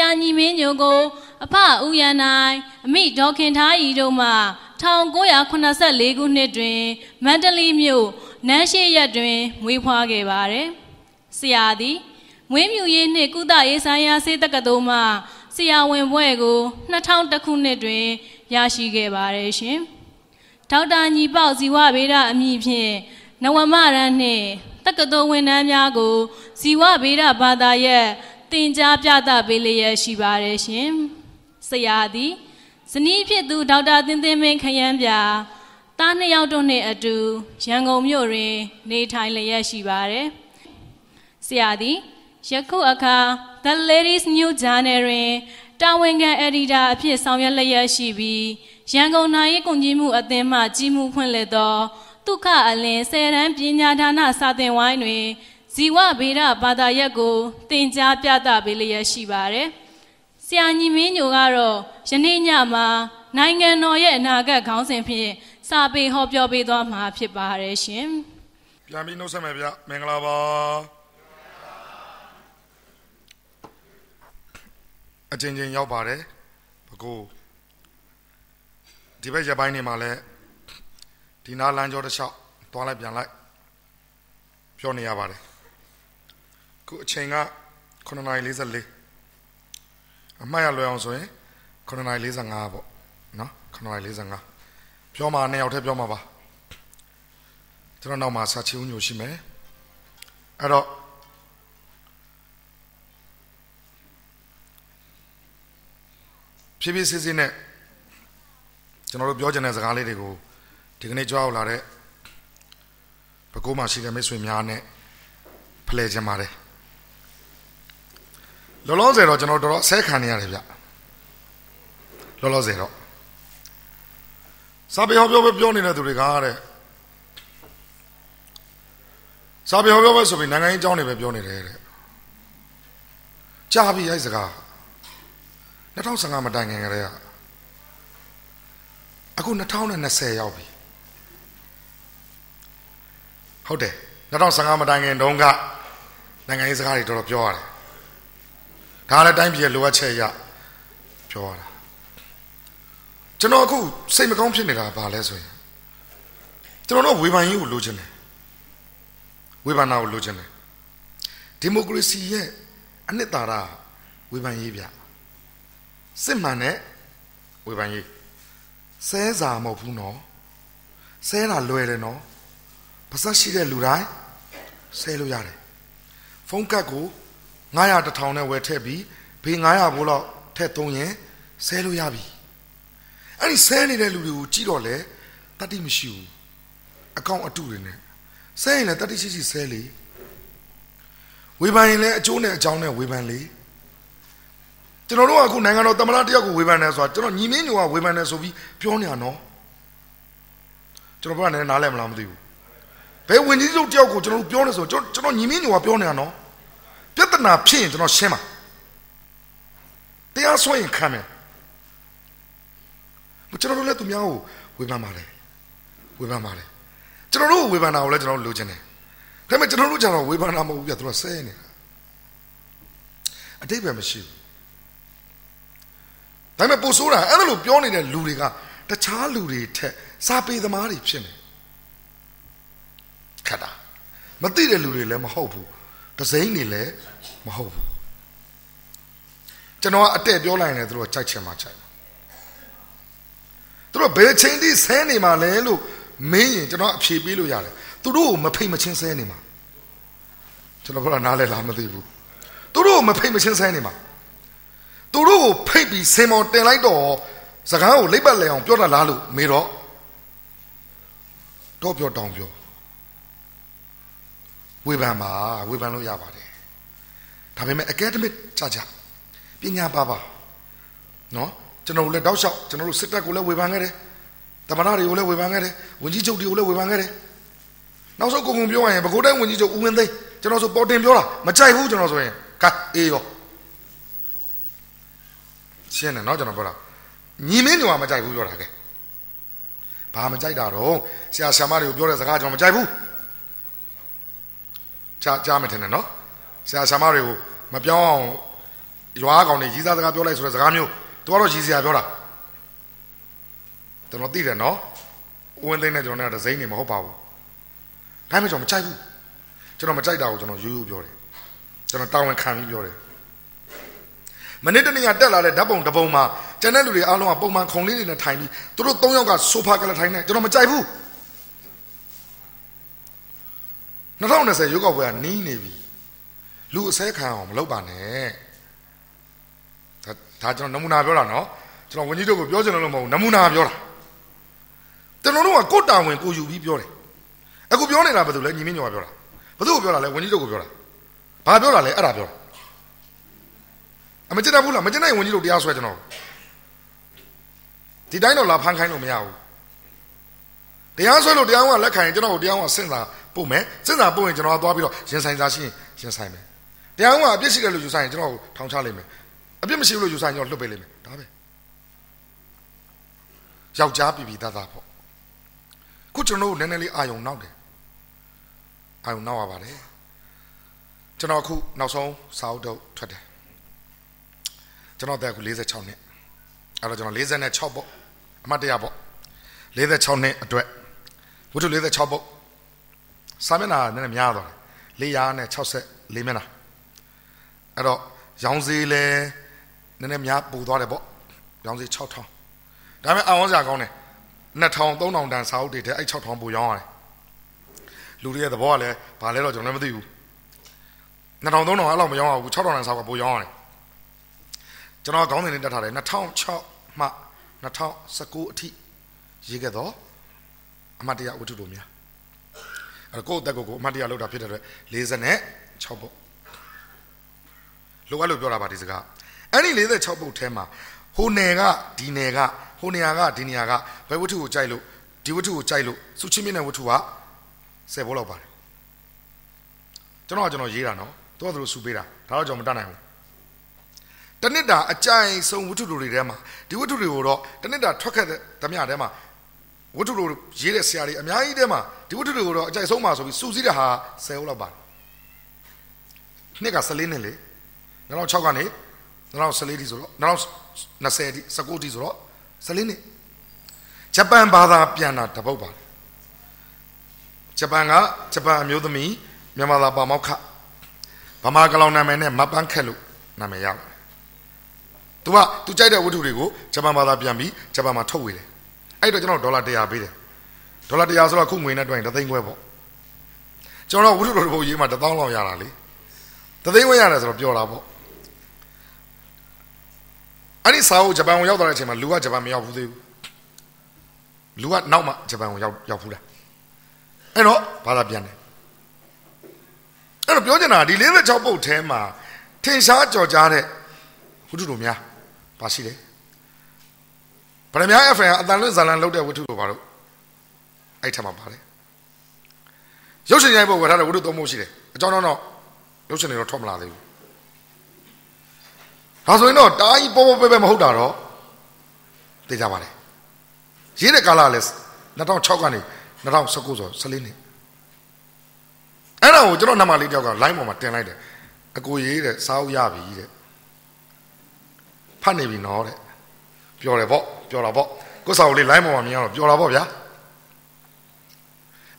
ရာညီမင်းညိုကိုအဖဦးရန်နိုင်အမိဒေါက်ခင်ထားဤတို့မှ1984ခုနှစ်တွင်မန္တလေးမြို့နန်းရှိရက်တွင်မွေးဖွားခဲ့ပါတယ်။ဆရာသည်မွေးမြူရေးနှင့်ကုသရေးဆိုင်ရာစေတက္ကသိုလ်မှဆရာဝင်ဘွဲ့ကို2000ခုနှစ်တွင်ရရှိခဲ့ပါတယ်ရှင်။ဒေါက်တာညီပေါဇီဝဗေဒအမည်ဖြင့်နဝမရန်နှင့်တက္ကသိုလ်ဝန်ထမ်းများကိုဇီဝဗေဒဘာသာရဲ့ သင်ကြားပြသပေးလျက်ရှိပါတယ်ရှင်။ဆရာသည်ဇနီးဖြစ်သူဒေါက်တာသင်းသင်းမင်းခရမ်းပြသားနှစ်ယောက်တို့နဲ့အတူရန်ကုန်မြို့တွင် နေထိုင်လျက်ရှိပါတယ်။ဆရာသည်ယခုအခါ The Ladies New Journal တွင်တာဝန်ခံအက်ဒီတာအဖြစ်ဆောင်ရွက်လျက်ရှိပြီးရန်ကုန်နိုင်ရေးကုန်ကြီးမှုအသင်းမှကြီးမှုဖွင့်လှစ်သောဒုက္ခအလင်းဆယ်တန်းပညာဌာနစာသင်ဝိုင်းတွင် ဇီဝဗေဒဘာသာရပ်ကိုသင်ကြားပြသပေးလျက်ရှိပါတယ်။ဆရာညီမင်းညိုကတော့ယနေ့ညမှာနိုင်ငံတော်ရဲ့အနာဂတ်ခေါင်းစဉ်ဖြင့်စာပေဟောပြောပေးသွားမှာဖြစ်ပါတယ်ရှင်။ပြန်ပြီးနှုတ်ဆက်မယ်ဗျမင်္ဂလာပါအချင်းချင်းရောက်ပါတယ်ဘကိုဒီဘက်ရပိုင်းနေမှာလဲဒီနားလမ်းကျော်တစ်လျှောက်သွားလိုက်ပြန်လိုက်ပြောနေရပါတယ် ခုအချိန်က9:44အမှတ်ရလွယ်အောင်ဆိုရင်9:45ပေါ့နော်9:45ပြောမှာနှစ်ယောက်တည်းပြောမှာပါကျွန်တော်နောက်မှာစာချီဦးညိုရှိမယ်အဲ့တော့ဖြည်းဖြည်းစစ်စစ်နဲ့ကျွန်တော်တို့ပြောချင်တဲ့စကားလေးတွေကိုဒီကနေ့ကြွားလာတဲ့ဘကိုးမှရှိတဲ့မိတ်ဆွေများနဲ့ဖလှယ်ခြင်းပါတယ် လောလောဆယ်တော့ကျွန်တော်တော်တော်ဆဲခံနေရတယ်ဗျလောလောဆယ်တော့စာပေဟောပြောပဲပြောနေတဲ့သူတွေကတဲ့စာပေဟောပြောပဲဆိုပြီးနိုင်ငံရေးအကြောင်းတွေပဲပြောနေတယ်တဲ့ကြားပြီအဲ့စကား2015မတိုင်ခင်ကတည်းကအခု2020ရောက်ပြီဟုတ်တယ်2015မတိုင်ခင်တုန်းကနိုင်ငံရေးစကားတွေတော်တော်ပြောရတယ် ဒါလည်းတိုင်းပြည်ရဲ့လိုအပ်ချက်ရပြောရတာကျွန်တော်အခုစိတ်မကောင်းဖြစ်နေတာဘာလဲဆိုရင်ကျွန်တော်တို့ဝေဖန်ရေးကိုလိုချင်တယ်ဝေဖန်တာကိုလိုချင်တယ်ဒီမိုကရေစီရဲ့အနှစ်သာရဝေဖန်ရေးဗျစစ်မှန်တဲ့ဝေဖန်ရေးဆဲစာမဟုတ်ဘူးနော်ဆဲတာလွယ်တယ်နော်ပါစက်ရှိတဲ့လူတိုင်းဆဲလို့ရတယ်ဖုန်းကတ်ကို 900တထောင်နဲ့ဝယ်ထည့်ပြီးဘေး900ဘိုးလောက်ထည့်သုံးရင်ဆဲလို့ရပြီအဲ့ဒီဆဲနေတဲ့လူတွေကိုကြည့်တော့လေတတိမရှိဘူးအကောင့်အတုတွေနဲ့ဆဲရင်လည်းတတိရှိရှိဆဲလေဝေဖန်ရင်လည်းအကျိုးနဲ့အကြောင်းနဲ့ဝေဖန်လေကျွန်တော်တို့ကအခုနိုင်ငံတော်သမ္မတတယောက်ကိုဝေဖန်တယ်ဆိုတာကျွန်တော်ညီမင်းညိုကဝေဖန်တယ်ဆိုပြီးပြောနေရနော်ကျွန်တော်ဘာနဲ့နားလဲမလားမသိဘူးဘယ်ဝင်ကြီးချုပ်တယောက်ကိုကျွန်တော်တို့ပြောနေဆိုကျွန်တော်ကျွန်တော်ညီမင်းညိုကပြောနေရနော် ပြဿနာဖြစ်ရင်ကျွန်တော်ရှင်းပါတရားစွဲရင်ခံမယ်ကျွန်တော်တို့လည်းသူများကိုဝေဖန်ပါတယ်ဝေဖန်ပါတယ်ကျွန်တော်တို့ဝေဖန်တာကိုလည်းကျွန်တော်လိုချင်တယ်ဒါပေမဲ့ကျွန်တော်တို့ကျတော့ဝေဖန်တာမဟုတ်ဘူးပြသူကဆဲနေတာအတိတ်ပဲမရှိဘူးဒါပေမဲ့ပို့ဆိုးတာအဲ့လိုပြောနေတဲ့လူတွေကတခြားလူတွေထက်စာပေသမားတွေဖြစ်နေခက်တာမသိတဲ့လူတွေလည်းမဟုတ်ဘူး ဒစိမ့်တွေလည်းမဟုတ်ဘူးကျွန်တော်ကအတဲ့ပြောလိုက်ရင်သူတို့ကြိုက်ချင်မှကြိုက်သူတို့ဘယ်ချိန်ထိဆဲနေမှာလဲလို့မင်းရင်ကျွန်တော်အဖြေပေးလို့ရတယ်သူတို့ကိုမဖိတ်မချင်းဆဲနေမှာကျွန်တော်ဘယ်တော့နားလဲလားမသိဘူးသူတို့ကိုမဖိတ်မချင်းဆဲနေမှာသူတို့ကိုဖိတ်ပြီးစင်မော်တင်လိုက်တော့စကားကိုလိပ်ပတ်လဲအောင်ပြောတာလားလို့မေတော့တော့ပြောတောင်းပြော ဝေဖန်ပါဝေဖန်လို့ရပါတယ်ဒါပေမဲ့ academic ကြကြပညာပါပါနော်ကျွန်တော်တို့လည်းတောက်လျှောက်ကျွန်တော်တို့စစ်တပ်ကိုလည်းဝေဖန်ခဲ့တယ်တမနာတွေကိုလည်းဝေဖန်ခဲ့တယ်ဝင်ကြီးချုပ်တွေကိုလည်းဝေဖန်ခဲ့တယ်နောက်ဆုံးကိုကုံပြောရရင်ဘကိုးတိုင်းဝင်ကြီးချုပ်ဦးဝင်းသိန်းကျွန်တော်ဆိုပေါ်တင်ပြောတာမကြိုက်ဘူးကျွန်တော်ဆိုရင်ကတ်အေးရောရှင်းတယ်နော်ကျွန်တော်ပြောတာညီမင်းညောမကြိုက်ဘူးပြောတာကဲဘာမကြိုက်တာတော့ဆရာဆရာမတွေကိုပြောတဲ့စကားကျွန်တော်မကြိုက်ဘူး ကြားကြားမထင်နဲ့နော်ဆရာဆရာမတွေကိုမပြောင်းအောင်ရွာကောင်တွေရီးစားစကားပြောလိုက်ဆိုတဲ့စကားမျိုးသူကတော့ရီးစရာပြောတာကျွန်တော်သိတယ်နော်ဦးဝင်းသိန်းနဲ့ကျွန်တော်နဲ့ဒဇိမ့်နေမဟုတ်ပါဘူးဒါမှမဟုတ်ကျွန်တော်မကြိုက်ဘူးကျွန်တော်မကြိုက်တာကိုကျွန်တော်ရိုးရိုးပြောတယ်ကျွန်တော်တာဝန်ခံပြီးပြောတယ်မနေ့တနေ့ကတက်လာတဲ့ဓာတ်ပုံတစ်ပုံမှာကျန်တဲ့လူတွေအားလုံးကပုံမှန်ခုံလေးတွေနဲ့ထိုင်ပြီးသူတို့၃ယောက်ကဆိုဖာကလထိုင်နေကျွန်တော်မကြိုက်ဘူး 2020ရွေးကောက်ပွဲကနီးနေပြီလူအစဲခံအောင်မလုပ်ပါနဲ့ဒါဒါကျွန်တော်နမူနာပြောတာနော်ကျွန်တော်ဝန်ကြီးတို့ကိုပြောချင်လို့မဟုတ်ဘူးနမူနာပြောတာကျွန်တော်တို့ကကိုတာဝန်ကိုယူပြီးပြောတယ်အခုပြောနေတာဘာလို့လဲညီမင်းညောပြောတာဘာလို့ပြောတာလဲဝန်ကြီးတို့ကိုပြောတာဘာပြောတာလဲအဲ့ဒါပြောတာအမကျင်ဘူးလားမကျင်နိုင်ဝန်ကြီးတို့တရားဆွဲကျွန်တော်ဒီတိုင်းတော့လာဖမ်းခိုင်းလို့မရဘူးတရားဆွဲလို့တရားကလက်ခံရင်ကျွန်တော်ကိုတရားကစဉ်းစား ပို့မယ်စဉ်းစားပို့ရင်ကျွန်တော်ကသွားပြီးတော့ရင်ဆိုင်စားရှိရင်ရင်ဆိုင်မယ်တရားကအပြစ်ရှိတယ်လို့ယူဆိုင်ရင်ကျွန်တော်ကိုထောင်ချလိုက်မယ်အပြစ်မရှိဘူးလို့ယူဆိုင်ရင်ကျွန်တော်လွတ်ပေးလိုက်မယ်ဒါပဲယောက်ျားပြည်ပြည်သားသားပေါ့ခုကျွန်တော်တို့နည်းနည်းလေးအာယုံနောက်တယ်အာယုံနောက်ရပါတယ်ကျွန်တော်အခုနောက်ဆုံးစာအုပ်တော့ထွက်တယ်ကျွန်တော်တက်အခု46နှစ်အဲ့တော့ကျွန်တော်46ပေါ့အမှတ်တရပေါ့46နှစ်အတွက်ဝတ္ထု46ပေါ့ စာမျက်နှာနည်းနည်းများသွားတယ်464မျက်နှာအဲ့တော့ရောင်စီလဲနည်းနည်းများပူသွားတယ်ပေါ့ရောင်စီ6000ဒါပေမဲ့အောင်စရာကောင်းတယ်2000 3000တန်စာအုပ်တွေတဲ့အဲ့6000ပူရောင်းရတယ်လူတွေရဲ့သဘောကလည်းဘာလဲတော့ကျွန်တော်လည်းမသိဘူး2000 3000အဲ့လောက်မရောင်းအောင်ဘူး6000တန်စာကပူရောင်းရတယ်ကျွန်တော်ခေါင်းစဉ်လေးတက်ထားတယ်2006မှ2019အထိရေးခဲ့တော့အမတ်တရားဝတ္ထုတို့များ အဲ့ကိုယ့်အသက်ကိုကိုအမတ်တရားလောက်တာဖြစ်တဲ့အတွက်46ပုတ်လိုအပ်လို့ပြောတာပါဒီစကားအဲ့ဒီ46ပုတ်ထဲမှာဟိုနယ်ကဒီနယ်ကဟိုနေရာကဒီနေရာကဘယ်ဝတ္ထုကိုကြိုက်လို့ဒီဝတ္ထုကိုကြိုက်လို့စုချင်းမြင့်တဲ့ဝတ္ထုက10ဘောလောက်ပါတယ်ကျွန်တော်ကကျွန်တော်ရေးတာနော်သူကသူတို့စုပေးတာဒါတော့ကျွန်တော်မတတ်နိုင်ဘူးတနစ်တာအကြိုင်ဆုံးဝတ္ထုတွေထဲမှာဒီဝတ္ထုတွေကိုတော့တနစ်တာထွက်ခဲ့တဲ့ဓမြထဲမှာ ဝတ္ထုတွေရေးတဲ့ဆရာတွေအများကြီးထဲမှာဒီဝတ္ထုတွေကိုတော့အကြိုက်ဆုံးပါဆိုပြီးစူးစီးတဲ့ဟာ10ဦးလောက်ပါတယ်နှစ်က14နှစ်လေ2006ကနေ2014တိဆိုတော့2020တိ19တိဆိုတော့14နှစ်ဂျပန်ဘာသာပြန်တာတပုတ်ပါဂျပန်ကဂျပန်အမျိုးသမီးမြန်မာသာပါမောက်ခဗမာကလောင်နာမည်နဲ့မပန်းခက်လို့နာမည်ရတယ်။ तू က तू ကြိုက်တဲ့ဝတ္ထုတွေကိုဂျပန်ဘာသာပြန်ပြီးဂျပန်မှာထုတ်ဝေတယ်။ အဲ့တော့ကျွန်တော်ဒေါ်လာ100ပေးတယ်။ဒေါ်လာ100ဆိုတော့ခုငွေနဲ့တွက်ရင်တသိန်းခွဲပေါ့။ကျွန်တော်ဝတ္ထုတော်တစ်ပုဒ်ရေးမှ1000လောက်ရတာလေ။တသိန်းခွဲရတယ်ဆိုတော့ပြောတာပေါ့။အဲ့ဒီစာအုပ်ဂျပန်ကိုရောက်သွားတဲ့အချိန်မှာလူကဂျပန်မရောက်ဘူးသေးဘူး။လူကနောက်မှဂျပန်ကိုရောက်ရောက်ဘူးလား။အဲ့တော့ဘာသာပြန်တယ်။အဲ့တော့ပြောချင်တာဒီ46ပုတ်ထဲမှာထင်ရှားကြော်ကြားတဲ့ဝတ္ထုတို့များပါရှိတယ် ဗရမ ्या FM အတန်လွတ်ဇာလန်လောက်တဲ့ဝတ္ထုတို့ပါတော့အဲ့ထက်မှာပါတယ်ရုပ်ရှင်ရိုက်ဖို့ဝယ်ထားတဲ့ဝတ္ထုသုံးဖို့ရှိတယ်အကြောင်းတော့ရုပ်ရှင်တွေတော့ထွက်မလာသေးဘူးဒါဆိုရင်တော့တာကြီးပေါ်ပေါ်ပဲပဲမဟုတ်တာတော့သိကြပါတယ်ရေးတဲ့ကာလလည်း2006ကနေ2019ဆို14နှစ်အဲ့ဒါကိုကျွန်တော်နံပါတ်လေးတယောက်က line ပေါ်မှာတင်လိုက်တယ်အကိုရေးတဲ့စားအုပ်ရပြီတဲ့ဖတ်နေပြီနော်တဲ့ ပြောတယ်ပေါ့ပြောတာပေါ့ကိုစာအုပ်လေး line ပေါ်မှာမြင်ရတော့ပြောတာပေါ့ဗျာ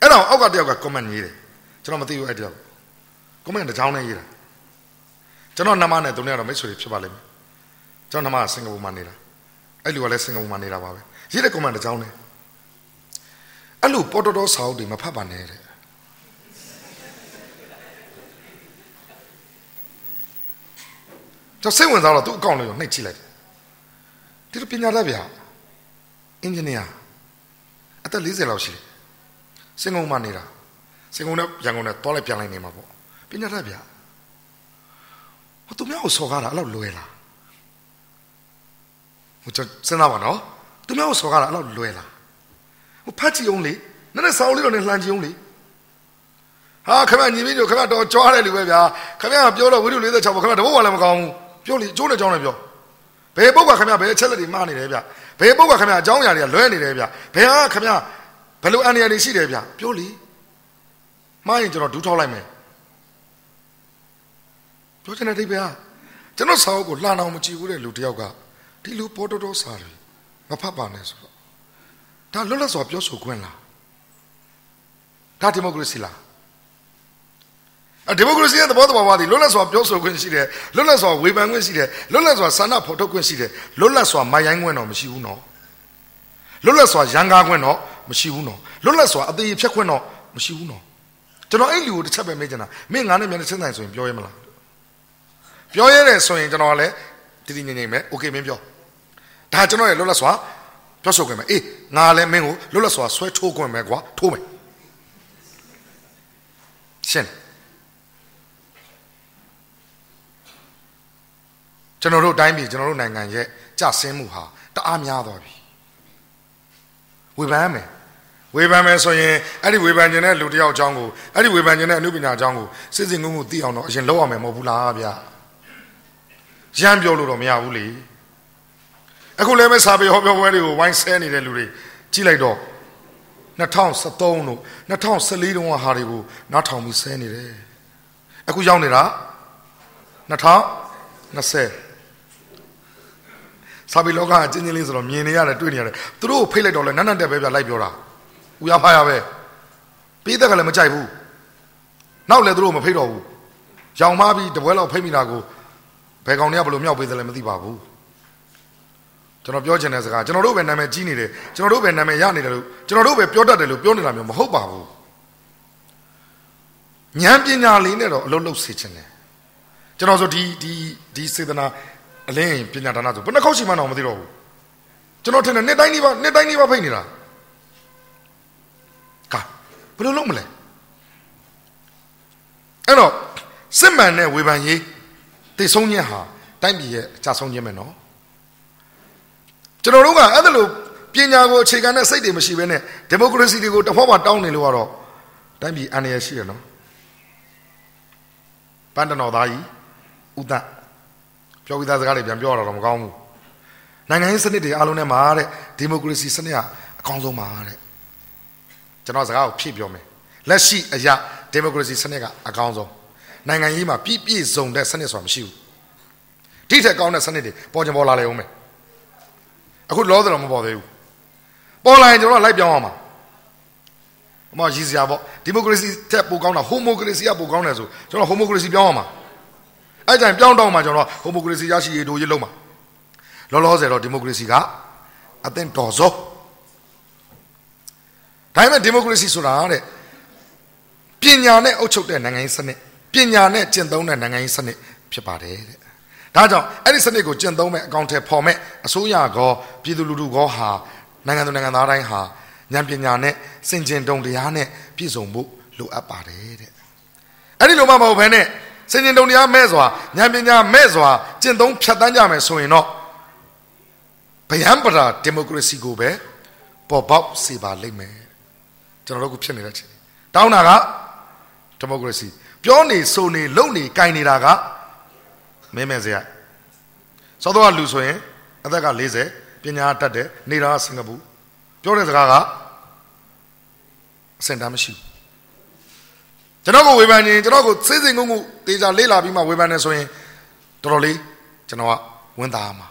အဲ့တော့အောက်ကတယောက်က comment ရေးတယ်ကျွန်တော်မသိဘူးအဲ့တယောက် comment တစ်ချောင်းနဲ့ရေးတာကျွန်တော်နမနဲ့သူနဲ့တော့မိတ်ဆွေဖြစ်ပါလိမ့်မယ်ကျွန်တော်နမကစင်ကာပူမှာနေတာအဲ့လူကလည်းစင်ကာပူမှာနေတာပါပဲရေးတဲ့ comment တစ်ချောင်းနဲ့အဲ့လိုပေါ်တော်တော်စာအုပ်တွေမဖတ်ပါနဲ့တဲ့ကျွန်တော်စိတ်ဝင်စားတော့သူ့အကောင့်လေးကိုနှိပ်ကြည့်လိုက်တယ် ဒီလိုပညာတတ်ဗျာအင်ဂျင်နီယာအသက်40လောက်ရှိတယ်စင်ကုန်မှနေတာစင်ကုန်နဲ့ရန်ကုန်နဲ့တွားလိုက်ပြန်လိုက်နေမှာပေါ့ပညာတတ်ဗျာဟိုသူများကိုစော်ကားတာအဲ့လောက်လွယ်လားဟိုကျွန်စဉ်းစားပါနော်သူများကိုစော်ကားတာအဲ့လောက်လွယ်လားဟိုဖတ်ကြည့်အောင်လေနည်းနည်းစောင်းလေးတော့နဲ့လှမ်းကြည့်အောင်လေဟာခမညီမင်းတို့ခမတော်ကြွားတယ်လူပဲဗျာခမကပြောတော့ဝိတု46ပေါ့ခမတဘုတ်ကလည်းမကောင်းဘူးပြောလေကျိုးနဲ့ကြောင်းနဲ့ပြော ဘယ်ပုတ်ကခင်ဗျဘယ်အချက်လက်တွေမှားနေတယ်ဗျဘယ်ပုတ်ကခင်ဗျအကြောင်းအရာတွေကလွဲနေတယ်ဗျဘယ်ဟာခင်ဗျဘယ်လိုအန္တရာယ်တွေရှိတယ်ဗျပြောလေမှားရင်ကျွန်တော်ဒူးထောက်လိုက်မယ်ပြောချင်တဲ့အိဗေဟာကျွန်တော်စာအုပ်ကိုလှန်အောင်မကြည့်ဘူးတဲ့လူတယောက်ကဒီလူပေါ်တော်တော်စာတယ်မဖတ်ပါနဲ့ဆိုတော့ဒါလွတ်လပ်စွာပြောဆိုခွင့်လားဒါဒီမိုကရေစီလားအ ဒီမိုကရေစီရဲ့သဘောတဘာဝသည်လွတ်လပ်စွာပြောဆိုခွင့်ရှိတယ်လွတ်လပ်စွာဝေဖန်ခွင့်ရှိတယ်လွတ်လပ်စွာဆန္ဒဖော်ထုတ်ခွင့်ရှိတယ်လွတ်လပ်စွာမိုင်ရိုင်းခွင့်တော့မရှိဘူးနော်လွတ်လပ်စွာရန်ကားခွင့်တော့မရှိဘူးနော်လွတ်လပ်စွာအသေးဖြတ်ခွင့်တော့မရှိဘူးနော်ကျွန်တော်အဲ့လူကိုတစ်ချက်ပဲမေးချင်တာမင်းငါနဲ့မျက်နှာချင်းဆိုင်ဆိုရင်ပြောရဲမလားပြောရဲတယ်ဆိုရင်ကျွန်တော်လည်းတည်တည်ငြိမ်ငြိမ်ပဲโอเคမင်းပြောဒါကျွန်တော်ရဲ့လွတ်လပ်စွာပြောဆိုခွင့်ပဲအေးငါလည်းမင်းကိုလွတ်လပ်စွာဆွဲထိုးခွင့်ပဲကွာထိုးမယ်ရှင်း ကျွန်တော်တို့တိုင်းပြည်ကျွန်တော်တို့နိုင်ငံရဲ့ကြဆင်းမှုဟာတအားများသွားပြီဝေဖန်မယ်ဝေဖန်မယ်ဆိုရင်အဲ့ဒီဝေဖန်ခြင်းတဲ့လူတယောက်အကြောင်းကိုအဲ့ဒီဝေဖန်ခြင်းတဲ့အမှုပညာအကြောင်းကိုစစ်စစ်ငုံငုံသိအောင်တော့အရင်လောက်ရမယ်မဟုတ်ဘူးလားဗျရမ်းပြောလို့တော့မရဘူးလေအခုလည်းပဲစာပေဟောပြောပွဲတွေကိုဝိုင်းဆဲနေတဲ့လူတွေကြည့်လိုက်တော့2013တို့2014တုန်းကဟာတွေကိုနားထောင်ပြီးဆဲနေတယ်အခုရောက်နေတာ2020 စာပေလောကအချင်းချင်းလေးဆိုတော့မြင်နေရတယ်တွေ့နေရတယ်သူတို့ကိုဖိတ်လိုက်တော့လဲနတ်နတ်တက်ပဲပြလိုက်ပြောတာဦးရဖားရပဲပြီးသက်ကလည်းမကြိုက်ဘူးနောက်လည်းသူတို့မဖိတ်တော့ဘူးရောင်မပြီးတပွဲလောက်ဖိတ်မိတာကိုဘယ်ကောင်တွေကဘယ်လိုမြောက်ပေးတယ်လဲမသိပါဘူးကျွန်တော်ပြောချင်တဲ့စကားကျွန်တော်တို့ပဲနာမည်ကြီးနေတယ်ကျွန်တော်တို့ပဲနာမည်ရနေတယ်လို့ကျွန်တော်တို့ပဲပြောတတ်တယ်လို့ပြောနေတာမျိုးမဟုတ်ပါဘူးဉာဏ်ပညာလေးနဲ့တော့အလုပ်လုပ်စေချင်တယ်ကျွန်တော်ဆိုဒီဒီဒီစေတနာ အလင်းပညာဒါနဆိုဘယ်နှခေါက်ရှိမှတော့မသိတော့ဘူးကျွန်တော်ထင်တယ်နှစ်တိုင်းនេះပါနှစ်တိုင်းនេះပါဖိတ်နေတာကဘယ်လိုလုပ်မလဲအဲ့တော့စစ်မှန်တဲ့ဝေဖန်ရေးတိတ်ဆုံးခြင်းဟာတိုင်းပြည်ရဲ့အကြဆုံးခြင်းပဲနော်ကျွန်တော်တို့ကအဲ့ဒါလိုပညာကိုအခြေခံတဲ့စိတ်တွေမရှိဘဲနဲ့ဒီမိုကရေစီတွေကိုတစ်ဖောက်မှတောင်းနေလို့ကတော့တိုင်းပြည်အန္တရာယ်ရှိရနော်ပန်းတနော်သားကြီးဥဒ္ဒ ပြောပြီးသားစကားတွေပြန်ပြောရတော့မကောင်းဘူးနိုင်ငံရေးစနစ်တွေအားလုံးထဲမှာတဲ့ဒီမိုကရေစီစနစ်ကအကောင်းဆုံးပါတဲ့ကျွန်တော်စကားကိုဖြည့်ပြောမယ်လက်ရှိအရာဒီမိုကရေစီစနစ်ကအကောင်းဆုံးနိုင်ငံရေးမှာပြည့်ပြည့်စုံတဲ့စနစ်ဆိုတာမရှိဘူးဒီထက်ကောင်းတဲ့စနစ်တွေပေါ်ချင်ပေါ်လာလေဦးမယ်အခုလောတယ်တော့မပေါ်သေးဘူးပေါ်လာရင်ကျွန်တော်လိုက်ပြောင်းအောင်ပါအမရည်စရာပေါ့ဒီမိုကရေစီတက်ပိုကောင်းတာဟိုမိုကရေစီကပိုကောင်းတယ်ဆိုကျွန်တော်ဟိုမိုကရေစီပြောင်းအောင်ပါ အဲ့ကြရင်ပြောင်းတော့မှကျွန်တော်ဟိုမိုကရေစီရရှိရေးတို့ရေးလုံးမှာလောလောဆယ်တော့ဒီမိုကရေစီကအသင့်တော်ဆုံးဒါပေမဲ့ဒီမိုကရေစီဆိုတာတဲ့ပညာနဲ့အုပ်ချုပ်တဲ့နိုင်ငံရေးစနစ်ပညာနဲ့ကျင့်သုံးတဲ့နိုင်ငံရေးစနစ်ဖြစ်ပါတယ်တဲ့ဒါကြောင့်အဲ့ဒီစနစ်ကိုကျင့်သုံးမဲ့အကောင့်ထဲပေါ်မဲ့အစိုးရကောပြည်သူလူထုကောဟာနိုင်ငံသူနိုင်ငံသားတိုင်းဟာဉာဏ်ပညာနဲ့စင်ကြင်တုံတရားနဲ့ပြည့်စုံဖို့လိုအပ်ပါတယ်တဲ့အဲ့ဒီလိုမှမဟုတ်ဘဲနဲ့ စင်ကြင်တုံတရားမဲ့စွာဉာဏ်ပညာမဲ့စွာကျင့်သုံးဖြတ်တန်းကြမယ်ဆိုရင်တော့ဗယံပရာဒီမိုကရေစီကိုပဲပေါ်ပေါက်စေပါလိမ့်မယ်ကျွန်တော်တို့ကဖြစ်နေတဲ့ချိန်တောင်းတာကဒီမိုကရေစီပြောနေဆိုနေလုံနေကြိုင်နေတာကမင်းမဲ့စရာစောတော့လူဆိုရင်အသက်က40ပညာတတ်တယ်နေတာစင်ကာပူပြောတဲ့စကားကအစင်တမ်းမရှိဘူး ကျွန်တော်ကိုဝေဖန်ရင်ကျွန်တော်ကိုစိတ်စိမ်ငုံငုံတေချာလေးလာပြီးမှဝေဖန်နေဆိုရင်တော်တော်လေးကျွန်တော်ကဝန်သားမှာ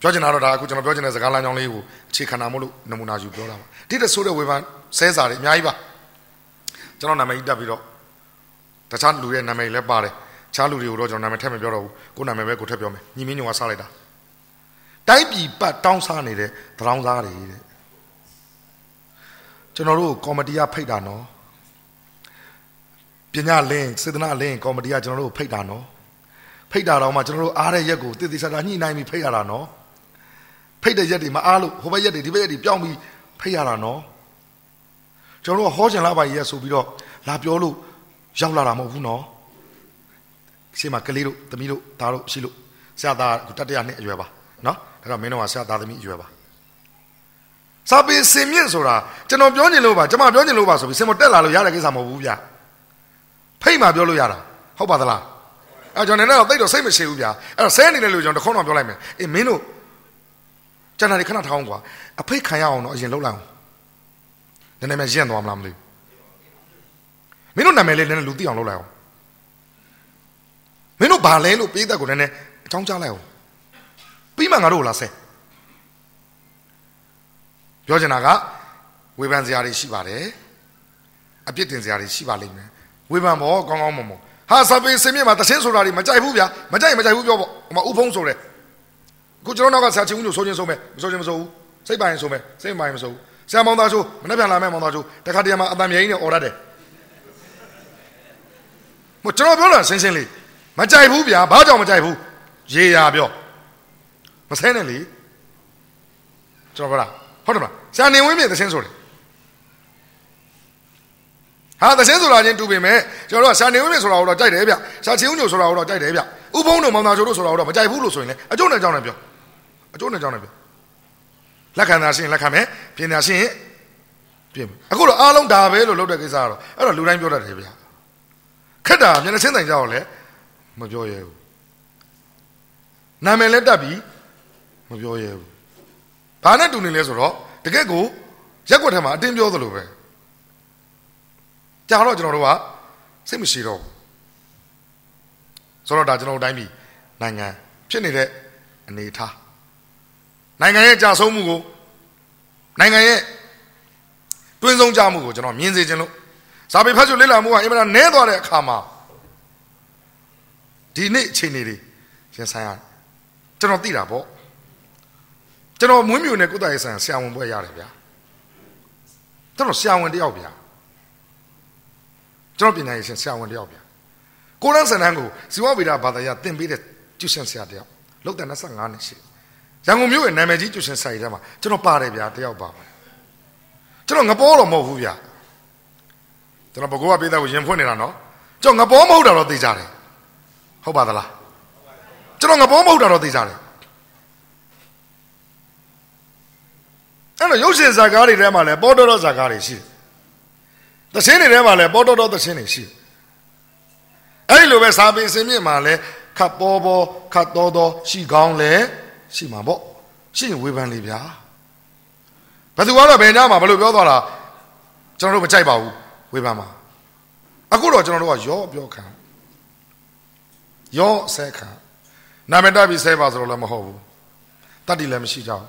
ပြောချင်တာတော့ဒါအခုကျွန်တော်ပြောချင်တဲ့စကားလမ်းကြောင်းလေးကိုအခြေခံတာမို့လို့နမူနာယူပြောတာပါဒီတဆိုးတဲ့ဝေဖန်ဆဲစာတွေအများကြီးပါကျွန်တော်နာမည်ကြီးတက်ပြီးတော့တခြားလူရဲ့နာမည်လည်းပါတယ်ခြားလူတွေကိုတော့ကျွန်တော်နာမည်ထည့်မပြောတော့ဘူးကိုနာမည်ပဲကိုထည့်ပြောမယ်ညီမင်းညုံကစားလိုက်တာတိုင်းပြည်ပတ်တောင်းစားနေတဲ့သရောင်းစားတွေတဲ့ကျွန်တော်တို့ကော်မတီကဖိတ်တာနော် ပညာလင်းစေတနာလင်းကော်မတီကကျွန်တော်တို့ဖိတ်တာနော်ဖိတ်တာတော့မှကျွန်တော်တို့အားတဲ့ရက်ကိုတည်တည်ချာချာညှိနှိုင်းပြီးဖိတ်ရတာနော်ဖိတ်တဲ့ရက်တွေမအားလို့ဟိုဘက်ရက်တွေဒီဘက်ရက်တွေပြောင်းပြီးဖိတ်ရတာနော်ကျွန်တော်တို့ဟောချင်လာပါရဲ့ဆိုပြီးတော့လာပြောလို့ရောက်လာတာမဟုတ်ဘူးနော်ရှေ့မှာကလေးတို့သမီးတို့သားတို့ရှိလို့ဆရာသားတတရနှစ်အရွယ်ပါနော်ဒါတော့မင်းတို့ကဆရာသားသမီးအရွယ်ပါစာပေစင်မြင့်ဆိုတာကျွန်တော်ပြောချင်လို့ပါကျွန်မပြောချင်လို့ပါဆိုပြီးစင်မတက်လာလို့ရတဲ့ကိစ္စမဟုတ်ဘူးဗျ ဖိတ်မှပြောလို့ရတာဟုတ်ပါသလားအဲကျွန်တော်လည်းတော့သိတော့စိတ်မရှိဘူးဗျအဲ့တော့ဆဲနေတယ်လို့ကျွန်တော်တခေါက်တော့ပြောလိုက်မယ်အေးမင်းတို့ကျွန်တော်ဒီခဏထောင်းကွာအဖိတ်ခံရအောင်တော့အရင်လှုပ်လိုက်အောင်နည်းနည်းမှရင့်သွားမလားမသိဘူးမင်းတို့နာမည်လေးနည်းနည်းလူသိအောင်လုပ်လိုက်အောင်မင်းတို့ဘာလဲလို့ပေးသက်ကိုနည်းနည်းအကြောင်းကြားလိုက်အောင်ပြီးမှငါတို့ကိုလာဆဲပြောချင်တာကဝေဖန်စရာတွေရှိပါတယ်အပြစ်တင်စရာတွေရှိပါလိမ့်မယ် ဝေဖန်ဖို့ကောင်းကောင်းမွန်မွန်ဟာစပင်းစင်မြင့်မှာတချင်းဆိုတာတွေမကြိုက်ဘူးဗျာမကြိုက်မကြိုက်ဘူးပြောပေါ့ဟိုမှာဥဖုံးဆိုတယ်ခုကျွန်တော်နောက်ကဆရာချင်းဦးလို့ဆိုချင်းဆိုမယ်မဆိုချင်းမဆိုဘူးစိတ်ပိုင်ဆိုမယ်စိတ်ပိုင်မဆိုဘူးဆရာမောင်သားဆိုမနေ့ပြန်လာမယ်မောင်သားဆိုတခါတည်းမှာအတံမြိန်နဲ့អော်ရတယ်မကျွန်တော်ပြောတာရှင်းရှင်းလေးမကြိုက်ဘူးဗျာဘာကြောင့်မကြိုက်ဘူးရေရာပြောမဆဲနဲ့လေကျွန်တော်ပြောတာဟုတ်တယ်မလားဆရာနေဝင်းမြင့်သချင်းဆိုတယ် ဟာသချင်းဆိုတာချင်းတူပေမဲ့ကျွန်တော်တို့ကဆရာနေဝင်းမြင့်ဆိုတာကိုတော့ကြိုက်တယ်ဗျဆရာချင်းဦးညိုဆိုတာကိုတော့ကြိုက်တယ်ဗျဥပုံးတို့မောင်သားချိုတို့ဆိုတာကိုတော့မကြိုက်ဘူးလို့ဆိုရင်လေအကျိုးနဲ့ကြောင်းနဲ့ပြောအကျိုးနဲ့ကြောင်းနဲ့ပြောလက်ခံတာရှင်းလက်ခံမယ်ပြင်တာရှင်းပြင်အခုတော့အားလုံးဒါပဲလို့လုပ်တဲ့ကိစ္စကတော့အဲ့တော့လူတိုင်းပြောတတ်တယ်ဗျခက်တာမျက်နှာချင်းတိုင်ကြောက်လဲမပြောရဲဘူးနာမည်လည်းတက်ပြီးမပြောရဲဘူးဘာနဲ့တူနေလဲဆိုတော့တကယ့်ကိုရက်ွက်ထဲမှာအတင်းပြောသလိုပဲ ကြာတော့ကျွန်တော်တို့ကစိတ်မရှိတော့ဘူးဆိုတော့ဒါကျွန်တော်တို့တိုင်းပြည်နိုင်ငံဖြစ်နေတဲ့အနေအထားနိုင်ငံရဲ့ကြာဆုံးမှုကိုနိုင်ငံရဲ့တွင်းဆုံးကြမှုကိုကျွန်တော်မြင်စေခြင်းလို့ဇာပေဖတ်စုလေ့လာမှုကအင်မတန်နည်းသွားတဲ့အခါမှာဒီနေ့အချိန်တွေရင်ဆိုင်ရတယ်ကျွန်တော်သိတာပေါ့ကျွန်တော်မွေးမြူနဲ့ကုသရေးဆိုင်ဆရာဝန်ဘွဲရတယ်ဗျာကျွန်တော်ဆရာဝန်တယောက်ဗျာ ကျွန်တော်ပညာရေးရှင်ဆရာဝန်တယောက်ဗျာကိုရန်စန်တန်းကိုဇီဝဗေဒဘာသာရသင်ပေးတဲ့ကျူရှင်ဆရာတယောက်လောက်တဲ့25နှစ်ရှိရန်ကုန်မြို့ရဲ့နာမည်ကြီးကျူရှင်ဆိုင်ထဲမှာကျွန်တော်ပါတယ်ဗျာတယောက်ပါပါကျွန်တော်ငပေါ်တော့မဟုတ်ဘူးဗျာကျွန်တော်ဘကောကပေးတဲ့ကိုရင်ဖွင့်နေတာနော်ကျွန်တော်ငပေါ်မဟုတ်တာတော့သိကြတယ်ဟုတ်ပါသလားကျွန်တော်ငပေါ်မဟုတ်တာတော့သိကြတယ်အဲ့တော့ရုပ်ရှင်ဇာကားတွေထဲမှာလည်းပေါ်တော်တော်ဇာကားတွေရှိတယ်။ သချင်းတွေထဲမှာလည်းပေါ်တော်တော်သချင်းတွေရှိတယ်။အဲ့ဒီလိုပဲစာပေစင်မြင့်မှာလည်းခတ်ပေါ်ပေါ်ခတ်တော်တော်ရှိကောင်းလဲရှိမှာပေါ့။ရှိရင်ဝေဖန်လေဗျာ။ဘယ်သူကတော့ဘယ်ညမှာဘယ်လိုပြောသွားတာကျွန်တော်တို့မကြိုက်ပါဘူးဝေဖန်မှာ။အခုတော့ကျွန်တော်တို့ကရောပြောခံရောဆဲခံနာမည်တက်ပြီးဆဲပါဆိုတော့လည်းမဟုတ်ဘူး။တတ်တည်လည်းမရှိကြဘူး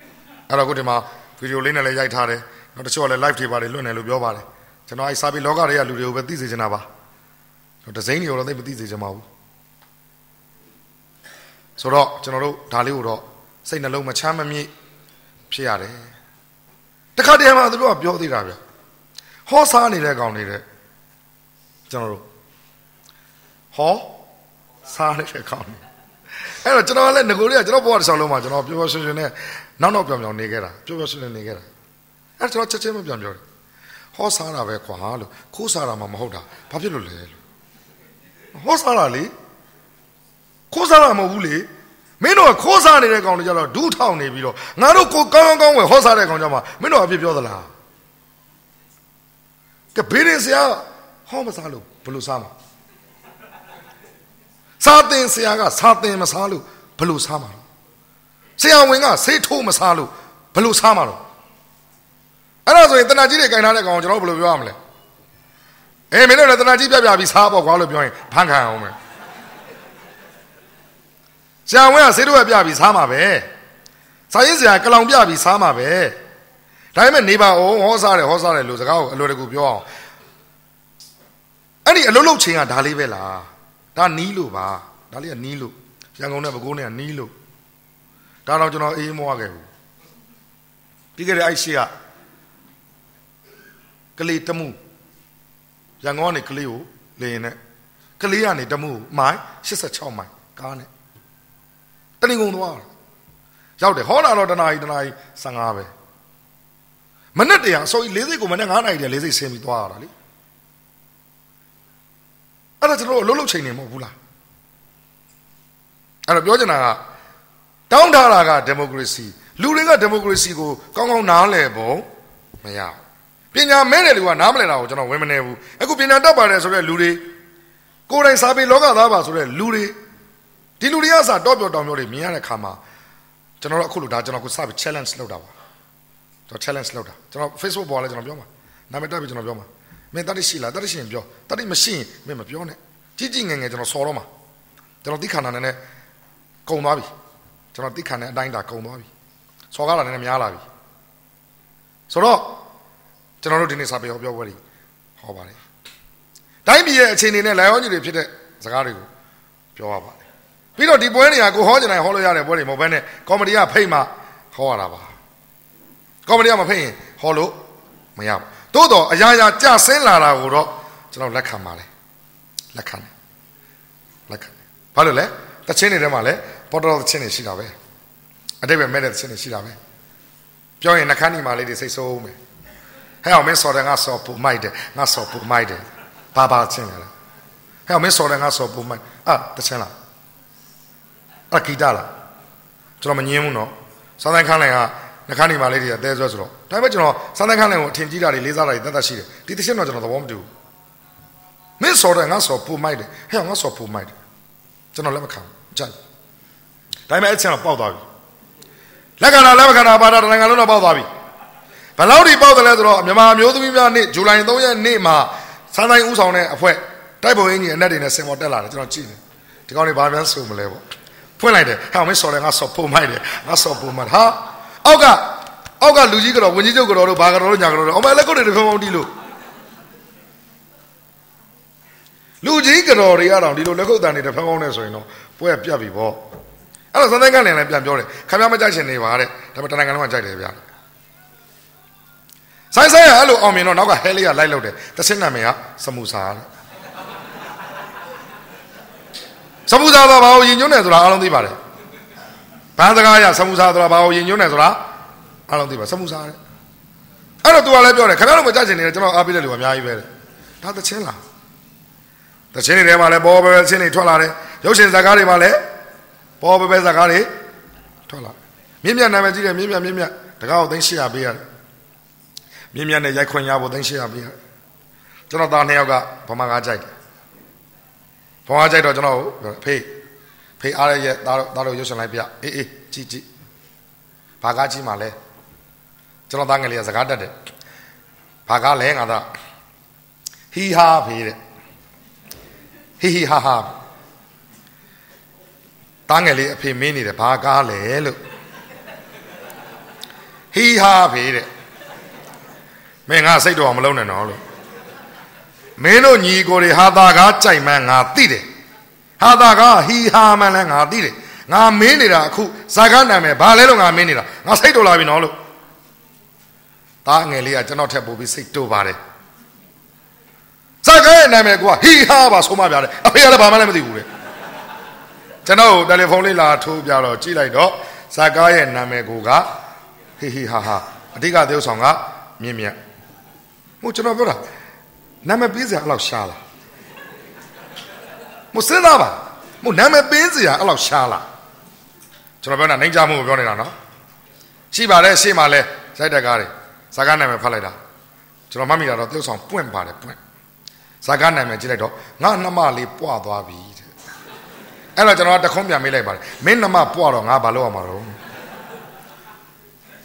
။အဲ့တော့အခုဒီမှာဗီဒီယိုလေးနဲ့လည်းရိုက်ထားတယ်နောက်တချို့ကလည်း live တွေပါတယ်လွတ်နေလို့ပြောပါတယ် ကျွန်တော်အဲစာပေလောကတွေကလူတွေကိုပဲသိစေချင်တာပါတော့ဒီဇိင်းတွေကိုတော့သိမသိစေချင်ပါဘူးဆိုတော့ကျွန်တော်တို့ဒါလေးကိုတော့စိတ်နှလုံးမချမ်းမမြေ့ဖြစ်ရတယ်တခါတည်းမှာသူတို့ကပြောသေးတာဗျဟောစားနေတဲ့ကောင်နေတဲ့ကျွန်တော်တို့ဟောစားနေတဲ့ကောင်နေအဲ့တော့ကျွန်တော်လည်းငကိုလေးကကျွန်တော်ဘဝတစ်လျှောက်လုံးမှာကျွန်တော်ပျော်ပျော်ရွှင်ရွှင်နဲ့နောက်နောက်ပြောင်ပြောင်နေခဲ့တာပျော်ပျော်ရွှင်ရွှင်နေခဲ့တာအဲ့ကျွန်တော်ချက်ချင်းမပြောင်ပြောတယ် ဟောစားတာပဲခွာလို့ခိုးစားတာမှမဟုတ်တာဘာဖြစ်လို့လဲလို့ဟောစားတာလေခိုးစားတာမဟုတ်ဘူးလေမင်းတို့ကခိုးစားနေတဲ့ကောင်တွေကြတော့ဒူးထောင်နေပြီးတော့ငါတို့ကိုကောင်းကောင်းကောင်းဝယ်ဟောစားတဲ့ကောင်ကြမှာမင်းတို့အဖြစ်ပြောသလားကဘေးရင်ဆရာဟောမစားလို့ဘယ်လိုစားမှာစားတင်ဆရာကစားတင်မစားလို့ဘယ်လိုစားမှာလဲဆရာဝန်ကဆေးထိုးမစားလို့ဘယ်လိုစားမှာလဲ အဲ့ဒါဆိုရင်တဏှာကြီးတွေကင်ထားတဲ့ကောင်ကျွန်တော်ဘယ်လိုပြောရမလဲအေးမင်းတို့လည်းတဏှာကြီးပြပြပြီးစားပေါ့ကွာလို့ပြောရင်ဖန်ခံအောင်မယ်ဆရာဝန်ကဆေးထိုးရပြပြီးစားမှာပဲစားရင်ဆရာကလောင်ပြပြီးစားမှာပဲဒါပေမဲ့နေပါအောင်ဟောစားတယ်ဟောစားတယ်လို့စကားကိုအလိုတကူပြောအောင်အဲ့ဒီအလုံးလုံးချင်းကဒါလေးပဲလားဒါနီးလို့ပါဒါလေးကနီးလို့ရန်ကုန်နဲ့ပဲကိုးနဲ့ကနီးလို့ဒါတော့ကျွန်တော်အေးမွားခဲ့ဘူးပြီးခဲ့တဲ့အဲ့ရှိက ကလေးတမှုရန်ကုန်ကနေကလေးကိုလေရင်နဲ့ကလေးကနေတမှုမိုင်86မိုင်ကားနဲ့တနင်္ဂနွေသွားရောက်တယ်ဟောတာတော့တနားကြီးတနားကြီး15ပဲမနေ့တည်းအစိုးရ၄စိတ်ကိုမနေ့9နာရီတည်း၄စိတ်ဆင်းပြီးသွားရတာလေအဲ့ဒါကျွန်တော်အလုံးလုံးချိန်နေမဟုတ်ဘူးလားအဲ့တော့ပြောချင်တာကတောင်းထားတာကဒီမိုကရေစီလူတွေကဒီမိုကရေစီကိုကောင်းကောင်းနားလည်ဖို့မရ ပညာမဲ့တဲ့လူကနားမလည်တာကိုကျွန်တော်ဝင်မနေဘူးအခုပညာတတ်ပါတယ်ဆိုတဲ့လူတွေကိုယ်တိုင်စာပေလောကသားပါဆိုတဲ့လူတွေဒီလူတွေကစာတော့ပြောတောင်ပြောတွေမြင်ရတဲ့ခါမှာကျွန်တော်တို့အခုလိုဒါကျွန်တော်ကိုစပြီး challenge လုပ်တာပါကျွန်တော် challenge လုပ်တာကျွန်တော် Facebook ပေါ်လဲကျွန်တော်ပြောမှာနာမည်တက်ပြီးကျွန်တော်ပြောမှာမင်းတတိရှိလားတတိရှိရင်ပြောတတိမရှိရင်မင်းမပြောနဲ့ကြီးကြီးငယ်ငယ်ကျွန်တော်ဆော်တော့မှာကျွန်တော်တိခန္ဓာနဲ့ကုံသွားပြီကျွန်တော်တိခန္ဓာအတိုင်းတာကုံသွားပြီစော်ကားတာလည်းများလာပြီဆိုတော့ ကျွန်တော်တို့ဒီနေ့စာပေဟောပြောပွဲတွေဟောပါတယ်တိုင်းပြည်ရဲ့အခြေအနေနဲ့လာရောကြီးတွေဖြစ်တဲ့စကားတွေကိုပြောရပါတယ်ပြီးတော့ဒီပွဲနေရာကိုဟောကြတယ်ဟောလို့ရတဲ့ပွဲတွေမဟုတ်ဘဲနဲ့ကော်မတီကဖိတ်မှဟောရတာပါကော်မတီကမဖိတ်ရင်ဟောလို့မရဘူးသို့တော့အရာရာကြဆင်းလာတာကိုတော့ကျွန်တော်လက်ခံပါတယ်လက်ခံတယ်လက်ခံတယ်ဘာလို့လဲတချင်းတွေထဲမှာလဲပေါ်တော်တချင်းတွေရှိတာပဲအတိတ်ပဲမဲ့တဲ့တချင်းတွေရှိတာပဲပြောရင်နှခမ်းဒီမာလေးတွေစိတ်ဆိုးမယ် ဟဲ့အောင်မင်းစော်တယ်ငါစော်ပူမိုက်တယ်ငါစော်ပူမိုက်တယ်ဘာဘာချင်းလဲဟဲ့အောင်မင်းစော်တယ်ငါစော်ပူမိုက်အာတချင်းလားအကီတာလားကျွန်တော်မငင်းဘူးနော်စောင်းတိုင်းခန်းလိုက်ဟာနှခမ်းဒီမာလေးတွေကတဲဆွဲဆိုတော့ဒါပေမဲ့ကျွန်တော်စောင်းတိုင်းခန်းလိုက်ကိုအထင်ကြီးတာတွေလေးစားတာတွေတတ်တတ်ရှိတယ်ဒီတချင်းတော့ကျွန်တော်သဘောမတူဘူးမင်းစော်တယ်ငါစော်ပူမိုက်တယ်ဟဲ့အောင်ငါစော်ပူမိုက်တယ်ကျွန်တော်လက်မခံကြိုက်ဒါပေမဲ့အချင်းတော့ပေါက်သွားပြီလက်ကနာလက်မခံတာပါတာတနိုင်ငံလုံးတော့ပေါက်သွားပြီ ဘယ်လောက်ထိပေါက်တယ်လဲဆိုတော့မြန်မာမျိုးသမီးများနေ့ဇူလိုင်3ရက်နေ့မှာစမ်းတိုင်းဥဆောင်တဲ့အဖွဲ့တိုက်ပုံအင်ကြီးအနက်တွေနဲ့စင်ပေါ်တက်လာတယ်ကျွန်တော်ကြည့်တယ်ဒီကောင်တွေဘာပြန်ဆိုမလဲပေါ့ဖွင့်လိုက်တယ်ဟဲ့မင်းစော်တယ်ငါစော်ပုံမိုက်တယ်ငါစော်ပုံမိုက်ဟာအောက်ကအောက်ကလူကြီးကတော့ဝင်းကြီးချုပ်ကတော့တို့ဘာကတော့တို့ညာကတော့တို့အမေလက်ကုတ်တွေဖုံဖုံတီးလို့လူကြီးကတော့တွေကတော့ဒီလိုလက်ကုတ်တန်တွေဖုံဖုံနေဆိုရင်တော့ပွဲပြတ်ပြီပေါ့အဲ့တော့စမ်းတိုင်းကလည်းပြန်ပြောတယ်ခင်ဗျားမကြိုက်ချင်နေပါတဲ့ဒါပေမဲ့တနင်္ဂနွေကကြိုက်တယ်ဗျာ ဆိုင်ဆိုင်ကအဲ့လိုအောင်မြင်တော့နောက်ကဟဲလေးကလိုက်လို့တယ်တဆင်းနာမည်ကစမူစာတဲ့စမူစာတော့ဘာကိုယဉ်ညွန်းတယ်ဆိုတာအားလုံးသိပါတယ်ဘာစကားရစမူစာဆိုတာဘာကိုယဉ်ညွန်းတယ်ဆိုတာအားလုံးသိပါစမူစာတဲ့အဲ့တော့သူကလည်းပြောတယ်ခင်ဗျားတို့မကြိုက်ချင်နေတယ်ကျွန်တော်အားပေးတဲ့လူကအများကြီးပဲတဲ့ဒါတချင်းလားတချင်းတွေထဲမှာလည်းဘောပဲပဲချင်းတွေထွက်လာတယ်ရုပ်ရှင်ဇာတ်ကားတွေမှာလည်းဘောပဲပဲဇာတ်ကားတွေထွက်လာမြင့်မြတ်နာမည်ကြီးတယ်မြင့်မြတ်မြင့်မြတ်တကားကိုသိန်း800ပေးရတယ် မြင်းမြတ်နဲ့ရိုက်ခွင့်ရဖို့သိန်း800ပေးရကျွန်တော်သားနှစ်ယောက်ကဗမာကားကြိုက်တယ်ဗမာကြိုက်တော့ကျွန်တော်ပြောဖေးဖေးအားရရဲ့သားတို့သားတို့ရုပ်ရှင်လိုက်ပြအေးအေးကြည့်ကြည့်ဘာကားကြည့်မှလဲကျွန်တော်သားငယ်လေးကစကားတက်တယ်ဘာကားလဲငါသားဟီဟာဖေးတဲ့ဟီဟီဟာဟာသားငယ်လေးအဖေမင်းနေတယ်ဘာကားလဲလို့ဟီဟာဖေးတဲ့ မင်းငါစိတ်တော်မလုံးနဲ့တော့လို့မင်းတို့ညီကိုတွေဟာတာကားကြိုက်မှန်းငါသိတယ်ဟာတာကားဟီဟာမှန်းလည်းငါသိတယ်ငါမင်းနေတာအခုဇာကားနာမည်ဘာလဲလို့ငါမင်းနေတာငါစိတ်တော်လာပြီနော်လို့တားငယ်လေးကကျွန်တော်ထက်ပို့ပြီးစိတ်တိုးပါတယ်ဇာကားရဲ့နာမည်ကဟီဟာပါဆိုမှပြတယ်အဖေကလည်းဘာမှလည်းမသိဘူးလေကျွန်တော်တယ်လီဖုန်းလေးလာထိုးပြတော့ကြည့်လိုက်တော့ဇာကားရဲ့နာမည်ကဟီဟီဟာဟာအဓိကသေုပ်ဆောင်ကမြင့်မြတ် ဟိုကျွန်တော်ပြောတာနာမည်ပေးစရာအဲ့လောက်ရှားလားမစဉ်းစားပါမနာမည်ပေးစရာအဲ့လောက်ရှားလားကျွန်တော်ပြောတာနိုင်ကြမှုကိုပြောနေတာနော်ရှိပါတယ်ရှေ့မှာလဲစိုက်တက်ကားတွေဇာကနာမည်ဖတ်လိုက်တာကျွန်တော်မှတ်မိတာတော့တရုတ်ဆောင်ပွင့်ပါတယ်ပွင့်ဇာကနာမည်ကြည့်လိုက်တော့ငါနှမလေးပွားသွားပြီတဲ့အဲ့တော့ကျွန်တော်တခုံးပြန်မေးလိုက်ပါတယ်မင်းနှမပွားတော့ငါဘာလုပ်ရမှာတော့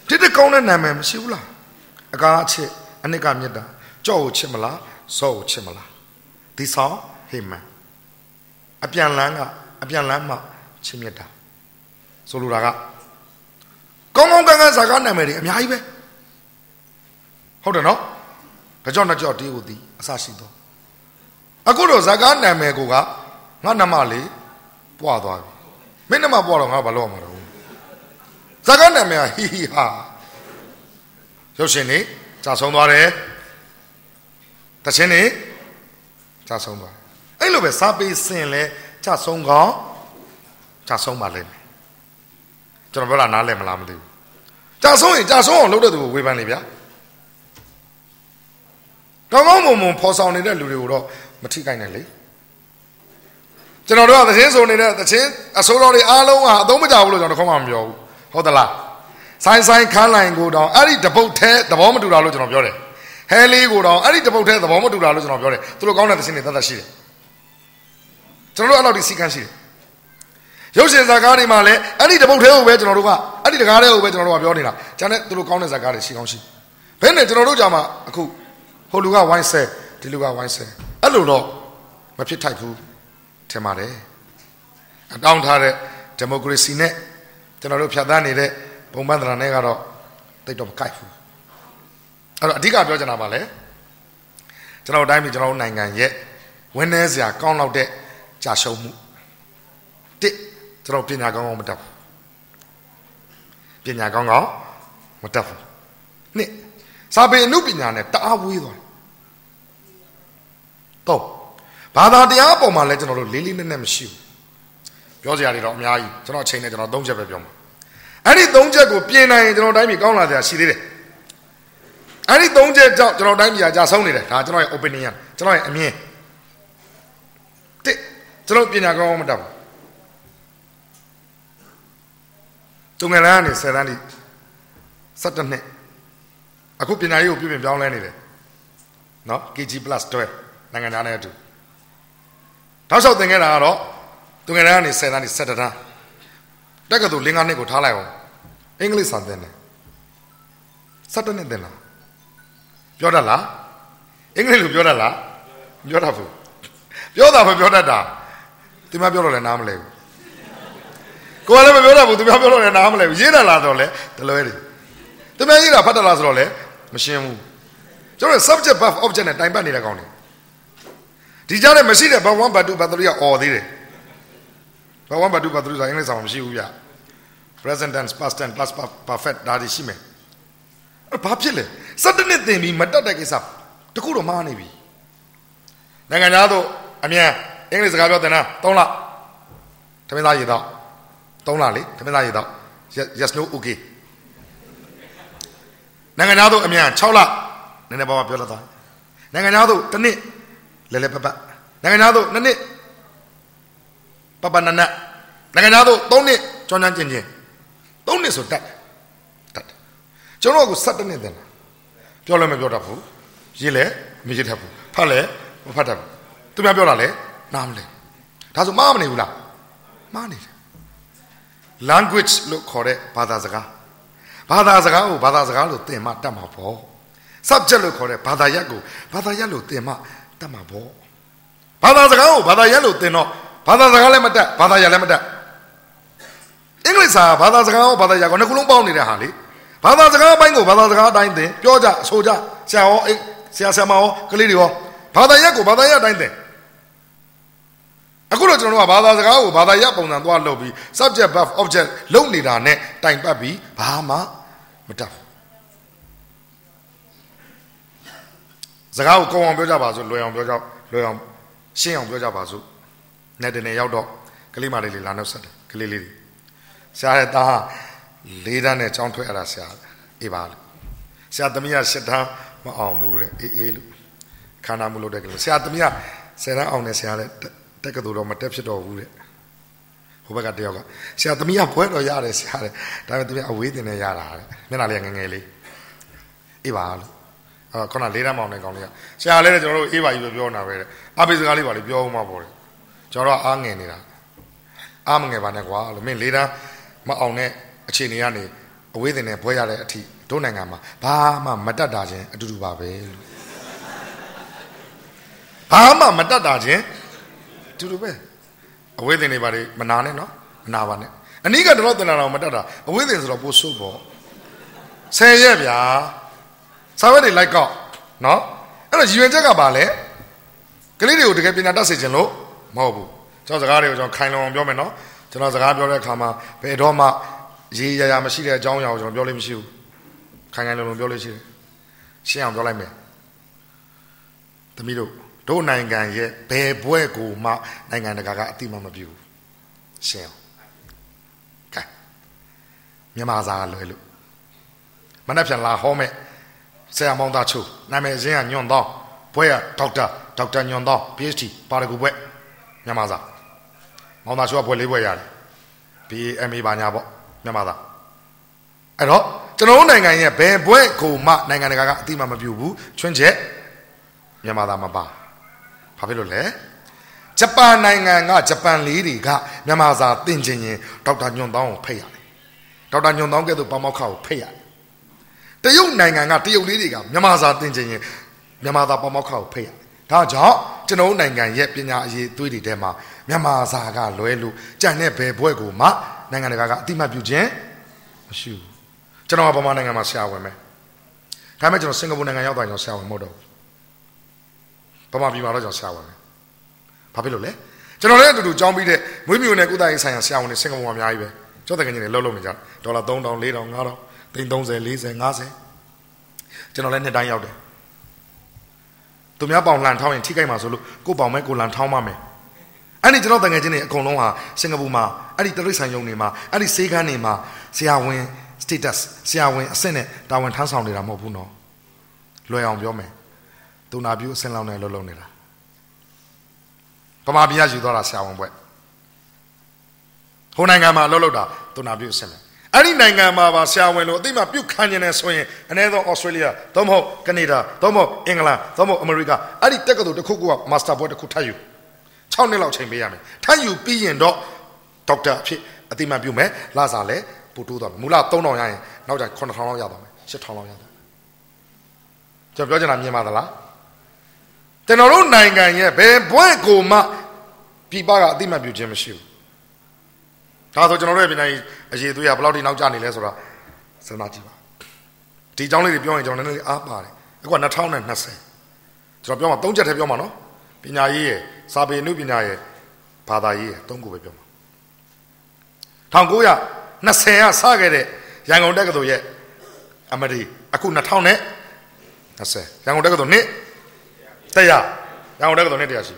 ဒီတကောင်းတဲ့နာမည်မရှိဘူးလားအကားအချစ် အနှစ်ကမြတ်တာကြော့ကိုချစ်မလားစော့ကိုချစ်မလားဒီဆောင်ဟေမန်အပြန်လန်းကအပြန်လန်းမှချစ်မြတ်တာဆိုလိုတာကကောင်းကောင်းကန်းကန်းဇာကနာမည်တွေအများကြီးပဲဟုတ်တယ်နော်ကြောက်နဲ့ကြောက်တေးကိုတီးအစရှိတော့အခုတော့ဇာကနာမည်ကိုကငါနမလေးပွားသွားပြီမင်းနမပွားတော့ငါဘာလုပ်ရမှာတော့ဇာကနာမည်ဟီဟီဟာရုပ်ရှင်နေ ကြာဆုံးသွားတယ်တခြင်းနေကြာဆုံးသွားအဲ့လိုပဲစာပေစင်လဲကြာဆုံးကောင်းကြာဆုံးပါလိမ့်မယ်ကျွန်တော်ပြောတာနားလည်မလားမသိဘူးကြာဆုံးရင်ကြာဆုံးအောင်လုပ်တဲ့သူကိုဝေဖန်လေဗျာကောင်းကောင်းမွန်မွန်ဖော်ဆောင်နေတဲ့လူတွေကိုတော့မထိခိုက်နိုင်လေကျွန်တော်တို့ကသခြင်းဆိုနေတဲ့သခြင်းအစိုးရတွေအားလုံးကအသုံးမကျဘူးလို့ကျွန်တော်တခေါမှမပြောဘူးဟုတ်သလား ဆိုင်ဆိုင်ခန်းလိုက်ကိုတောင်အဲ့ဒီတပုတ်ထဲသဘောမတူတာလို့ကျွန်တော်ပြောတယ်ဟဲလေးကိုတောင်အဲ့ဒီတပုတ်ထဲသဘောမတူတာလို့ကျွန်တော်ပြောတယ်သူတို့ကောင်းတဲ့သရှင်တွေတတ်တတ်ရှိတယ်ကျွန်တော်တို့အဲ့လောက်ဒီစီကန်းရှိတယ်ရုပ်ရှင်ဇာကားတွေမှာလည်းအဲ့ဒီတပုတ်ထဲကိုပဲကျွန်တော်တို့ကအဲ့ဒီတကားထဲကိုပဲကျွန်တော်တို့ကပြောနေတာကျန်တဲ့သူတို့ကောင်းတဲ့ဇာကားတွေရှိကောင်းရှိဘယ်နဲ့ကျွန်တော်တို့ကြာမှာအခုဟိုလူကဝိုင်းဆဲဒီလူကဝိုင်းဆဲအဲ့လိုတော့မဖြစ်ထိုက်ဘူးထင်ပါတယ်အတောင်းထားတဲ့ဒီမိုကရေစီနဲ့ကျွန်တော်တို့ဖြတ်သန်းနေတဲ့ ပုံမှန်သဏ္ဍာန်နဲ့ကတော့တိတ်တော့မကိုက်ဘူးအဲ့တော့အဓိကပြောချင်တာပါလေကျွန်တော်တိုင်းပြည်ကျွန်တော်တို့နိုင်ငံရဲ့ဝင်းနေစရာကောင်းလောက်တဲ့ကြာရှုံးမှုတစ်ကျွန်တော်ပညာကောင်းကောင်းမတတ်ဘူးပညာကောင်းကောင်းမတတ်ဘူးနှစ်စာပေအမှုပညာနဲ့တအားဝေးသွားတယ်တော့ဘာသာတရားအပေါ်မှာလည်းကျွန်တော်တို့လေးလေးနက်နက်မရှိဘူးပြောစရာတွေတော့အများကြီးကျွန်တော်အချိန်နဲ့ကျွန်တော်သုံးချက်ပဲပြောမှာ အဲ့ဒီသုံးချက်ကိုပြင်နိုင်ရင်ကျွန်တော်တိုင်းပြည်ကောင်းလာစရာရှိသေးတယ်အဲ့ဒီသုံးချက်ကြောင့်ကျွန်တော်တိုင်းပြည်ကကြာဆုံးနေတယ်ဒါကျွန်တော်ရဲ့ opinion ကျွန်တော်ရဲ့အမြင်တစ်ကျွန်တော်ပညာကောင်းအောင်မတတ်ဘူးတုံငယ်လန်းကနေ10တန်းထိ17နှစ်အခုပညာရေးကိုပြုပြင်ပြောင်းလဲနေတယ်နော် KG+ 12နိုင်ငံသားနဲ့အတူနောက်လျှောက်သင်ခဲ့တာကတော့တုံငယ်လန်းကနေ10တန်းထိ17တန်းတက္ကသိုလ်5နှစ်ကိုထားလိုက်အောင် အင်္ဂလိပ်စာသင်တယ်17နှစ်သင်လားပြောတတ်လားအင်္ဂလိပ်လိုပြောတတ်လားပြောတတ်ဘူးပြောတာမပြောတတ်တာသူမပြောတော့လည်းနားမလဲဘူးကိုယ်ကလည်းမပြောတတ်ဘူးသူမပြောတော့လည်းနားမလဲဘူးရေးတယ်လားတော့လေတလွဲတယ်သူမရေးတာဖတ်တယ်လားဆိုတော့လေမရှင်းဘူးကျွန်တော် subject verb object နဲ့တိုင်ပတ်နေတဲ့ကောင်တွေဒီကြားထဲမရှိတဲ့ verb 1 verb 2 verb 3ကអော်သေးတယ် verb 1 verb 2 verb 3ဆိုတာအင်္ဂလိပ်စာမှာမရှိဘူးဗျ present tense past tense past perfect ဒါတွေရှိမယ်အဲ့ဘာဖြစ်လဲစက်တနစ်သင်ပြီးမတတ်တဲ့ကိစ္စတခုတော့မှားနေပြီနိုင်ငံသားတို့အမြန်အင်္ဂလိပ်စကားပြောသင်တာ3လသမင်းသားရေတော့3လလေသမင်းသားရေတော့ yes no okay နိုင်ငံသားတို့အမြန်6လနည်းနည်းပါးပါပြောလာတာနိုင်ငံသားတို့တစ်နှစ်လဲလဲပပနိုင်ငံသားတို့နှစ်နှစ်ပပနနနိုင်ငံသားတို့3နှစ်ကြောင်းချမ်းကျင်ကျင်3 နှစ်ဆိုတတ်တတ်ကျွန်တော်က7နှစ်သင်တာပြောလည်းမပြောတတ်ဘူးရေးလည်းမရေးတတ်ဘူးဖတ်လည်းမဖတ်တတ်ဘူးသူများပြောတာလည်းနားမလဲဒါဆိုမှားမနေဘူးလားမှားနေတယ် language လို့ခေါ်တဲ့ဘာသာစကားဘာသာစကားကိုဘာသာစကားလို့သင်မှတတ်မှာပေါ့ subject လို့ခေါ်တဲ့ဘာသာရပ်ကိုဘာသာရပ်လို့သင်မှတတ်မှာပေါ့ဘာသာစကားကိုဘာသာရပ်လို့သင်တော့ဘာသာစကားလည်းမတတ်ဘာသာရပ်လည်းမတတ် အင်္ဂလိပ်စာဘာသာစကားကိုဘာသာရပ်ကိုနှစ်ခုလုံးပေါင်းနေတဲ့ဟာလေဘာသာစကားအပိုင်းကိုဘာသာစကားအတိုင်းသင်ပြောကြဆိုကြဆရာဟောဆရာဆရာမဟောကလေးတွေဟောဘာသာရပ်ကိုဘာသာရပ်အတိုင်းသင်အခုတော့ကျွန်တော်တို့ကဘာသာစကားကိုဘာသာရပ်ပုံစံသွားလုပ်ပြီး subject verb object လုပ်နေတာနဲ့တိုင်ပတ်ပြီးဘာမှမတတ်ဘူးစကားကိုကောင်းအောင်ပြောကြပါစို့လွယ်အောင်ပြောကြလွယ်အောင်ရှင်းအောင်ပြောကြပါစို့နဲ့တနေ့ရောက်တော့ကလေးမလေးလေးလာနှုတ်ဆက်တယ်ကလေးလေးတွေ ဆရာရဲ့သားလေးတန်းနဲ့ကြောင်းထွက်ရတာဆရာအေးပါလို့ဆရာသမီးကရှစ်တန်းမအောင်ဘူးတဲ့အေးအေးလို့ခန္ဓာမှုလို့တဲ့ကလေးဆရာသမီးကဆယ်တန်းအောင်နေဆရာလည်းတက်ကတူတော့မတက်ဖြစ်တော့ဘူးတဲ့ဟိုဘက်ကတယောက်ကဆရာသမီးကဘွဲတော်ရတယ်ဆရာတဲ့ဒါပေမဲ့သူကအဝေးတင်နေရတာတဲ့မျက်နှာလေးငငယ်လေးအေးပါလို့အာခုနလေးတန်းမောင်တဲ့ကောင်လေးကဆရာလည်းကျွန်တော်တို့အေးပါကြီးပဲပြောနေတာပဲတဲ့အပိစကားလေးပါလေပြောဦးမှာပေါ့လေကျွန်တော်တို့အားငယ်နေတာအားမငယ်ပါနဲ့ကွာလို့မင်းလေးတန်း မအောင်တဲ့အခြေအနေကနေအဝေးတင်နေဘွဲရတဲ့အထိတို့နိုင်ငံမှာဘာမှမတတ်တာချင်းအတူတူပါပဲလို့ဘာမှမတတ်တာချင်းတူတူပဲအဝေးတင်နေပါလေမနာနဲ့နော်မနာပါနဲ့အနိကတော့တင်လာတော့မတတ်တာအဝေးတင်ဆိုတော့ပိုဆိုးပေါ့ဆယ်ရက်ဗျာစာဝတ်တွေလိုက်ကောက်နော်အဲ့တော့ရည်ရွယ်ချက်ကပါလေကလေးတွေကိုတကယ်ပညာတတ်စေခြင်းလို့မဟုတ်ဘူးကျွန်တော်စကားတွေကိုကျွန်တော်ခိုင်လုံအောင်ပြောမယ်နော် ကျွန်တော်စကားပြောတဲ့အခါမှာဘယ်တော့မှရေးရရမရှိတဲ့အကြောင်းအရာကိုကျွန်တော်ပြောလို့မရှိဘူးခိုင်ခိုင်လုံလုံပြောလို့ရှိတယ်ရှင်းအောင်ပြောလိုက်မယ်သမီးတို့တို့နိုင်ငံရဲ့ဘယ်ဘွဲကိုမှနိုင်ငံတကာကအတိမမပြုဘူးရှင်းအောင်ကဲမြန်မာစာလွယ်လို့မနေ့ပြန်လာဟောမဲ့ဆရာမောင်သားချိုနာမည်စင်းကညွန့်သောဘွဲကဒေါက်တာဒေါက်တာညွန့်သော PhD ပါရဂူဘွဲမြန်မာစာ မောင်သားချိုကဘွဲလေးဘွဲရတယ် BMA ပါညာပေါ့မြန်မာစာအဲ့တော့ကျွန်တော်တို့နိုင်ငံရဲ့ဘယ်ဘွဲကိုမှနိုင်ငံတကာကအတိမမပြုဘူးချွင်းချက်မြန်မာသားမပါဘာဖြစ်လို့လဲဂျပန်နိုင်ငံကဂျပန်လေးတွေကမြန်မာစာသင်ခြင်းရင်ဒေါက်တာညွန့်သောကိုဖိတ်ရတယ်ဒေါက်တာညွန့်သောကဲ့သို့ပေါမောက်ခါကိုဖိတ်ရတယ်တရုတ်နိုင်ငံကတရုတ်လေးတွေကမြန်မာစာသင်ခြင်းရင်မြန်မာစာပေါမောက်ခါကိုဖိတ်ရတယ်ဒါကြောင့်ကျွန်တော်နိုင်ငံရဲ့ပညာအရေးသွေးတွေထဲမှာ မြန်မာစာကလွဲလို့ကြံတဲ့ဘယ်ဘွဲ့ကိုမှနိုင်ငံတကာကအတိမတ်ပြုခြင်းမရှိဘူးကျွန်တော်ကဗမာနိုင်ငံမှာဆရာဝန်ပဲဒါပေမဲ့ကျွန်တော်စင်ကာပူနိုင်ငံရောက်သွားရင်ကျွန်တော်ဆရာဝန်မဟုတ်တော့ဘူးဗမာပြည်မှာတော့ကျွန်တော်ဆရာဝန်ပဲဘာဖြစ်လို့လဲကျွန်တော်လည်းအတူတူကြောင်းပြီးတဲ့မွေးမြူနယ်ကုသရေးဆိုင်ရာဆရာဝန်တွေစင်ကာပူမှာအများကြီးပဲကျောင်းတက္ကသိုလ်တွေလှုပ်လှုပ်နေကြဒေါ်လာ3000 4000 5000သိန်း30 40 50ကျွန်တော်လည်းနှစ်တိုင်းရောက်တယ်သူများပေါင်လှန်ထောင်းရင်ထိခိုက်မှာဆိုလို့ကိုပေါင်မဲကိုလှန်ထောင်းမှမယ် အဲ့ဒီကျွန်တော်တငယ်ချင်းတွေအကုန်လုံးဟာစင်ကာပူမှာအဲ့ဒီတရိတ်ဆိုင်ယုံတွေမှာအဲ့ဒီဆေးခန်းတွေမှာဆရာဝန် status ဆရာဝန်အဆင့်နဲ့တာဝန်ထမ်းဆောင်နေတာမဟုတ်ဘူးနော်လွယ်အောင်ပြောမယ်သူနာပြုအဆင့်လောက်နဲ့လှုပ်လှုပ်နေတာဗမာပြည်ကယူသွားတာဆရာဝန်ဘွဲ့ဟိုနိုင်ငံမှာလှုပ်လှုပ်တာသူနာပြုအဆင့်နဲ့အဲ့ဒီနိုင်ငံမှာပါဆရာဝန်လို့အသိမှပြုတ်ခံနေတယ်ဆိုရင်အနည်းဆုံးဩစတြေးလျသို့မဟုတ်ကနေဒါသို့မဟုတ်အင်္ဂလန်သို့မဟုတ်အမေရိကအဲ့ဒီတက္ကသိုလ်တစ်ခုခုကမာစတာဘွဲ့တစ်ခုထပ်ယူ 6နှစ်လောက်ချိန်ပေးရမယ်ထပ်ယူပြီးရင်တော့ဒေါက်တာအဖြစ်အသိမှပြုမယ်လာစားလဲပို့တိုးသွားမယ်မူလ3000ရရင်နောက်ကျ9000လောက်ရသွားမယ်8000လောက်ရသွားကျွန်တော်ပြောချင်တာမြင်ပါသလားကျွန်တော်တို့နိုင်ငံရဲ့ဘယ်ဘွဲ့ကိုမှပြပကအသိမှပြုခြင်းမရှိဘူးဒါဆိုကျွန်တော်တို့ရဲ့ပြည်နိုင်အရေးသွေးရဘယ်လောက်ထိနောက်ကျနေလဲဆိုတာစဉ်းစားကြည့်ပါဒီအကြောင်းလေးတွေပြောရင်ကျွန်တော်နည်းနည်းအားပါတယ်အခုက2020ကျွန်တော်ပြောမှာ၃ချက်ထဲပြောမှာနော်ပညာရေးရယ် စာပေနုပညာရယ်ဘာသာရေးရယ်သုံးခုပဲပြောမှာ1920ကစခဲ့တဲ့ရန်ကုန်တက္ကသိုလ်ရဲ့အမဒီအခု2000နဲ့20ရန်ကုန်တက္ကသိုလ်နှစ်တရားရန်ကုန်တက္ကသိုလ်နှစ်တရားရှိ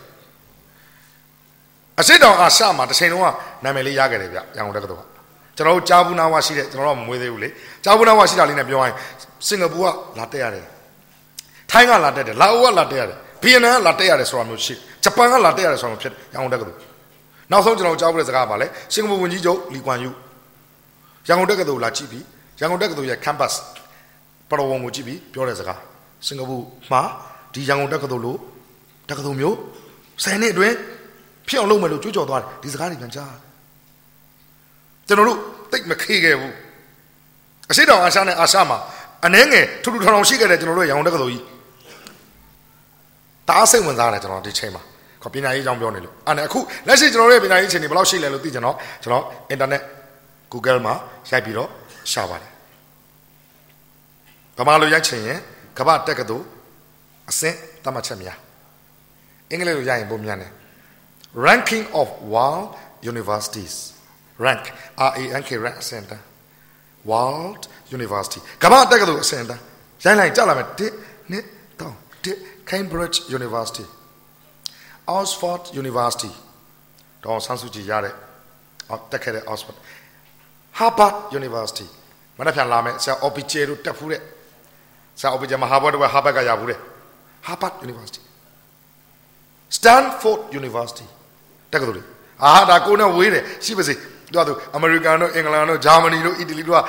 အရှိတောင်အာရှမှာတစ်ချိန်လုံးကနာမည်လေးရခဲ့တယ်ဗျရန်ကုန်တက္ကသိုလ်ကကျွန်တော်တို့ကြားဘူးနာဝရှိတဲ့ကျွန်တော်တို့မမွေးသေးဘူးလေကြားဘူးနာဝရှိတာလေးနဲ့ပြောရင်စင်ကာပူကလာတက်ရတယ်ထိုင်းကလာတက်တယ်လာအိုကလာတက်ရတယ်ဗီယက်နမ်ကလာတက်ရတယ်ဆိုတာမျိုးရှိ ဂျပန်ကလာတက်ရတယ်ဆိုတာမျိုးဖြစ်ရန်ကုန်တက္ကသိုလ်နောက်ဆုံးကျွန်တော်ကြားဘူးတဲ့စကားပါလေစင်ကာပူဝန်ကြီးချုပ်လီကွမ်ယူရန်ကုန်တက္ကသိုလ်လာကြည့်ပြီးရန်ကုန်တက္ကသိုလ်ရဲ့ campus ပရဝုံကိုကြည့်ပြီးပြောတဲ့စကားစင်ကာပူမှာဒီရန်ကုန်တက္ကသိုလ်လို့တက္ကသိုလ်မျိုး10နှစ်အတွင်းဖြစ်အောင်လုပ်မယ်လို့ကြွေးကြော်သွားတယ်ဒီစကားတွေပြန်ကြားကျွန်တော်တို့တိတ်မခေခဲ့ဘူးအရှိတောင်အာရှနဲ့အာရှမှာအနှဲငယ်ထူထူထောင်ထောင်ရှိခဲ့တဲ့ကျွန်တော်တို့ရန်ကုန်တက္ကသိုလ်ကြီး တားစိတ်ဝင်စားတယ်ကျွန်တော်ဒီချိန်မှာခေါ်ပညာရေးအကြောင်းပြောနေလို့အဲ့ဒါအခုလက်ရှိကျွန်တော်တို့ရဲ့ပညာရေးအခြေအနေဘယ်လောက်ရှိလဲလို့သိကြတော့ကျွန်တော် internet Google မှာရိုက်ပြီးတော့ရှာပါတယ်ဗမာလိုရိုက်ချင်ရင်ကမ္ဘာတက္ကသိုလ်အဆင့်တတ်မှတ်ချက်များအင်္ဂလိပ်လိုရရင်ပုံမြန်တယ် ranking of world universities rank R A N K rank center world university ကမ္ဘာတက္ကသိုလ်အဆင့်တန်းရိုင်းလိုက်ကြလာမယ်1 2 3 Cambridge University Oxford University တော့ဆန်းစုကြည်ရတဲ့တက်ခဲ့တဲ့ Oxford Harvard University မနေ့ပြန်လာမယ်ဆရာ Obiche တို့တက်ဖူးတဲ့ဆရာ Obiche မှာ Harvard က Harvard ကရဘူးတဲ့ Harvard University Stanford University တက္ကသိုလ်တွေအာဒါကိုနဲ့ဝေးတယ်ရှိပါစေတို့တို့အမေရိကန်တို့အင်္ဂလန်တို့ဂျာမနီတို့အီတလီတို့က1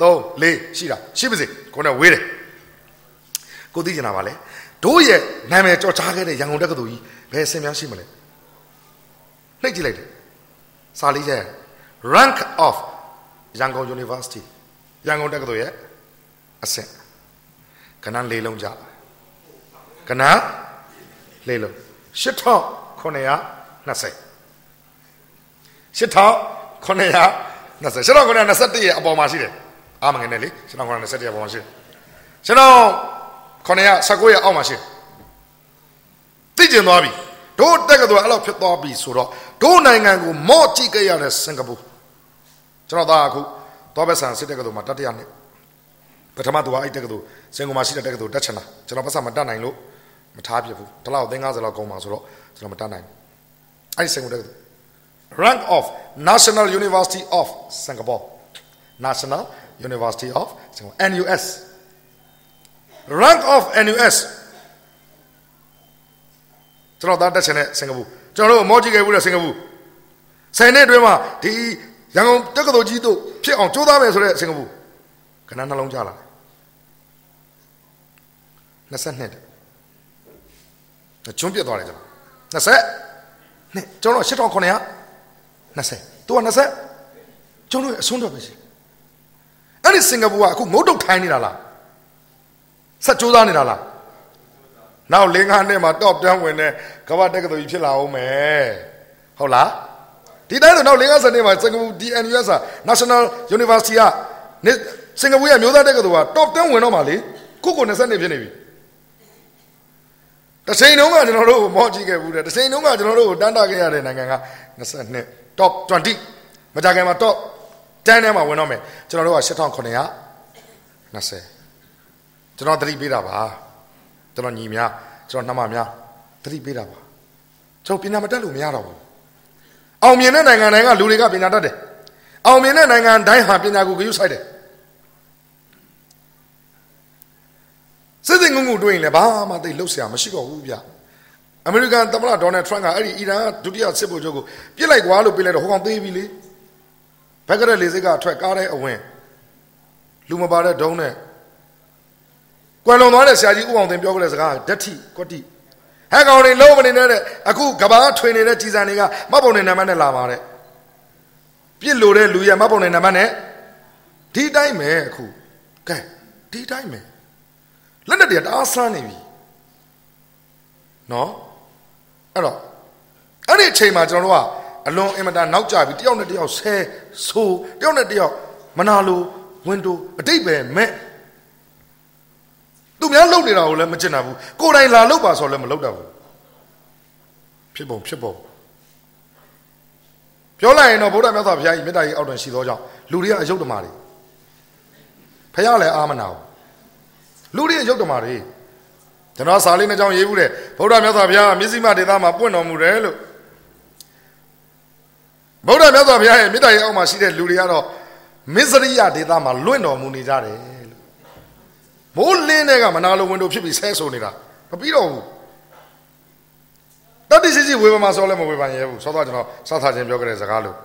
2 3 4ရှိတာရှိပါစေကိုနဲ့ဝေးတယ်ကိုသိကျင်တာပါလေ တို့ရဲ့နာမည်ကြော်ချခဲ့တဲ့ရန်ကုန်တက္ကသိုလ်ကြီးဘယ်အဆင့်များရှိမလဲနှိပ်ကြည့်လိုက်တယ်စာလေးချက် rank of ရန်ကုန် University ရန်ကုန်တက္ကသိုလ်ရဲ့အဆင့်ကဏ္ဍလေးလုံးကြကဏ္ဍလေးလုံး8920 8920 8921ရဲ့အပေါ်မှာရှိတယ်အားမငယ်နဲ့လေ8921ရဲ့အပေါ်မှာရှိတယ်ကျွန်တော် 919ရဲ့အောက်မှာရှိတယ်သိကျင်သွားပြီတို့တက်ကတော်အဲ့လိုဖြစ်သွားပြီဆိုတော့တို့နိုင်ငံကိုမော့ကြည့်ကြရတဲ့စင်ကာပူကျွန်တော်သားအခုတောဘက်ဆန်စစ်တက်ကတော်မှာတတိယနှစ်ပထမသူကအဲ့တက်ကတော်စင်ကာပူမှာရှိတဲ့တက်ကတော်တက်ချင်တာကျွန်တော်ပတ်စံမတက်နိုင်လို့မထားပြဘူးဒီလောက်350လောက်ကုန်ပါဆိုတော့ကျွန်တော်မတက်နိုင်အဲ့ဒီစင်ကာပူတက်ကတော် rank of National University of Singapore National University of Singapore NUS rank of NUS ကျွန်တော်သားတက်ချင်တဲ့စင်ကာပူကျွန်တော်တို့မောကြည့်ခဲ့ဘူးတဲ့စင်ကာပူဆယ်နှစ်အတွင်းမှာဒီရန်ကုန်တက္ကသိုလ်ကြီးတို့ဖြစ်အောင်ကြိုးစားမယ်ဆိုတဲ့စင်ကာပူခဏနှလုံးကြလာ22တဲ့ကျွန်းပြတ်သွားတယ်ကျွန်တော်20နှစ်ကျွန်တော်8900 20သူက20ကျွန်တော်အဆုံးတော့ပဲရှိအဲ့ဒီစင်ကာပူကအခုငုတ်တုတ်ထိုင်းနေတာလား ဆက်ကြိုးစားနေတာလားနောက်၄၅နှစ်မှာ top 10ဝင်တဲ့ကမ္ဘာတက္ကသိုလ်ကြီးဖြစ်လာအောင်မယ်ဟုတ်လားဒီတိုင်းဆိုနောက်50နှစ်မှာစင်ကာပူ DNUS National University ကစင်ကာပူရဲ့မျိုးသားတက္ကသိုလ်က top 10ဝင်တော့မှာလေခုကို20နှစ်ဖြစ်နေပြီတစ်ချိန်တုန်းကကျွန်တော်တို့ကိုမော့ကြည့်ခဲ့ဘူးတဲ့တစ်ချိန်တုန်းကကျွန်တော်တို့ကိုတန်းတာခဲ့ရတဲ့နိုင်ငံက22 top 20မကြခင်မှာ top 10ထဲမှာဝင်တော့မယ်ကျွန်တော်တို့က8920 ကျွန်တော်သတိပေးတာပါကျွန်တော်ညီများကျွန်တော်နှမများသတိပေးတာပါကျွန်တော်ပညာမတတ်လို့မရတော့ဘူးအောင်မြင်တဲ့နိုင်ငံတိုင်းကလူတွေကပညာတတ်တယ်အောင်မြင်တဲ့နိုင်ငံတိုင်းဟာပညာကိုဂရုစိုက်တယ်စစ်စစ်ငုံငုံတွေ့ရင်လည်းဘာမှသိလှုပ်ရှားမရှိတော့ဘူးဗျအမေရိကန်သမ္မတဒေါ်နယ်ထရန့်ကအဲ့ဒီအီရန်ကဒုတိယစစ်ဗိုလ်ချုပ်ကိုပြစ်လိုက်ကွာလို့ပြစ်လိုက်တော့ဟိုကောင်သေးပြီလေဘက်ကရက်လေစိတ်ကထွက်ကားတဲ့အဝင်လူမပါတဲ့ဒုံးနဲ့ ကွယ်လွန်သွားတဲ့ဆရာကြီးဦးအောင်တင်ပြောခဲ့တဲ့စကားဓာတ်ထိကွတိဟဲ့ကောင်တွေလုံးမနေနဲ့အခုကဘာထွင်နေတဲ့ကြီးစံတွေကမတ်ပုံနေနံပါတ်နဲ့လာပါတဲ့ပြစ်လို့တဲ့လူရဲ့မတ်ပုံနေနံပါတ်နဲ့ဒီတိုင်းပဲအခုကဲဒီတိုင်းပဲလက်နဲ့တည်းတအားဆန်းနေပြီနော်အဲ့တော့အဲ့ဒီအချိန်မှာကျွန်တော်တို့ကအလွန်အင်မတန်နောက်ကျပြီတယောက်နဲ့တယောက်ဆဲဆိုတယောက်နဲ့တယောက်မနာလိုဝင်တိုအတိတ်ပဲမဲ့ သူများလုံနေတာကိုလည်းမကျင်တာဘူးကိုယ်တိုင်လာလို့ပါဆိုလည်းမလုပ်တတ်ဘူးဖြစ်ပုံဖြစ်ပုံပြောလိုက်ရင်တော့ဗုဒ္ဓမြတ်စွာဘုရားကြီးမေတ္တာကြီးအောက်တွင်ရှိသောကြောင့်လူတွေကအယုတ်တမာတွေဖះလည်းအာမနာဘူးလူတွေအယုတ်တမာတွေကျွန်တော်စာလေးနှစ်ကြောင်းရေးဘူးတဲ့ဗုဒ္ဓမြတ်စွာဘုရားမျက်စိမှဒေသမှာပွင့်တော်မူတယ်လို့ဗုဒ္ဓမြတ်စွာဘုရားရဲ့မေတ္တာရဲ့အောက်မှာရှိတဲ့လူတွေကတော့မစ္စရိယဒေသမှာလွင့်တော်မူနေကြတယ်လို့ မိုးလင်းတဲ့ကမနာလိုဝင်တို့ဖြစ်ပြီးဆဲဆိုနေတာမပြီးတော့ဘူးတတိစီစီဝေဘာမှာဆောလဲမဝေဘာရဲဘူးဆောတော့ကျွန်တော်စောက်ထားခြင်းပြောခဲ့တဲ့စကားလို့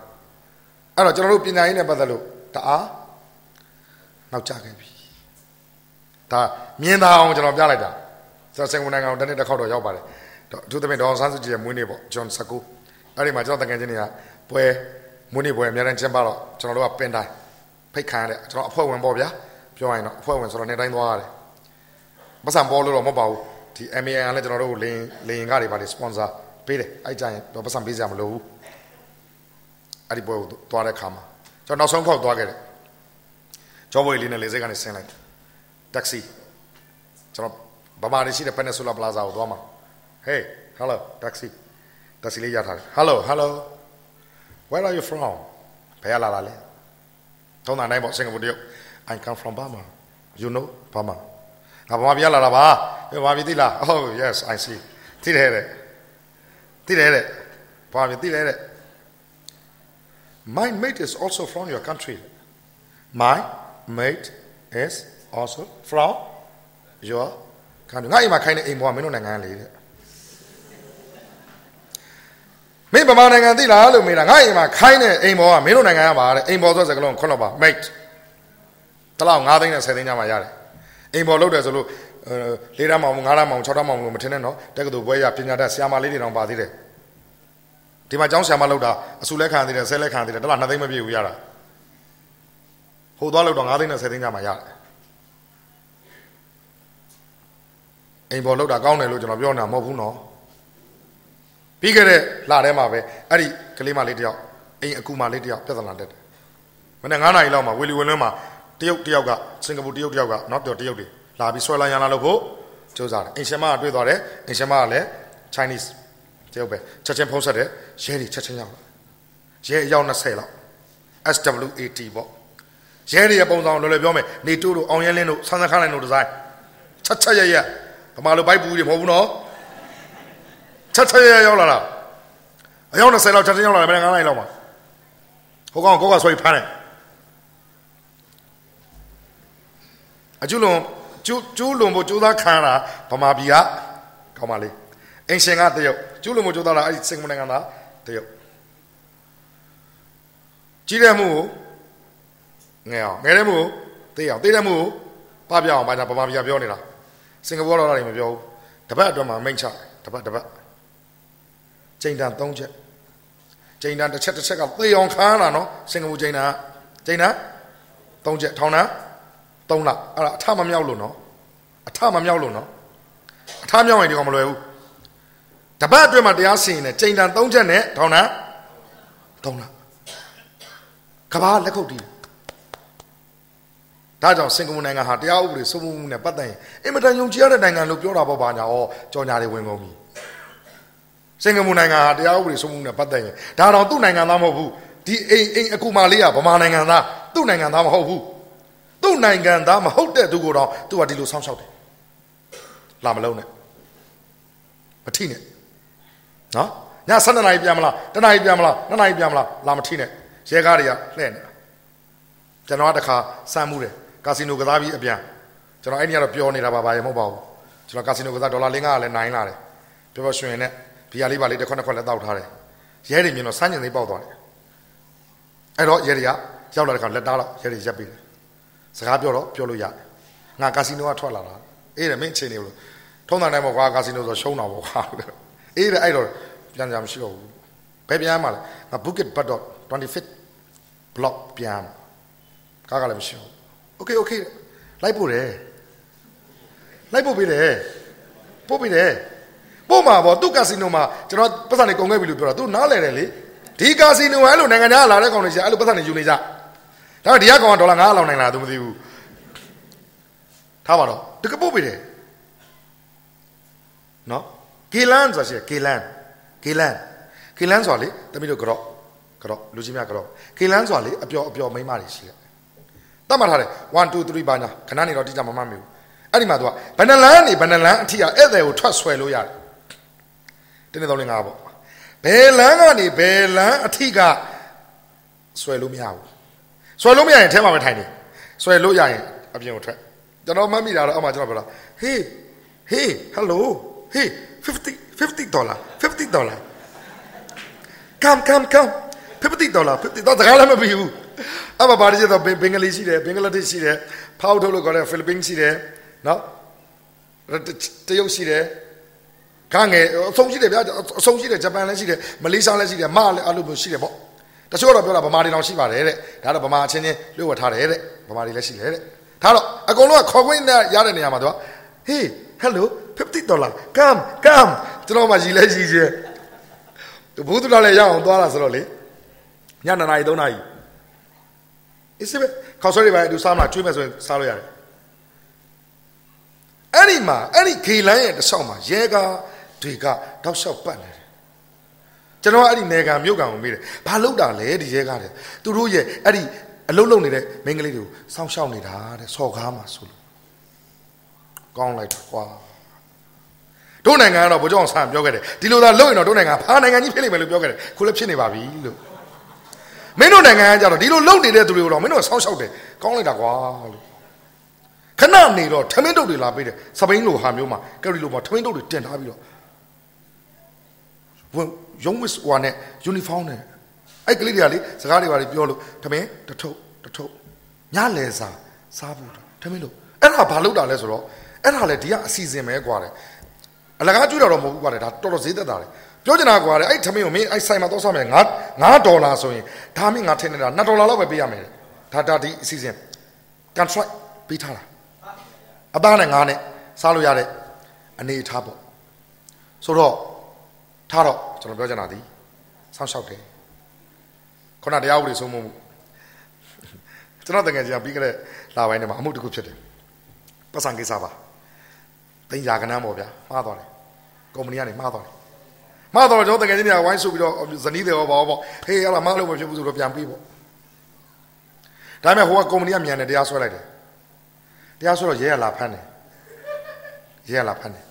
အဲ့တော့ကျွန်တော်တို့ပညာရေးနဲ့ပတ်သက်လို့တအားနောက်ကျခဲ့ပြီဒါမြင်သာအောင်ကျွန်တော်ပြလိုက်တာဆိုစင်ကုန်နိုင်ငံကိုတနေ့တစ်ခေါက်တော့ရောက်ပါတယ်အထူးသဖြင့်ဒေါအောင်ဆန်းစုကြည်ရဲ့မွေးနေ့ပေါ့ဂျွန်စကူအဲ့ဒီမှာကျွန်တော်တကယ်ချင်းတွေကပွဲမွေးနေ့ပွဲအများတန်းကျင်းပတော့ကျွန်တော်တို့ကပင်တိုင်းဖိတ်ခံရတဲ့ကျွန်တော်အဖွဲ့ဝင်ပေါ့ဗျာ ပြောရရင်တော့အဖွဲ့ဝင်ဆိုတော့နေ့တိုင်းသွားရတယ်ပတ်စံပေါ်လို့တော့မဟုတ်ပါဘူးဒီ MAN ကလည်းကျွန်တော်တို့ကိုလင်းလင်းကားတွေပါလေစပွန်ဆာပေးတယ်အဲ့ကြရင်တော့ပတ်စံပေးစရာမလိုဘူးအဲ့ဒီပွဲကိုသွားတဲ့ခါမှာကျွန်တော်နောက်ဆုံးခေါက်သွားခဲ့တယ်ကျော်ဘွေလေးနဲ့လေစိတ်ကနေဆင်းလိုက်တက္ကစီကျွန်တော်ဗမာတွေရှိတဲ့ Peninsula Plaza ကိုသွားမှာ Hey hello taxi taxi လေးရထားတယ် Hello hello Where are you from ဘယ်လာလာလဲထုံးတာနိုင်ပေါ့စင်ကာပူတရုတ် I come from Burma you know Burma ငါဗမာပြည်လာတာပါဗမာပြည်သိလား Oh yes I see သိတယ်တဲ့သိတယ်တဲ့ဗမာပြည်သိတယ်တဲ့ My mate is also from your country My mate is also from your country ငါအိမ်မှာခိုင်းတဲ့အိမ်ပေါ်ကမင်းတို့နိုင်ငံလေတဲ့မင်းဗမာနိုင်ငံသိလားလို့မေးတာငါအိမ်မှာခိုင်းတဲ့အိမ်ပေါ်ကမင်းတို့နိုင်ငံကပါတဲ့အိမ်ပေါ်ဆိုစကလုံးခွန်းတော့ပါ mate တလောက်9သိန်းနဲ့10သိန်းညမှာရတယ်အိမ်ပေါ်လောက်တယ်ဆိုလို့၄တန်းမောင်9တန်းမောင်6တန်းမောင်လို့မထင်နဲ့နော်တက္ကသိုလ်ဘွဲရပညာတတ်ဆရာမလေးတွေတောင်ပါသေးတယ်ဒီမှာကျောင်းဆရာမလောက်တာအဆူလဲခံသေးတယ်ဆဲလဲခံသေးတယ်တလောက်2သိန်းမပြည့်ဘူးရတာဟိုသွားလောက်တော့9သိန်းနဲ့10သိန်းညမှာရတယ်အိမ်ပေါ်လောက်တာကောင်းတယ်လို့ကျွန်တော်ပြောနေတာမဟုတ်ဘူးနော်ပြီးခဲ့တဲ့လထဲမှာပဲအဲ့ဒီကလေးမလေးတယောက်အိမ်အကူမလေးတယောက်ပြဿနာတက်တယ်မနေ့9နာရီလောက်မှာဝီလီဝင်းလွန်းမှာ တရုတ်တယောက်ကစင်ကာပူတရုတ်တယောက်ကနောက်တော့တရုတ်တွေလာပြီးဆွဲလာရလာလို့ဖို့စူးစမ်းတယ်အိမ်ရှင်မကတွေ့သွားတယ်အိမ်ရှင်မကလည်း Chinese တရုတ်ပဲချက်ချင်းဖုံးဆက်တယ်ရဲတွေချက်ချင်းရောက်လာရဲအယောက်20လောက် SWAT ပေါ့ရဲတွေရဲ့ပုံစံလော်လော်ပြောမယ်နေတိုးတို့အောင်ရဲလင်းတို့ဆန်းဆန်းခါနိုင်တို့ဒီဇိုင်းချက်ချက်ရရဗမာလိုဘိုက်ပူတွေမဟုတ်ဘူးနော်ချက်ချက်ရရရောက်လာတာအယောက်20လောက်ချက်ချင်းရောက်လာတယ်ဘယ်ငါးနိုင်လောက်မှာဟိုကောင်ကိုကဆွဲဖမ်းတယ် အကျူလွန်ကျူးကျူးလွန်ဖို့ကြိုးစားခံတာဗမာပြည်ကကောင်းပါလေအင်ရှင်ကတရုတ်ကျူးလွန်ဖို့ကြိုးစားတာအဲ့ဒီစင်ကာပူနိုင်ငံသားတရုတ်ကြီးတဲ့မှုကိုငယ်အောင်ငယ်တဲ့မှုကိုသိအောင်သိတဲ့မှုကိုပပြအောင်ဘာသာဗမာပြည်ကပြောနေတာစင်ကာပူကတော့လည်းမပြောဘူးတပတ်အတွက်မှာမိန့်ချတပတ်တပတ်ချိန်တန်၃ချက်ချိန်တန်တစ်ချက်တစ်ချက်ကသေအောင်ခမ်းလာနော်စင်ကာပူချိန်တန်ချိန်တန်၃ချက်ထောင်တန်း ၃လအဲ့ဒါအထမမြောက်လို့နော်အထမမြောက်လို့နော်အထမြောက်ရင်ဒီကောင်မလွယ်ဘူးတပတ်အတွက်မှာတရားစီရင်တယ်ချိန်တန်၃ချက်နဲ့ထောင်တန်း3လကဘာလက်ခုပ်တီးဒါကြောင့်စင်ကာပူနိုင်ငံဟာတရားဥပဒေစိုးမိုးမှုနဲ့ပတ်သက်ရင်အင်မတန်ယုံကြည်ရတဲ့နိုင်ငံလို့ပြောတာပေါ့ပါညာဟောကြော်ညာတွေဝင်ကုန်ပြီစင်ကာပူနိုင်ငံဟာတရားဥပဒေစိုးမိုးမှုနဲ့ပတ်သက်ရင်ဒါတော့သူ့နိုင်ငံသားမဟုတ်ဘူးဒီအိမ်အိမ်အကူမလေးကဗမာနိုင်ငံသားသူ့နိုင်ငံသားမဟုတ်ဘူးသူ့ နိုင်ငံသားမဟုတ်တဲ့သူကိုတော့သူကဒီလိုဆောင်းလျှောက်တယ်လာမလုံးနဲ့မထိနဲ့နော်ည7နာရီပြန်မလားတနာရီပြန်မလား2နာရီပြန်မလားလာမထိနဲ့ရဲကားတွေကလှည့်နေတာကျွန်တော်ကတခါစမ်းမှုတယ်ကာစီနိုကစားပြီးအပြန်ကျွန်တော်အဲ့ဒီကတော့ပြောနေတာပါဘာရမဟုတ်ပါဘူးကျွန်တော်ကာစီနိုကစားဒေါ်လာ500လည်းနိုင်လာတယ်ပြောပြောရွှင်နဲ့ဘီယာလေးပါလေးတစ်ခွက်တစ်ခွက်လည်းတောက်ထားတယ်ရဲတွေမြင်တော့စမ်းကျင်သိပေါက်သွားတယ်အဲ့တော့ရဲတွေကရောက်လာတဲ့ခါလက်သားတော့ရဲတွေရက်ပြီးတယ် စကားပြောတော့ပြောလို့ရတယ်ငါကာစီနိုကထွက်လာတာအေးတယ်မင်းအချိန်နေလို့ထုံးတဲ့တိုင်းမှာကွာကာစီနိုဆိုရှုံးတာပေါ့ကွာအေးတယ်အဲ့တော့ပြန်ကြမရှိတော့ဘူးဘယ်ပြန်မှာလဲငါ Bukit Batok 25 block ပြန်ကားကလည်းမရှိဘူး okay okay လိုက်ပို့တယ်လိုက်ပို့ပေးတယ်ပို့ပေးတယ်ပို့မှာပေါ့သူ့ကာစီနိုမှာကျွန်တော်ပတ်စံနေကုန်ခဲ့ပြီလို့ပြောတာသူနားလဲတယ်လေဒီကာစီနိုအဲ့လိုနိုင်ငံခြားလာတဲ့ကောင်တွေရှာအဲ့လိုပတ်စံနေယူနေကြ ဒါပေမဲ့ဒီကကောင်ကဒေါ်လာ900လောက်နိုင်လားသူမသိဘူးထားပါတော့တကပို့ပေးတယ်နော်ဂီလန်ဆိုရှိဂီလန်ဂီလန်ဂီလန်ဆိုတာလေတမီးတို့ကတော့ကတော့လူကြီးများကတော့ဂီလန်ဆိုတာလေအပျော်အပျော်မိန်းမတွေရှိတယ်တတ်မှတ်ထားတယ်1 2 3ပါညာခဏနေတော့တိကျမမှတ်မိဘူးအဲ့ဒီမှာသူကဘယ်နှလန်းနေဘယ်နှလန်းအထိကဧည့်သည်ကိုထွက်ဆွဲလို့ရတယ်တင်းနေတော့လင်းငါပေါ့ဘယ်လန်းကနေဘယ်လန်းအထိကဆွဲလို့မရဘူး ဆွဲလို့မရရင်အဲမှာပဲထိုင်နေဆွဲလို့ရရင်အပြင်ကိုထွက်ကျွန်တော်မှတ်မိတာတော့အမှကျွန်တော်ပြောတာ hey hey hello hey 50 50 dollar 50 dollar come come come 50 dollar 50တော့စကားလည်းမပြီးဘူးအမဘာလို့ကျတော့ဘင်္ဂလီရှိတယ်ဘင်္ဂလားဒေ့ရှ်ရှိတယ်ဖောက်ထုတ်လို့ခေါ်တယ်ဖိလစ်ပင်းရှိတယ်နော်တရုတ်ရှိတယ်ခငယ်အဆုံးရှိတယ်ဗျာအဆုံးရှိတယ်ဂျပန်လည်းရှိတယ်မလေးရှားလည်းရှိတယ်မလည်းအဲ့လိုမျိုးရှိတယ်ပေါ့ တချို့တော့ပြောတာဗမာတွေတောင်ရှိပါတယ်တဲ့ဒါတော့ဗမာချင်းချင်းလွှတ်ဝတ်ထားတယ်တဲ့ဗမာတွေလည်းရှိတယ်တဲ့ဒါတော့အကုန်လုံးကခေါ်ခွင့်ရတဲ့နေရာမှာသူက hey hello 50 dollar come come ကျွန်တော်မှရီလဲရီချင်းဘူးသူလည်းရအောင်သွားတာဆိုတော့လေညနေနာရီ3နာရီအစ်စပဲခေါက်ဆွဲတွေပါသူစားမလားကျွေးမယ်ဆိုရင်စားလို့ရတယ်အဲ့ဒီမှာအဲ့ဒီခေလန်းရဲ့တစ်ဆောက်မှာရဲကားတွေကတောက်လျှောက်ပတ်နေတယ် ကျွန်တော်အဲ့ဒီနေကံမြို့ကံကိုမေးတယ်ဘာလုပ်တာလဲဒီရဲကားတွေသူတို့ရဲ့အဲ့ဒီအလုံးလုံးနေတဲ့မိန်းကလေးတွေကိုစောင့်ရှောက်နေတာတဲ့စော်ကားမှာဆိုလို့ကောင်းလိုက်တာကွာတို့နိုင်ငံကတော့ဘုကြောင့်ဆန်ပြောခဲ့တယ်ဒီလိုသာလုပ်ရင်တော့တို့နိုင်ငံဖာနိုင်ငံကြီးဖြစ်လိမ့်မယ်လို့ပြောခဲ့တယ်ခုလည်းဖြစ်နေပါပြီလို့မင်းတို့နိုင်ငံကကြတော့ဒီလိုလုပ်နေတဲ့သူတွေကိုတော့မင်းတို့ဆောင်းလျှောက်တယ်ကောင်းလိုက်တာကွာလို့ခဏနေတော့ထမင်းတုပ်တွေလာပေးတယ်စပိန်လိုဟာမျိုးမှာကယ်ရီလိုမှာထမင်းတုပ်တွေတင်ထားပြီးတော့ဝင် ရုံးဝစ်ဟွာနဲ့ယူနီဖောင်းနဲ့အဲ့ကလေးတွေကလေစကားတွေပါလေပြောလို့ထမင်းတထုပ်တထုပ်ညလဲစာစားဖို့ထမင်းလို့အဲ့ဒါဘာလုပ်တာလဲဆိုတော့အဲ့ဒါလေဒီကအစီအစဉ်ပဲကွာတယ်အလကားကျွေးတာတော့မဟုတ်ဘူးကွာတယ်ဒါတော်တော်ဈေးသက်တာလေပြောချင်တာကွာတယ်အဲ့ထမင်းကိုမင်းအဲ့ဆိုင်မှာတော့စားမယ်ငါ9ဒေါ်လာဆိုရင်ဒါမင်းငါထင်နေတာ2ဒေါ်လာလောက်ပဲပေးရမယ်ဒါဒါဒီအစီအစဉ် contract ပေးထားတာအသားနဲ့ငါးနဲ့စားလို့ရတဲ့အနေအထားပေါ့ဆိုတော့ ထားတော့ကျွန်တော်ပြောချင်တာဒီစောင့်ရှောက်တယ်ခုနတရားဥပဒေစိုးမိုးမှုကျွန်တော်တကယ်ကြီးပြီးကြတဲ့လာပိုင်းထဲမှာအမှုတစ်ခုဖြစ်တယ်ပတ်စံကိစ္စပါတင်ရာကနန်းပေါ့ဗျာမှားသွားတယ်ကုမ္ပဏီကနေမှားသွားတယ်မှားတော့ကျွန်တော်တကယ်ကြီးနေဝိုင်းဆိုပြီးတော့ဇနီးတယ်ဟောပါပေါ့ဟေးအဲ့ဒါမှားလို့မဖြစ်ဘူးဆိုတော့ပြန်ပြီးပေါ့ဒါပေမဲ့ဟိုကကုမ္ပဏီကမြန်တယ်တရားဆွဲလိုက်တယ်တရားဆွဲတော့ရဲရလာဖမ်းတယ်ရဲရလာဖမ်းတယ်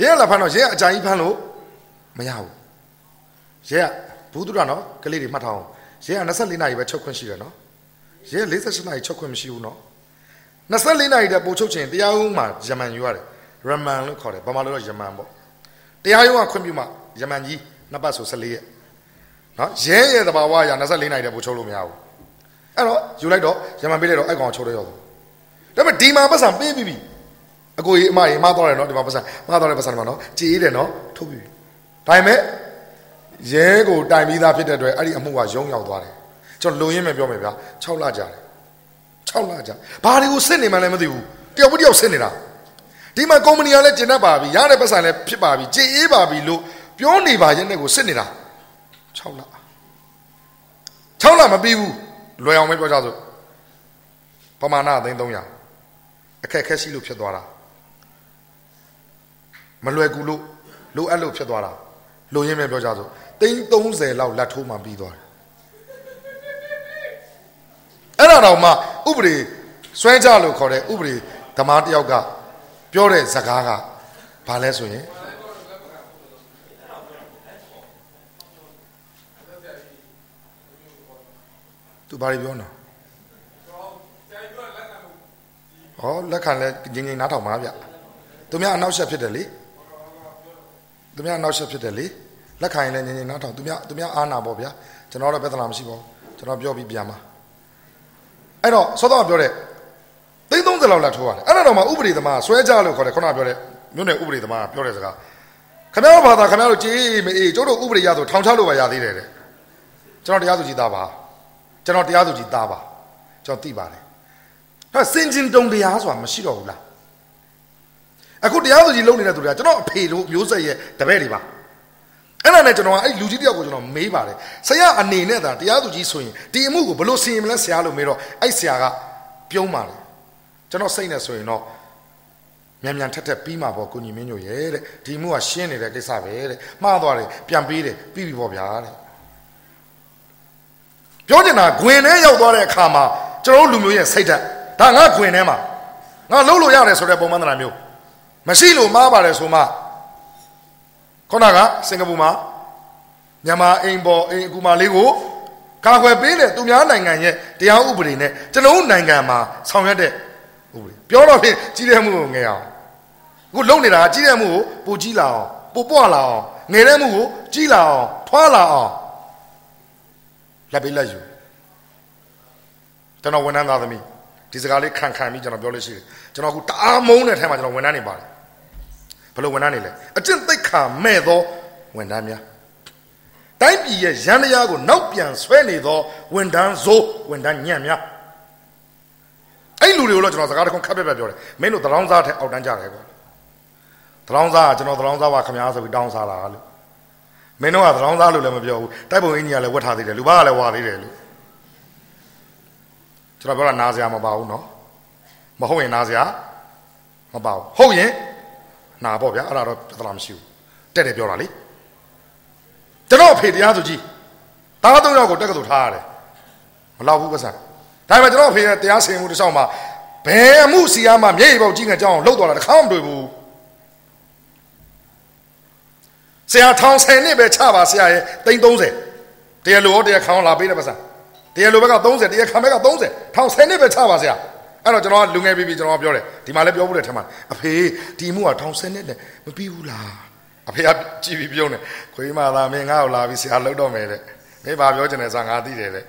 ရဲရလာဖမ်းတော့ရဲအကြိုင်ကြီးဖမ်းလို့ မရဘူးရဲဘူးသူရနော်ကလေးတွေမှတ်ထားအောင်ရဲက24နာရီပဲချုပ်ခွင့်ရှိတယ်နော်ရဲ48နာရီချုပ်ခွင့်မရှိဘူးနော်24နာရီတည်းပို့ချုပ်ခြင်းတရားဥမှာယမန်ယူရတယ်ရမန်လို့ခေါ်တယ်ဗမာလိုတော့ယမန်ပေါ့တရားရုံးကခွင့်ပြုမှယမန်ကြီးနှစ်ပတ်ဆို14ရက်နော်ရဲရဲ့တဘာဝရ24နာရီတည်းပို့ချုပ်လို့မရဘူးအဲ့တော့ယူလိုက်တော့ယမန်ပေးလိုက်တော့အဲ့ကောင်ချုပ်တော့ရောက်သွားဒါပေမဲ့ဒီမှာပတ်စံပေးပြီးပြီအကိုကြီးအမကြီးမှားသွားတယ်နော်ဒီမှာပတ်စံမှားသွားတဲ့ပတ်စံမှာနော်ကြည်ရတယ်နော်ထုတ်ပြီ ဒါပေမဲ့ရဲကိုတိုင်ပြီးသားဖြစ်တဲ့အတွက်အဲ့ဒီအမှုကရုံးရောက်သွားတယ်ကျွန်တော်လုံရင်းပဲပြောမယ်ဗျာ6လကြာတယ်6လကြာဘာတွေကိုစစ်နေမှလည်းမသိဘူးတယောက်မတယောက်စစ်နေတာဒီမှာကုမ္ပဏီကလည်းကျင်တတ်ပါပြီရတဲ့ပတ်စံလည်းဖြစ်ပါပြီကြည်အေးပါပြီလို့ပြောနေပါရဲ့နဲ့ကိုစစ်နေတာ6လ6လမပြီးဘူးလွယ်အောင်ပဲပြောကြစို့ပမာဏအသိန်း300အခက်ခဲရှိလို့ဖြစ်သွားတာမလွယ်ကူလို့လိုအပ်လို့ဖြစ်သွားတာ လိုရင်းပဲပြောကြစို့သိန်း30လောက်လက်ထိုးမှပြီးသွားတယ်အဲ့ဒါတော့မှဥပဒေဆွဲကြလို့ခေါ်တဲ့ဥပဒေဓမ္မတယောက်ကပြောတဲ့ဇကားကဘာလဲဆိုရင်သူဘာပြောနော်ဟောလက်ခံလဲငြိမ်ငြိမ်နားထောင်ပါဗျသူများအနောက်ရှက်ဖြစ်တယ်လေ သူများအနောက်ရှက်ဖြစ်တယ်လေလက်ခံရင်လည်းငြိမ်ငြိမ်နားထောင်သူများသူများအာနာပေါ့ဗျာကျွန်တော်တော့ပြဿနာမရှိပါဘူးကျွန်တော်ပြောပြီးပြန်ပါအဲ့တော့စောတော့ပြောတဲ့သိန်း30လောက်လက်ထိုးရတယ်အဲ့ဒါတော့မှဥပဒေသမားဆွဲကြလို့ခေါ်တယ်ခုနပြောတဲ့မြို့နယ်ဥပဒေသမားပြောတဲ့စကားခင်ဗျားတို့ဘာသာခင်ဗျားတို့ကြေးမအေးကျိုးတို့ဥပဒေရဆိုထောင်ချလို့ပါရသေးတယ်တဲ့ကျွန်တော်တရားသူကြီးသားပါကျွန်တော်တရားသူကြီးသားပါကျွန်တော်သိပါတယ်ဟာစင်ဂျင်တုံတရားဆိုတာမရှိတော့ဘူးလား အခုတရားသူကြီးလုံနေတဲ့သူတွေကကျွန်တော်အဖေတို့မျိုးဆက်ရဲ့တပည့်တွေပါအဲ့ဒါနဲ့ကျွန်တော်ကအဲ့လူကြီးတယောက်ကိုကျွန်တော်မေးပါတယ်ဆရာအနေနဲ့ဒါတရားသူကြီးဆိုရင်ဒီအမှုကိုဘလို့စီရင်မလဲဆရာလို့မေးတော့အဲ့ဆရာကပြုံးပါတယ်ကျွန်တော်စိတ်နဲ့ဆိုရင်တော့မြန်မြန်ထက်ထက်ပြီးမှာပေါ့ကိုညီမင်းညို့ရဲ့တဲ့ဒီမှုကရှင်းနေတဲ့ကိစ္စပဲတဲ့မှားသွားတယ်ပြန်ပေးတယ်ပြီးပြီပေါ့ဗျာတဲ့ပြောချင်တာဂွင်ထဲရောက်သွားတဲ့အခါမှာကျွန်တော်တို့လူမျိုးရဲ့စိတ်ဓာတ်ဒါငါဂွင်ထဲမှာငါလှုပ်လို့ရတယ်ဆိုတဲ့ပုံမှန်သဏ္ဍာန်မျိုး မရှိလို့မှားပါတယ်ဆိုမှခုနကစင်ကာပူမှာမြန်မာအိမ်ပေါ်အိမ်အကူမလေးကိုကာကွယ်ပေးတဲ့သူများနိုင်ငံရဲ့တရားဥပဒေနဲ့ကျွန်တော်နိုင်ငံမှာဆောင်ရွက်တဲ့ဥပဒေပြောတော့ဖြင့်ကြီးတဲ့မှုကိုငယ်အောင်အခုလုံနေတာကြီးတဲ့မှုကိုပိုကြီးလာအောင်ပိုပွားလာအောင်ငယ်တဲ့မှုကိုကြီးလာအောင်ထွားလာအောင်လက်ပေးလက်ယူကျွန်တော်ဝန်ထမ်းသားသမီးဒီစကားလေးခံခံပြီးကျွန်တော်ပြောလို့ရှိတယ်ကျွန်တော်အခုတအားမုန်းတဲ့ထဲမှာကျွန်တော်ဝန်ထမ်းနေပါတယ် ဘယ်လိုဝန်ထမ်းနေလဲအကျင့်သိက္ခာမဲ့သောဝန်ထမ်းများတိုင်းပြည်ရဲ့ရန်တရားကိုနောက်ပြန်ဆွဲနေသောဝန်ထမ်းစိုးဝန်ထမ်းညံ့များအဲ့လူတွေကိုတော့ကျွန်တော်စကားတစ်ခုခက်ပြက်ပြက်ပြောတယ်မင်းတို့သလောင်းစားထက်အောက်တန်းကြတယ်ကွာသလောင်းစားကကျွန်တော်သလောင်းစားပါခင်ဗျားဆိုပြီးတောင်းစားလာလို့မင်းတို့ကသလောင်းစားလို့လည်းမပြောဘူးတိုက်ပုံအင်းကြီးကလည်းဝတ်ထားသေးတယ်လူဘာကလည်းဝါသေးတယ်လို့ကျွန်တော်ပြောတာနားစရာမပါဘူးเนาะမဟုတ်ရင်နားစရာမပါဘူးဟုတ်ရင် နာပေါ့ဗျာအဲ့ဒါတော့ပြဿနာမရှိဘူးတက်တယ်ပြောတာလေကျွန်တော်အဖေတရားသူကြီးတားသုံးယောက်ကိုတက်ကတူထားရတယ်မလောက်ဘူးပစံဒါပေမဲ့ကျွန်တော်အဖေရဲ့တရားစင်မှုတစ်လျှောက်မှာဘယ်အမှုစီအားမှမျက်ရည်ပေါက်ကြီးငယ်ကြောင်းလှုပ်သွားတာတစ်ခါမှမတွေ့ဘူးဆရာထောင်ဆယ်နှစ်ပဲချပါဆရာရဲ့သိန်း30တရားလိုရောတရားခံလာပေးတဲ့ပစံတရားလိုဘက်က30တရားခံဘက်က30ထောင်ဆယ်နှစ်ပဲချပါဆရာ အဲ့တော့ကျွန်တော်ကလူငယ်ပြီးပြီးကျွန်တော်ပြောတယ်ဒီမှာလည်းပြောဖို့တယ်ထင်ပါအဖေဒီမှုကထောင်ဆယ်နှစ်နဲ့မပြီးဘူးလားအဖေကကြည်ပြီးပြုံးတယ်ခွေးမသာမင်းငါ့ကိုလာပြီးဆရာလှုပ်တော့မယ်တဲ့မင်းဘာပြောချင်လဲဆိုငါသိတယ်တဲ့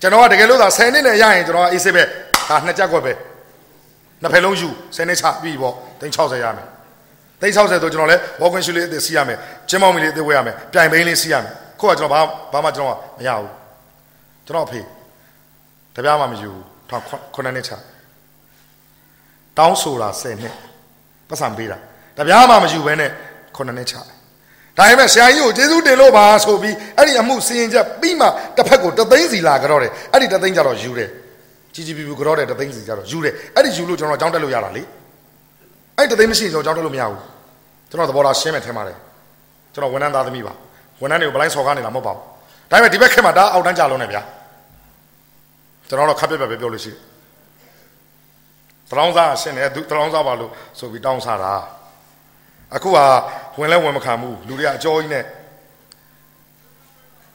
ကျွန်တော်ကတကယ်လို့သာ10နှစ်နဲ့ရရင်ကျွန်တော်အေးစစ်ပဲဒါနှစ်ကြက်ခွက်ပဲနှစ်ဖက်လုံးယူ10နှစ်ချပြီးပေါ့360ရမယ်360ဆိုကျွန်တော်လည်းဝေါကွန်ရှူလေးအစ်စီးရမယ်ကျင်းမောင်းမီလေးအစ်ဝဲရမယ်ပြိုင်ဘိန်းလေးစီးရမယ်ခုကကျွန်တော်ဘာဘာမှကျွန်တော်မရဘူးကျွန်တော်အဖေတပြားမှမယူဘူးထောင်ခုနှစ်နှစ်ချ တောင်းဆိုတာ10နှစ်ပတ်စံပေးတာတပြားမှမယူဘဲနဲ့ခုနှစ်နှစ်ချဒါပေမဲ့ဆရာကြီးကိုကျေးဇူးတင်လို့ပါဆိုပြီးအဲ့ဒီအမှုစီရင်ချက်ပြီးမှတစ်ဖက်ကိုတသိန်းစီလာကြတော့တယ်အဲ့ဒီတသိန်းကြတော့ယူတယ်ကြီးကြီးပြပြကြတော့တယ်တသိန်းစီကြတော့ယူတယ်အဲ့ဒီယူလို့ကျွန်တော်အကြောင်းတက်လို့ရတာလေအဲ့ဒီတသိန်းမရှိရင်ကျွန်တော်အကြောင်းတက်လို့မရဘူးကျွန်တော်သဘောထားရှင်းမယ်ထင်ပါတယ်ကျွန်တော်ဝန်ထမ်းသားသမီးပါဝန်ထမ်းတွေကိုဘလိုင်းစော်ကားနေတာမဟုတ်ပါဘူးဒါပေမဲ့ဒီဘက်ခေတ်မှာဒါအောက်တန်းကြလုံးနေဗျာကျွန်တော်တော့ခပ်ပြက်ပြက်ပဲပြောလို့ရှိတယ် တလောင်းစားရှင်းတယ်သူတလောင်းစားပါလို့ဆိုပြီးတောင်းစားတာအခုကဝင်လဲဝင်မခံဘူးလူတွေကအကြောကြီးနဲ့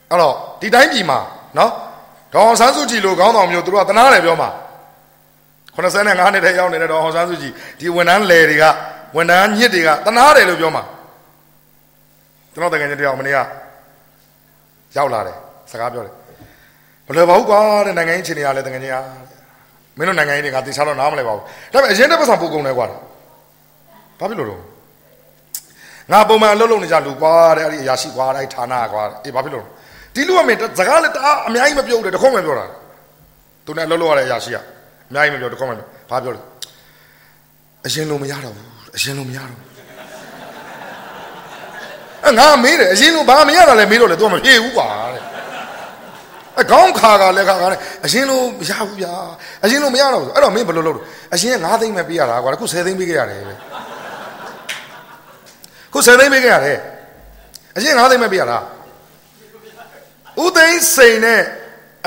အဲ့တော့ဒီတိုင်းပြည်မှာနော်ဒေါအောင်ဆန်းစုကြည်လိုခေါင်းဆောင်မျိုးသူတို့ကတနာတယ်ပြောမှာ85နှစ်တည်းရောက်နေတဲ့ဒေါအောင်ဆန်းစုကြည်ဒီဝန်ထမ်းလယ်တွေကဝန်ထမ်းညစ်တွေကတနာတယ်လို့ပြောမှာကျွန်တော်တကယ်ချင်းတယောက်မနေ့ကရောက်လာတယ်စကားပြောတယ်ဘယ်လိုပါဘူးကွာတဲ့နိုင်ငံရေးအခြေအနေကလည်းတကယ်ချင်းအား မင်းတို့နိုင်ငံရေးတွေကတေချာတော့နားမလဲပါဘူးဒါပေမဲ့အရင်တစ်ပတ်ဆောင်ပို့ကုန်တယ်ကွာဘာဖြစ်လို့တော့ငါပုံမှန်လှုပ်လှုပ်နေကြလူကွာတဲ့အဲ့ဒီအရာရှိကွာအဲ့ဌာနကွာအေးဘာဖြစ်လို့ဒီလူကမင်းစကားလည်းတအားအများကြီးမပြောဘူးတခုံးပဲပြောတာသူနဲ့လှုပ်လှုပ်ရတဲ့အရာရှိကအများကြီးမပြောတခုံးပဲဘာပြောလဲအရင်လိုမရတော့ဘူးအရင်လိုမရတော့ဘူးအဲငါမေးတယ်အရင်လိုဘာမရတာလဲမေးတော့လေ तू မဖြေဘူးကွာတဲ့ အဲခေါင်းခါကလည်းခါကလည်းအရင်လိုမရဘူးဗျာအရင်လိုမရတော့ဘူးအဲ့တော့မင်းဘယ်လိုလုပ်လို့အရင်က9သိန်းပဲပေးရတာကွာအခု10သိန်းပေးခဲ့ရတယ်ပဲခု10သိန်းပေးခဲ့ရတယ်အရင်9သိန်းပဲပေးရတာဥသိန်းစိန်နဲ့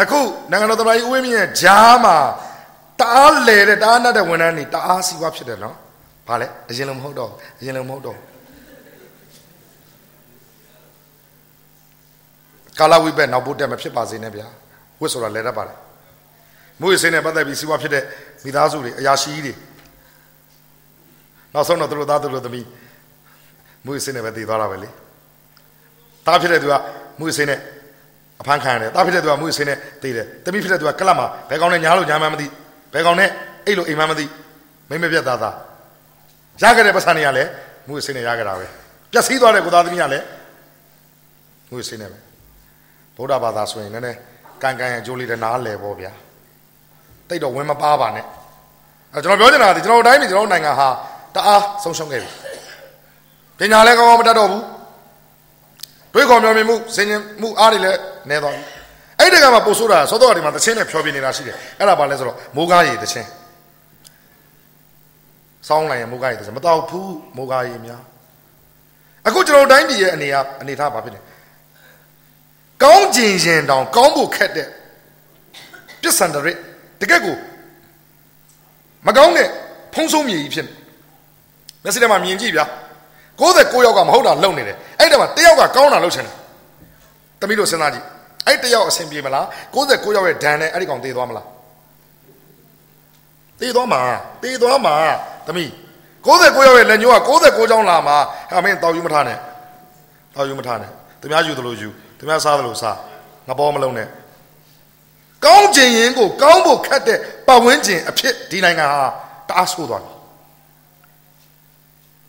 အခုနိုင်ငံတော်သမ္မတကြီးဦးဝင်းမြင့်ရဲ့ဂျားမှာတအားလေတဲ့တအားနတ်တဲ့ဝန်ထမ်းတွေတအားစီးပွားဖြစ်တယ်နော်ဘာလဲအရင်လိုမဟုတ်တော့အရင်လိုမဟုတ်တော့ ကာလဝိဘက်နောက်ပို့တက်မဖြစ်ပါစေနဲ့ဗျာဝစ်ဆိုတာလဲတတ်ပါတယ်မိုးရစင်းနဲ့ပတ်သက်ပြီးစီးပွားဖြစ်တဲ့မိသားစုတွေအရာရှိကြီးတွေနောက်ဆုံးတော့သူတို့သားသူတို့သမီးမိုးရစင်းနဲ့ပဲတည်သွားတာပဲလေတားဖြစ်တဲ့သူကမိုးရစင်းနဲ့အဖမ်းခံရတယ်တားဖြစ်တဲ့သူကမိုးရစင်းနဲ့တည်တယ်သမီးဖြစ်တဲ့သူကကလပ်မှာဘယ်ကောင်နဲ့ညားလို့ညာမှမသိဘယ်ကောင်နဲ့အိတ်လို့အိမ်မှမသိမိမပြတ်သားသားရခဲ့တဲ့ပတ်စံတွေကလည်းမိုးရစင်းနဲ့ရခဲ့တာပဲပျက်စီးသွားတဲ့ကိုသားသမီးကလည်းမိုးရစင်းနဲ့ပဲ ဗုဒ္ဓဘာသာဆိုရင်လည်းကန်ကန်ရဲ့ကြိုးလေးတနားလဲပေါ့ဗျာတိတ်တော့ဝင်မပါပါနဲ့အဲကျွန်တော်ပြောချင်တာကကျွန်တော်တို့တိုင်းပြည်ကျွန်တော်တို့နိုင်ငံဟာတအားဆုံးရှုံးခဲ့ပြီပညာလည်းကောင်းကောင်းမတတ်တော့ဘူးတွေးခေါ်မျှော်မြင်မှုစင်ញင်မှုအားတွေလည်းနည်းသွားပြီအဲ့ဒီကမှာပို့ဆိုးတာသောတော်ဒီမှာတချင်းနဲ့ဖြောပြနေတာရှိတယ်အဲ့ဒါဘာလဲဆိုတော့မိုးကားရည်တချင်းစောင်းလိုက်ရင်မိုးကားရည်တချင်းမတော့ဘူးမိုးကားရည်များအခုကျွန်တော်တို့တိုင်းပြည်ရဲ့အနေအအနေထားဘာဖြစ်လဲ ကောင်းကျင်ရင်တောင်ကောင်းဖို့ခက်တဲ့ပြစ္ဆန္ဒရစ်တကက်ကိုမကောင်းတဲ့ဖုံးဆုံးမြေကြီးဖြစ်နေမျက်စိထဲမှာမြင်ကြည့်ဗျာ69ယောက်ကမဟုတ်တာလုံနေတယ်အဲ့ဒါမှာတယောက်ကကောင်းတာလုပ်ချင်တယ်တမီးတို့စဉ်းစားကြည့်အဲ့တယောက်အဆင်ပြေမလား69ယောက်ရဲ့ဒဏ်နဲ့အဲ့ဒီကောင်တေးသွားမလားတေးသွားမှာတေးသွားမှာတမီး69ယောက်ရဲ့လက်ညှိုးက69ချောင်းလာမှာဟာမင်းတောက်ယူမထားနဲ့တောက်ယူမထားနဲ့သူများယူသလိုယူ သူများစားသလိုစားငပေါ်မလုံးနဲ့ကောင်းကျင်ရင်ကိုကောင်းဖို့ခက်တဲ့ပတ်ဝန်းကျင်အဖြစ်ဒီနိုင်ငံဟာတအားဆိုးသွားပြီ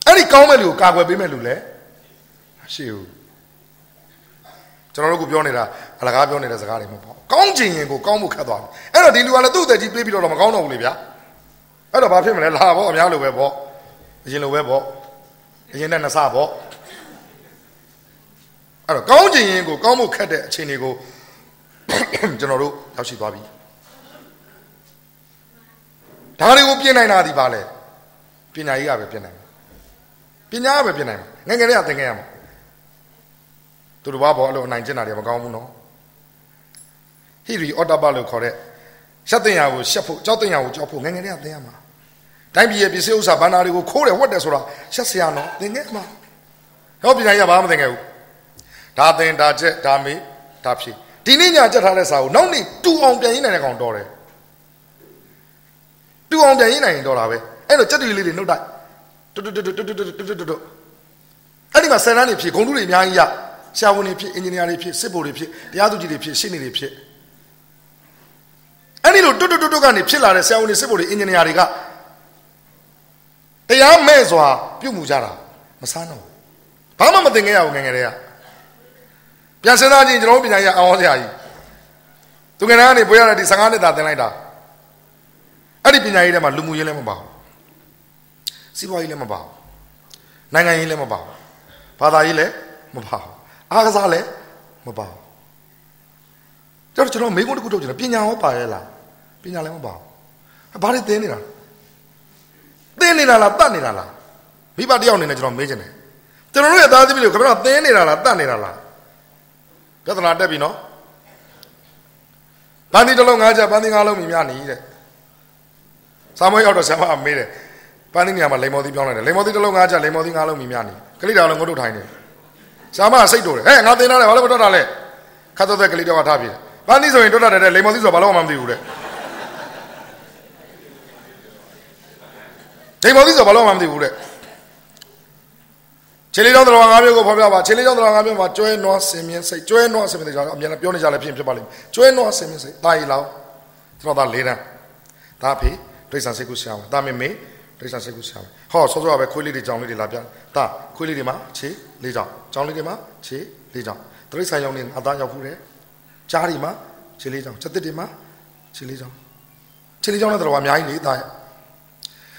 အဲ့ဒီကောင်းမဲ့လူကိုကာကွယ်ပေးမဲ့လူလည်းရှိဘူးကျွန်တော်တို့ကပြောနေတာအလကားပြောနေတဲ့စကားတွေမဟုတ်ပါဘူးကောင်းကျင်ရင်ကိုကောင်းဖို့ခက်သွားပြီအဲ့တော့ဒီလူကလည်းသူ့အသက်ကြီးပြေးပြီးတော့မကောင်းတော့ဘူးလေဗျာအဲ့တော့ဘာဖြစ်မလဲလာပေါ့အများလိုပဲပေါ့အရင်လိုပဲပေါ့အရင်နဲ့နှစ်ဆပေါ့ အဲ့တော့ကောင်းကျင်ရင်ကိုကောင်းဖို့ခက်တဲ့အခြေအနေကိုကျွန်တော်တို့ရောက်ရှိသွားပြီဒါတွေကိုပြင်နိုင်တာဒီပါလေပညာကြီးကပဲပြင်နိုင်မှာပညာကပဲပြင်နိုင်မှာငယ်ငယ်လေးကသင်ခဲ့ရမှာသူတို့ဘာဘောအဲ့လိုအနိုင်ကျင့်တာတွေမကောင်းဘူးနော်ဟီရီအော်တာဘလို့ခေါ်တဲ့ရှက်တင်ရကိုရှက်ဖို့ကြောက်တင်ရကိုကြောက်ဖို့ငယ်ငယ်လေးကသင်ရမှာတိုင်းပြည်ရဲ့ပစ္စည်းဥစ္စာဘန္နာတွေကိုခိုးတယ်ဝတ်တယ်ဆိုတာရှက်စရာနော်သင်ခဲ့မှာဟောပညာကြီးကဘာမှမသင်ခဲ့ဘူး ဒါသင်ဒါချက်ဒါမေးဒါဖြေဒီနေ့ညကြက်ထားတဲ့စာကိုနောက်နေ့တူအောင်ပြန်ရင်းနိုင်တဲ့ကောင်တော်တယ်တူအောင်ပြန်ရင်းနိုင်ရင်တော်တာပဲအဲ့တော့ကြက်တွေလေးတွေနှုတ်တိုက်တွတ်တွတ်တွတ်တွတ်တွတ်တွတ်တွတ်တွတ်အဲ့ဒီမှာဆယ်တန်းတွေဖြစ်ဂုံတုတွေအများကြီးရရှာဝန်တွေဖြစ်အင်ဂျင်နီယာတွေဖြစ်စစ်ဗိုလ်တွေဖြစ်တရားသူကြီးတွေဖြစ်ရှင်းနေတွေဖြစ်အဲ့ဒီလိုတွတ်တွတ်တွတ်တွတ်ကနေဖြစ်လာတဲ့ဆရာဝန်တွေစစ်ဗိုလ်တွေအင်ဂျင်နီယာတွေကတရားမဲ့စွာပြုတ်မှုကြတာမဆန်းတော့ဘာမှမသိငယ်ရဘူးငယ်ငယ်တွေက ပြန်စဉ်းစားကြည့်ကျွန်တော်တို့ပညာရေးအောင်ဟောစရာကြီးသူငယ်တန်းကနေပွဲရတဲ့ဒီ15နှစ်သာသင်လိုက်တာအဲ့ဒီပညာရေးထဲမှာလူမှုရေးလည်းမပါဘူးစီးပွားရေးလည်းမပါဘူးနိုင်ငံရေးလည်းမပါဘူးဘာသာရေးလည်းမပါဘူးအားကစားလည်းမပါဘူးကျွန်တော်ကျွန်တော်မိကုန်းတစ်ခုထုတ်ချင်တယ်ပညာဟောပါရဲ့လားပညာလည်းမပါဘူးဘာတွေသင်နေတာသင်နေတာလားတတ်နေတာလားမိဘတယောက်အနေနဲ့ကျွန်တော်မေးချင်တယ်ကျွန်တော်တို့ရဲ့သားသမီးတွေကိုခင်ဗျားသင်နေတာလားတတ်နေတာလား ပြဿနာတက်ပြီနော်ပန်းဒီတစ်လုံးငါးချက်ပန်းဒီငါးလုံးမြင်များနေတဲ့စာမွေးရောက်တော့ဆရာမအမေးတယ်ပန်းဒီနေရာမှာလိမ္မော်သီးပြောင်းလိုက်တယ်လိမ္မော်သီးတစ်လုံးငါးချက်လိမ္မော်သီးငါးလုံးမြင်များနေကလေးတော်လည်းငုတ်ထုတ်ထိုင်နေဆရာမစိတ်တိုးတယ်ဟဲ့ငါတင်ထားတယ်ဘာလို့မတွတ်တာလဲခတ်တော့တဲ့ကလေးတော်ကထားပြီပန်းဒီဆိုရင်တွတ်တတ်တယ်လိမ္မော်သီးဆိုဘာလို့မှမသိဘူးတဲ့လိမ္မော်သီးဆိုဘာလို့မှမသိဘူးတဲ့ ခြေလေးကြောင့်တော်ငါမျိုးကိုဖော်ပြပါခြေလေးကြောင့်တော်ငါမျိုးမှာကျွဲနွားစင်မြင့်စိတ်ကျွဲနွားစင်မြင့်စိတ်ကြောင့်အမြန်ပြောနေကြလည်းဖြစ်ဖြစ်ပါလိမ့်မယ်ကျွဲနွားစင်မြင့်စိတ်တာရီလောင်းကျွန်တော်သားလေးတန်းဒါဖေဒိဋ္ဌာန်စိတ်ကူဆရာမဒါမေမေဒိဋ္ဌာန်စိတ်ကူဆရာမဟောစောစောပဲခွေးလေးတွေကြောင်လေးတွေလာပြဒါခွေးလေးတွေမှာခြေလေးကြောင်ကြောင်လေးတွေမှာခြေလေးကြောင်တရိษံရောင်နေအသားရောက်ခုတယ်ကြားတွေမှာခြေလေးကြောင်စက်တစ်တွေမှာခြေလေးကြောင်ခြေလေးကြောင်နဲ့တော့အများကြီးလေးသား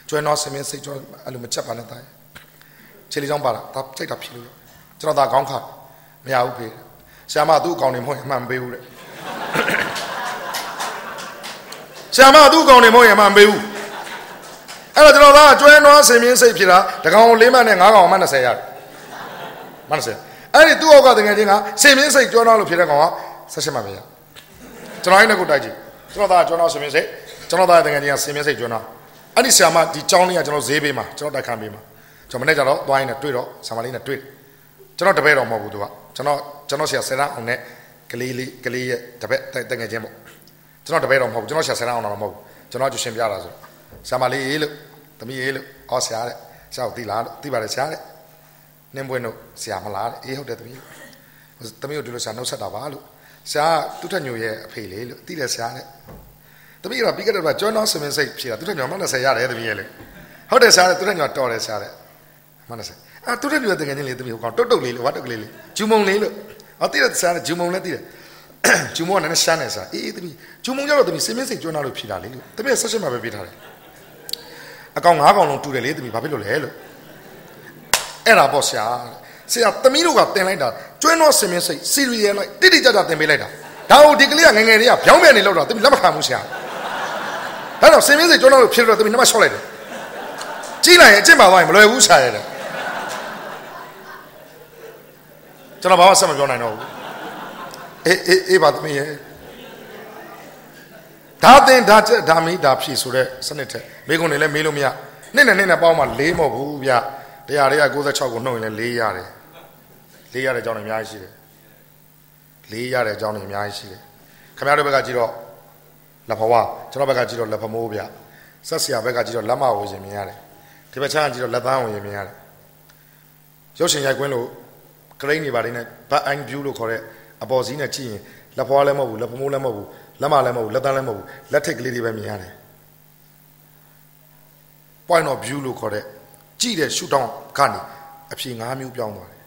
ကျွဲနွားစင်မြင့်စိတ်ကြောအဲ့လိုမချက်ပါနဲ့သား ခြေလေးချောင်းပါလားဒါစိတ်တာဖြစ်လို့ကျွန်တော်ဒါခေါင်းခါမရဘူးဖေဆရာမသူ့အကောင်တွေမဟုတ်ရင်အမှန်မပေးဘူးတဲ့ဆရာမသူ့ကောင်နေမဟုတ်ရင်မမပေးဘူးအဲ့တော့ကျွန်တော်သားကျွဲနွားဆင်မြင်းစိတ်ဖြစ်တာတကောင်လေးမှတ်နဲ့၅ကောင်မှ20ရတယ်မှ20အဲ့ဒီသူ့အောက်ကတကယ်ချင်းကဆင်မြင်းစိတ်ကျွဲနွားလို့ဖြစ်တဲ့ကောင်က18မှတ်ပဲရကျွန်တော်အဲ့နဲ့ကိုတိုက်ကြည့်ကျွန်တော်သားကျွဲနွားဆင်မြင်းစိတ်ကျွန်တော်သားတကယ်ချင်းကဆင်မြင်းစိတ်ကျွဲနွားအဲ့ဒီဆရာမဒီចောင်းလေးကကျွန်တော်ဈေးပေးမှာကျွန်တော်တိုက်ခံပေးမှာ ကျွန်တော်မနေ့ကျတော့သွားရင်လည်းတွေ့တော့ဆာမလေးနဲ့တွေ့ကျွန်တော်တပည့်တော်မဟုတ်ဘူးသူကကျွန်တော်ကျွန်တော်ဆရာဆရာအောင်နဲ့ကလေးလေးကလေးရဲ့တပည့်တကယ်ချင်းပေါ့ကျွန်တော်တပည့်တော်မဟုတ်ဘူးကျွန်တော်ဆရာဆရာအောင်တော့မဟုတ်ဘူးကျွန်တော်ကျရှင်ပြတာဆိုဆာမလေးလို့သမီးရေးလို့ဩဆရာတဲ့ဆရာကိုသိလားလို့သိပါတယ်ဆရာတဲ့နင်းပွင့်တို့ဆရာမလားတဲ့အေးဟုတ်တယ်သမီးသမီးကိုဒီလိုဆရာနှုတ်ဆက်တာပါလို့ဆရာသူ့ထက်ညိုရဲ့အဖေလေးလို့သိတယ်ဆရာတဲ့သမီးကပြီးခဲ့တဲ့ကကျွမ်းတော်ဆင်မစိတ်ဖြေတာသူ့ထက်ညိုမှ20ရတယ်သမီးရဲ့လေဟုတ်တယ်ဆရာတဲ့သူ့ထက်ညိုတော်တယ်ဆရာတဲ့ မှ20အာသူ့ထက်ညိုတကယ်ချင်းလေသမီးဟိုကောင်တုတ်တုတ်လေးလို့ဝတ်တုတ်ကလေးလေးဂျူမုံလေးလို့ဟောသိတယ်ဆရာတဲ့ဂျူမုံလည်းသိတယ်ဂျူမုံကလည်းရှမ်းနေစားအေးအေးသမီးဂျူမုံကျတော့သမီးစင်မစိတ်ကျွမ်းတော်လို့ဖြေတာလေလို့သမီးဆက်ရှင်မှာပဲပြေးထားတယ်အကောင်၅ကောင်လုံးတူတယ်လေသမီးဘာဖြစ်လို့လဲလို့အဲ့ဒါပေါ့ဆရာဆရာသမီးတို့ကတင်လိုက်တာကျွန်းတော့စင်မင်းစိတ်စီရီယယ်လိုက်တိတိကျကျတင်ပေးလိုက်တာဒါကိုဒီကလေးကငငယ်လေးကဗျောင်းပြန်နေလို့တော့သမီးလက်မခံဘူးဆရာဒါတော့စင်မင်းစိတ်ကျွန်းတော့လို့ဖြစ်တော့သမီးနှမလျှော့လိုက်တယ်ကြီးလိုက်ရင်အကျင့်ပါသွားရင်မလွယ်ဘူးဆရာရဲ့ ကျွန်တော်ဘာမှဆက်မပြောနိုင်တော့ဘူးအေးအေးအေးပါသမီးရဲ့ဒါတင်ဒါချက်ဒါမီးဒါဖြည့်ဆိုတဲ့စနစ်ထက်မိကုံနေလဲမေးလို့မရနှစ်နဲ့နှစ်နဲ့ပေါင်းမှ၄မဟုတ်ဘူးဗျတရားတွေက96ကိုနှုတ်ရင်လည်း၄ရတယ်၄ရတဲ့အကြောင်းတွေအများကြီးရှိတယ်၄ရတဲ့အကြောင်းတွေအများကြီးရှိတယ်ခင်ဗျားတို့ဘက်ကကြည့်တော့လက်ဖဝါကျွန်တော်ဘက်ကကြည့်တော့လက်ဖမိုးဗျဆက်ဆရာဘက်ကကြည့်တော့လက်မဝရှင်မြင်ရတယ်ဒီဘက်ချမ်းကြည့်တော့လက်သားဝင်မြင်ရတယ်ရုပ်ရှင်ရိုက်ကွင်းလို့ ကရိန်းတွေပါနေနဲ့ဘတ်အိုင်ဗျူးလို့ခေါ်တဲ့အပေါ်စီးနဲ့ကြည့်ရင်လက်ဖွားလည်းမဟုတ်ဘူးလက်ဖမိုးလည်းမဟုတ်ဘူးလက်မလည်းမဟုတ်ဘူးလက်သားလည်းမဟုတ်ဘူးလက်ထိတ်ကလေးတွေပဲမြင်ရတယ် point of view လို့ခေါ်တဲ့ကြည့်တဲ့ရှုထောင့်ကနေအဖြေ၅မျိုးပြောင်းသွားတယ်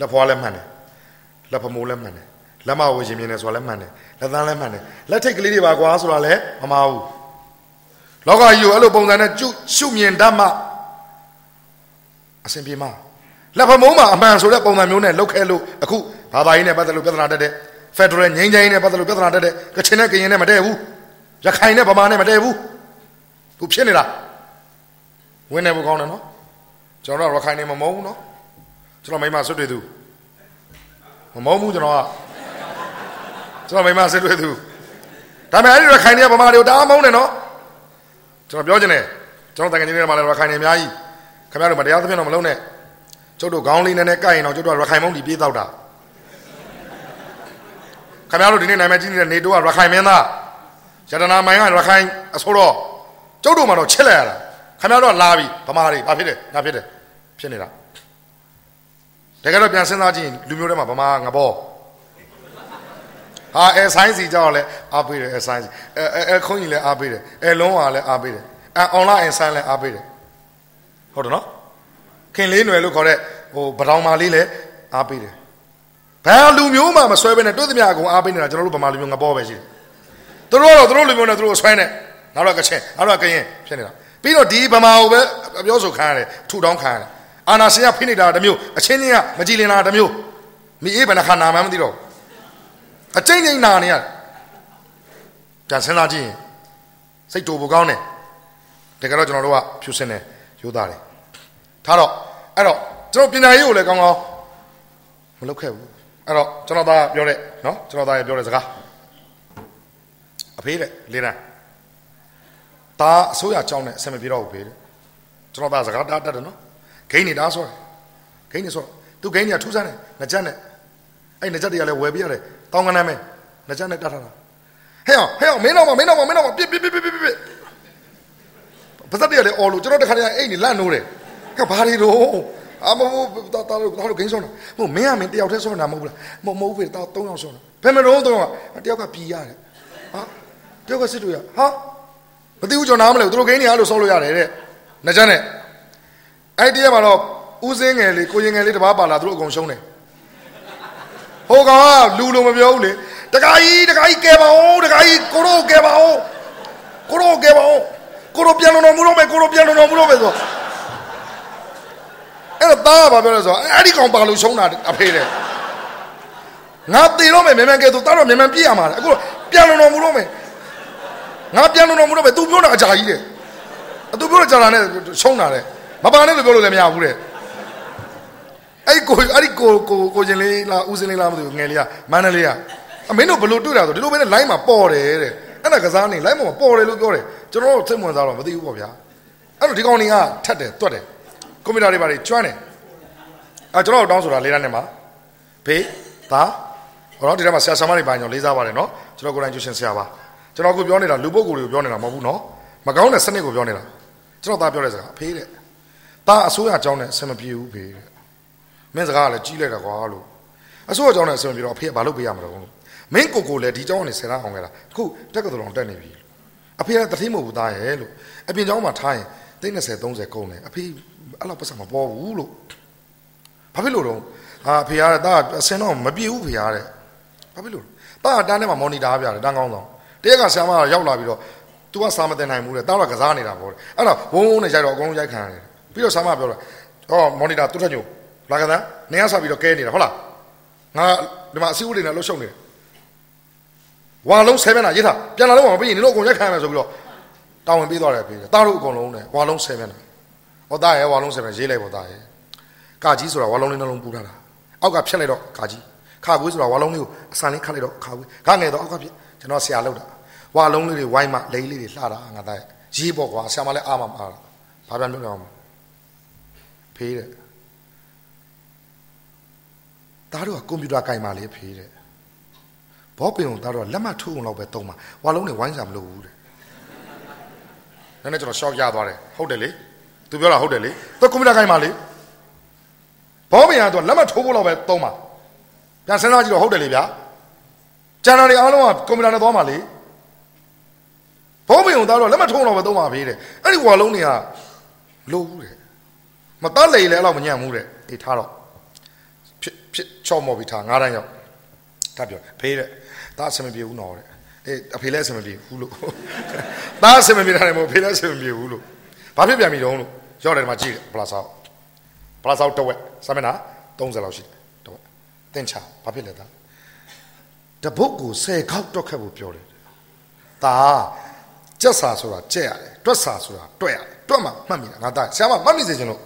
လက်ဖွားလည်းမှန်တယ်လက်ဖမိုးလည်းမှန်တယ်လက်မဝေရှင်မြင်တယ်ဆိုတာလည်းမှန်တယ်လက်သားလည်းမှန်တယ်လက်ထိတ်ကလေးတွေပါကွာဆိုတာလည်းမမှားဘူးလောကကြီးကိုအဲ့လိုပုံစံနဲ့ကျုရှုမြင်တတ်မှအစဉ်ပြေမှာ လက်ဖမိုးမှာအမှန်ဆိုတဲ့ပုံစံမျိုးနဲ့လောက်ခဲလို့အခုဘာသာရေးနဲ့ပတ်သက်လို့ပြဿနာတက်တယ်ဖက်ဒရယ်ငြိမ်းချမ်းရေးနဲ့ပတ်သက်လို့ပြဿနာတက်တယ်ကချင်နဲ့ကရင်နဲ့မတည့်ဘူးရခိုင်နဲ့ဗမာနဲ့မတည့်ဘူးသူဖြစ်နေတာဝင်းနေဖို့ကောင်းတယ်နော်ကျွန်တော်တော့ရခိုင်နေမမုန်းဘူးနော်ကျွန်တော်မိမဆွတ်တွေ့သူမမုန်းဘူးကျွန်တော်ကကျွန်တော်မိမဆွတ်တွေ့သူဒါပေမဲ့အဲ့ဒီရခိုင်နေဗမာတွေကိုတအားမုန်းတယ်နော်ကျွန်တော်ပြောချင်တယ်ကျွန်တော်တန်ခင်ကြီးတွေမှာလည်းရခိုင်နေအများကြီးခင်ဗျားတို့မတရားသဖြင့်တော့မလုံးနဲ့ ကျုပ်တို့ခေါင်းလေးနဲ့နဲ့ကိုက်ရင်တော့ကျုပ်တို့ရခိုင်မုန်းဒီပြေးတော့တာခင်ဗျားတို့ဒီနေ့နိုင်မကြီးနေတဲ့နေတိုးကရခိုင်မင်းသားရတနာမိုင်ကရခိုင်အစိုးရကျုပ်တို့မှတော့ချစ်လိုက်ရတာခင်ဗျားတို့လာပြီဗမာတွေဘာဖြစ်တယ်ငါဖြစ်တယ်ဖြစ်နေတာတကယ်တော့ပြန်စဉ်းစားကြည့်လူမျိုးတွေမှာဗမာငဘောဟာအဲဆိုင်းစီကြောက်လဲအားပေးတယ်အဲဆိုင်းစီအဲအဲခုံးကြီးလဲအားပေးတယ်အဲလုံးဝလဲအားပေးတယ်အဲအွန်လိုင်းအဆိုင်းလဲအားပေးတယ်ဟုတ်တယ်နော် ခင်လေးຫນွယ်လို့ခေါ်တဲ့ဟိုဗတောင်မာလေးလဲအားပေးတယ်ဘယ်လူမျိုးမှမဆွဲဘဲနဲ့တွေ့သမျှအကုန်အားပေးနေတာကျွန်တော်တို့ဗမာလူမျိုးငဘောပဲရှိတယ်သူတို့ကတော့သူတို့လူမျိုးနဲ့သူတို့ဆွဲနေနောက်တော့ကချင်နောက်တော့ကရင်ဖြစ်နေတာပြီးတော့ဒီဗမာကိုပဲပြောဆိုခံရတယ်ထူတောင်းခံရတယ်အာနာရှင်ကဖိနေတာတစ်မျိုးအချင်းချင်းကမကြည်လင်တာတစ်မျိုးမိအေးဘယ်နှခါနာမှမသိတော့အကျဉ်းချင်းနာနေရပြန်စဉ်းစားကြည့်ရင်စိတ်တူပူကောင်းတယ်တကယ်တော့ကျွန်တော်တို့ကဖြူစင်တယ်ရိုးသားတယ် ထားတော့အဲ့တော့ကျွန်တော်ပညာရေးကိုလည်းကောင်းကောင်းမလုပ်ခဲ့ဘူးအဲ့တော့ကျွန်တော်သားပြောတဲ့နော်ကျွန်တော်သားရပြောတဲ့စကားအဖေးတဲ့လေးတန်းဒါအစိုးရအကြောင်းနဲ့အဆင်မပြေတော့ဘူးဖေးတဲ့ကျွန်တော်သားစကားတားတတ်တယ်နော်ဂိမ်းနေတာဆိုတယ်ဂိမ်းနေဆိုသူဂိမ်းနေထူးဆန်းတယ်ငကြက်နဲ့အဲ့ငကြက်တွေကလည်းဝယ်ပြရတယ်တောင်းကနမ်းမဲငကြက်နဲ့တတ်ထားတာဟဲ့အောင်ဟဲ့အောင်မင်းတော့မမင်းတော့မမင်းတော့မပြစ်ပြစ်ပြစ်ပြစ်ပြစ်ပြစ်ပါသက်တရလေအော်လို့ကျွန်တော်တခါတည်းအိတ်နေလန့်နိုးတယ် ကဘာတွေတော့အမဟုတ်တာတာလို့ဂိမ်းဆောင်တာဟိုမင်းကမင်းတယောက်တည်းဆောင်တာမဟုတ်ဘူးလားမမဟုတ်ဘူးတာ၃ယောက်ဆောင်တာဘယ်မတော့တော့တယောက်ကပြီးရတယ်ဟာတယောက်ကစစ်တွေ့ရဟာမသိဘူးကျွန်တော်နားမလဲသူတို့ဂိမ်းနေအားလို့ဆောက်လို့ရတယ်တဲ့ငကြက်နဲ့အဲ့ဒီမှာတော့ဦးစင်းငယ်လေးကိုရင်ငယ်လေးတပားပါလာသူတို့အကုန်ရှုံးတယ်ဟိုကောင်ကလူလိုမပြောဘူးလေတခါကြီးတခါကြီးကဲပါဦးတခါကြီးကိုရိုကဲပါဦးကိုရိုကဲပါဦးကိုရိုပြန်လို့တော့မလို့မယ်ကိုရိုပြန်လို့တော့မလို့မယ်ဆို အဲ့တော့သားကဘာပြောလဲဆိုတော့အဲ့ဒီကောင်ပါလို့ရှုံးတာအဖေတဲ့ငါတည်တော့မယ်မြန်မြန်ကဲသူတားတော့မြန်မြန်ပြည့်ရမှာလေအခုပြန်လုံတော်မူတော့မယ်ငါပြန်လုံတော်မူတော့မယ် तू ပြောတာအကြာကြီးတဲ့ तू ပြောတာကြာတာနဲ့ရှုံးတာတဲ့မပန်နဲ့လို့ပြောလို့လည်းမရဘူးတဲ့အဲ့ကိုအဲ့ဒီကိုကိုကိုချင်းလေးလားဦးစင်းလေးလားမသိဘူးငယ်လေးကမန္တလေးကအမင်းတို့ဘလို့တွေ့တာဆိုဒီလိုပဲနဲ့ line မှာပေါ်တယ်တဲ့အဲ့ဒါကစားနေ line မှာပေါ်တယ်လို့ပြောတယ်ကျွန်တော်တို့သိမှန်သားတော့မသိဘူးပေါ့ဗျာအဲ့တော့ဒီကောင်တွေကထက်တယ်တွက်တယ် ကွန်ပျူတာတွေပါတွေကျွမ်းတယ်အဲကျွန်တော်တောင်းဆိုတာလေးလမ်းနဲ့မှာဖေးသားဟောတော့ဒီထဲမှာဆရာဆရာမတွေပါကျွန်တော်လေးစားပါတယ်နော်ကျွန်တော်ကိုယ်တိုင်ကျူရှင်ဆရာပါကျွန်တော်ကိုပြောနေတာလူပုဂ္ဂိုလ်တွေကိုပြောနေတာမဟုတ်ဘူးနော်မကောင်းတဲ့စနစ်ကိုပြောနေတာကျွန်တော်သားပြောတဲ့စကားဖေးတဲ့သားအစိုးရအကြောင်းနဲ့အဆင်မပြေဘူးဖေးတဲ့မင်းစကားကလည်းကြီးလိုက်တာကွာလို့အစိုးရအကြောင်းနဲ့အဆင်မပြေတော့ဖေးကဘာလုပ်ပေးရမှာလဲလို့မင်းကိုကိုလည်းဒီအကြောင်းကနေဆယ်တန်းအောင်ခဲ့တာအခုတက်ကတော်တော်တက်နေပြီအဖေကတတိမဟုတ်ဘူးသားရဲ့လို့အပြင်ကျောင်းမှာထားရင်သိန်း30 30ကုန်တယ်အဖေ အဲ့လောက်ပတ်စံမပေါ်ဘူးလို့ဘာဖြစ်လို့တော့ဟာဖေရတဲ့သားအစင်တော့မပြေဘူးဖေရတဲ့ဘာဖြစ်လို့သားကတန်းထဲမှာမော်နီတာပြတယ်တန်းကောင်းဆောင်တရက်ကဆရာမရောက်လာပြီးတော့ तू ကစာမတင်နိုင်ဘူးတဲ့သားတော့ကစားနေတာပေါ့တဲ့အဲ့တော့ဝုန်းဝုန်းနဲ့ရိုက်တော့အကုန်လုံးရိုက်ခံရတယ်ပြီးတော့ဆရာမပြောတယ်ဟောမော်နီတာသူ့ထက်ညိုလာကစားနေရစားပြီးတော့ကဲနေတာဟုတ်လားငါဒီမှာအစည်းအဝေးတွေနဲ့လှုပ်ရှုပ်နေတယ်ဝါလုံးဆယ်မျက်နှာရေးထားပြန်လာတော့မပြီးရင်နင်တို့အကုန်ရိုက်ခံရမယ်ဆိုပြီးတော့တောင်းဝင်ပေးသွားတယ်ဖေးသားတို့အကုန်လုံးနဲ့ဝါလုံးဆယ်မျက်နှာ ဟောသားရဲ့ဝါလုံးဆယ်မျက်နှာရေးလိုက်ပေါ့သားရဲ့ကာကြီးဆိုတာဝါလုံးလေးနှလုံးပူထားတာအောက်ကဖြတ်လိုက်တော့ကာကြီးခါကွေးဆိုတာဝါလုံးလေးကိုအစံလေးခတ်လိုက်တော့ခါကွေးခါငယ်တော့အောက်ကဖြစ်ကျွန်တော်ဆရာလောက်တာဝါလုံးလေးတွေဝိုင်းမှလိမ့်လေးတွေလှတာငါသားရဲ့ရေးပေါ့ကွာဆရာမလည်းအားမအားတာဘာပြန်ပြောကြအောင်ဖေးတဲ့သားတို့ကကွန်ပျူတာကင်ပါလေဖေးတဲ့ဘောပင်ုံသားတို့ကလက်မှတ်ထိုးအောင်လောက်ပဲတုံးပါဝါလုံးတွေဝိုင်းစားမလို့ဘူးတဲ့နည်းနည်းကျွန်တော်ရှော့ရသွားတယ်ဟုတ်တယ်လေ သူပြောတာဟုတ်တယ်လေသူကွန်ပျူတာကင်ပါလေဘောပင်ကတော့လက်မှတ်ထိုးဖို့လောက်ပဲတုံးပါပြန်စဉ်းစားကြည့်တော့ဟုတ်တယ်လေဗျာကျန်တာတွေအားလုံးကကွန်ပျူတာနဲ့သွားမှာလေဘောပင်ုံသားတော့လက်မှတ်ထိုးအောင်လောက်ပဲတုံးပါဖေးတဲ့အဲ့ဒီဝါလုံးတွေကလိုဘူးတဲ့မတတ်လေလေအဲ့လောက်မညံ့ဘူးတဲ့အေးထားတော့ဖြစ်ဖြစ်ချော့မော်ပြီးထားငါးတန်းရောက်တတ်ပြောဖေးတဲ့ဒါအဆင်မပြေဘူးနော်တဲ့အေးအဖေလည်းအဆင်မပြေဘူးလို့ဒါအဆင်မပြေတာလည်းမဟုတ်ဖေးလည်းအဆင်မပြေဘူးလို့ ဘာဖြစ်ပြန်ပြီတုံးလို့ရောက်တယ်ဒီမှာကြည့်တယ်ပလာဆောက်ပလာဆောက်တဝက်စမနာ30လောက်ရှိတယ်တဝက်တင်ချဘာဖြစ်လဲသားတပုတ်ကို10ခေါက်တွက်ခတ်ဖို့ပြောတယ်ဒါကြက်စာဆိုတာကြက်ရတယ်တွက်စာဆိုတာတွက်ရတယ်တွက်မှမှတ်မိတာငါသားဆရာမမှတ်မိစေချင်လို့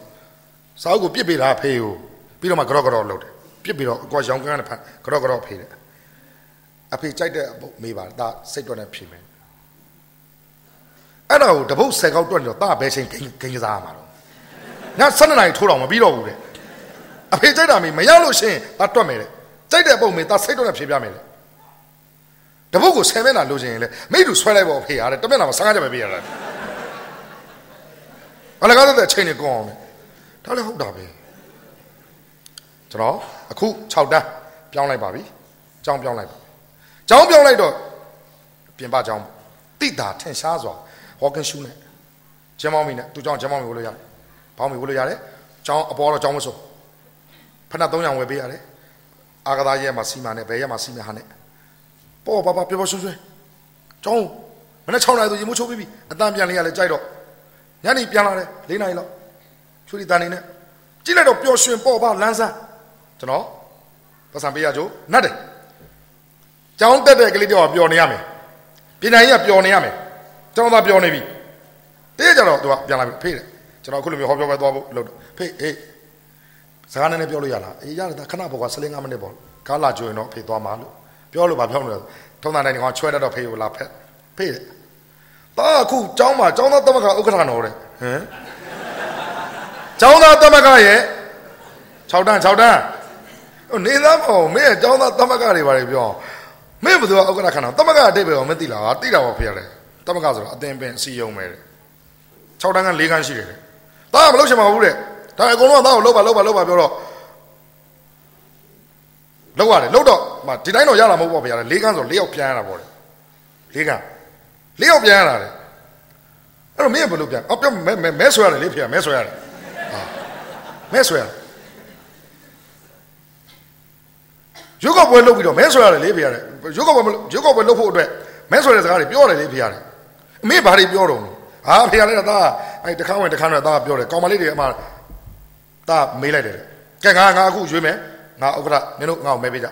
စာအုပ်ကိုပြစ်ပေးတာဖေးကိုပြီးတော့မှကြော့ကြော့လုပ်တယ်ပြစ်ပြီးတော့အကွာရောင်ကန်းနဲ့ဖန်ကြော့ကြော့ဖေးတယ်အဖေကြိုက်တဲ့အပုတ်မေးပါဒါစိတ်တွက်နဲ့ဖြေမယ် အဲ့ဒါကိုတပုတ်10ခေါက်တွက်နေတော့ဒါဘယ်ချိန်ဂိမ်းဂိမ်းကစားရမှာတော့ည7နာရီထိုးတော့မပြီးတော့ဘူးတဲ့အဖေကြိုက်တာမေးမရလို့ရှိရင်ဒါတွက်မယ်တဲ့ကြိုက်တဲ့အပုတ်မေးဒါစိတ်တွက်နဲ့ဖြေပြမယ်တဲ့တပုတ်ကို10မျက်နှာလိုချင်ရင်လေမိတူဆွဲလိုက်ပါဖေးရတယ်တမျက်နှာမှာ15ချက်ပဲပေးရတာဘာလဲကားတဲ့အချိန်နဲ့ကောင်းအောင်လေဒါလည်းဟုတ်တာပဲကျွန်တော်အခု6တန်းပြောင်းလိုက်ပါပြီကြောင်းပြောင်းလိုက်ပါကြောင်းပြောင်းလိုက်တော့ပြင်ပကြောင်းတိတာထင်ရှားစွာ ဟောကင်ရှူးနဲ့ဂျမောင်းမီနဲ့သူကြောင်းဂျမောင်းမီဝလို့ရတယ်ဘောင်းမီဝလို့ရတယ်ကြောင်းအပေါ်တော့ကြောင်းမစိုးဖဏ300ဝယ်ပေးရတယ်အာကသာရဲမှာစီမာနဲ့ဘယ်ရဲမှာစီမာဟာနဲ့ပေါ်ပါပါပြောပြောဆွဆွကြောင်းမနေ့6နာရီဆိုရေမိုးချိုးပြီးပြီအတန်ပြန်လေးရလဲကြိုက်တော့ညနေပြန်လာတယ်၄နာရီလောက်ချူရီတန်နေနဲ့ကြည့်လိုက်တော့ပျော်ရွှင်ပေါ့ပါလန်းဆန်းကျွန်တော်ပတ်စံပေးရကြိုးနတ်တယ်ကျောင်းတက်တဲ့ကလေးတယောက်ပျော်နေရမယ်ပြည်နိုင်ကြီးကပျော်နေရမယ် ကျောင်းသားပျော်နေပြီတည့်ကြတော့သူကပြန်လာပြီဖေးတယ်ကျွန်တော်အခုလိုမျိုးဟောပြောပဲသွားဖို့လုပ်ဖေးဟေးစကားနည်းနည်းပြောလို့ရလားအေးရတယ်ခဏပေါ့ကွာ15မိနစ်ပေါ့ကားလာကြိုရင်တော့ဖေးသွားမှာလို့ပြောလို့ဗာပြောမလို့ထုံးသားတိုင်းကချွဲတတ်တော့ဖေးကိုလာဖက်ဖေးတယ်တာအခုကျောင်းမှာကျောင်းသားသမဂ္ဂဥက္ကဋ္ဌတော်တဲ့ဟမ်ကျောင်းသားသမဂ္ဂရဲ့6တန်း6တန်းနေသားမဟုတ်မင်းကျောင်းသားသမဂ္ဂတွေပါလေပြောမင်းဘယ်သူကဥက္ကဋ္ဌခဏသမဂ္ဂအတိတ်ပဲမသိလားသိတာပါဖေရတယ် သမဂ္ဂဆိုတာအသင်ပင်အစီယုံပဲတဲ့6တန်းက4ခန်းရှိတယ်တာမလုပ်ချင်ပါဘူးတဲ့ဒါအကုန်လုံးကသားကိုလှုပ်ပါလှုပ်ပါလှုပ်ပါပြောတော့လောက်ရတယ်လောက်တော့ဒီတိုင်းတော့ရလာမဟုတ်ပါဗျာ၄ခန်းဆို၄ယောက်ပြန်ရတာပေါ့လေ၄ခန်း၄ယောက်ပြန်ရတာလေအဲ့တော့မင်းဘယ်လိုပြန်အော်ပြောမဲမဲဆွဲရတယ်လေဖေမဲဆွဲရတယ်ဟာမဲဆွဲရတယ်ရုပ်ကပွဲလုပ်ပြီးတော့မဲဆွဲရတယ်လေဖေရတယ်ရုပ်ကပွဲရုပ်ကပွဲလုပ်ဖို့အတွက်မဲဆွဲတဲ့စကားတွေပြောတယ်လေဖေရတယ် အမေဘာတွေပြောတော့ဟာဖေရလည်းသားအဲ့တခါဝင်တခါနဲ့သားပြောတယ်ကောင်မလေးတွေအမှသားမေးလိုက်တယ်ကဲငါငါအခုရွေးမယ်ငါဥက္ကဋ္ဌမင်းတို့ငါ့ကိုမဲပေးကြ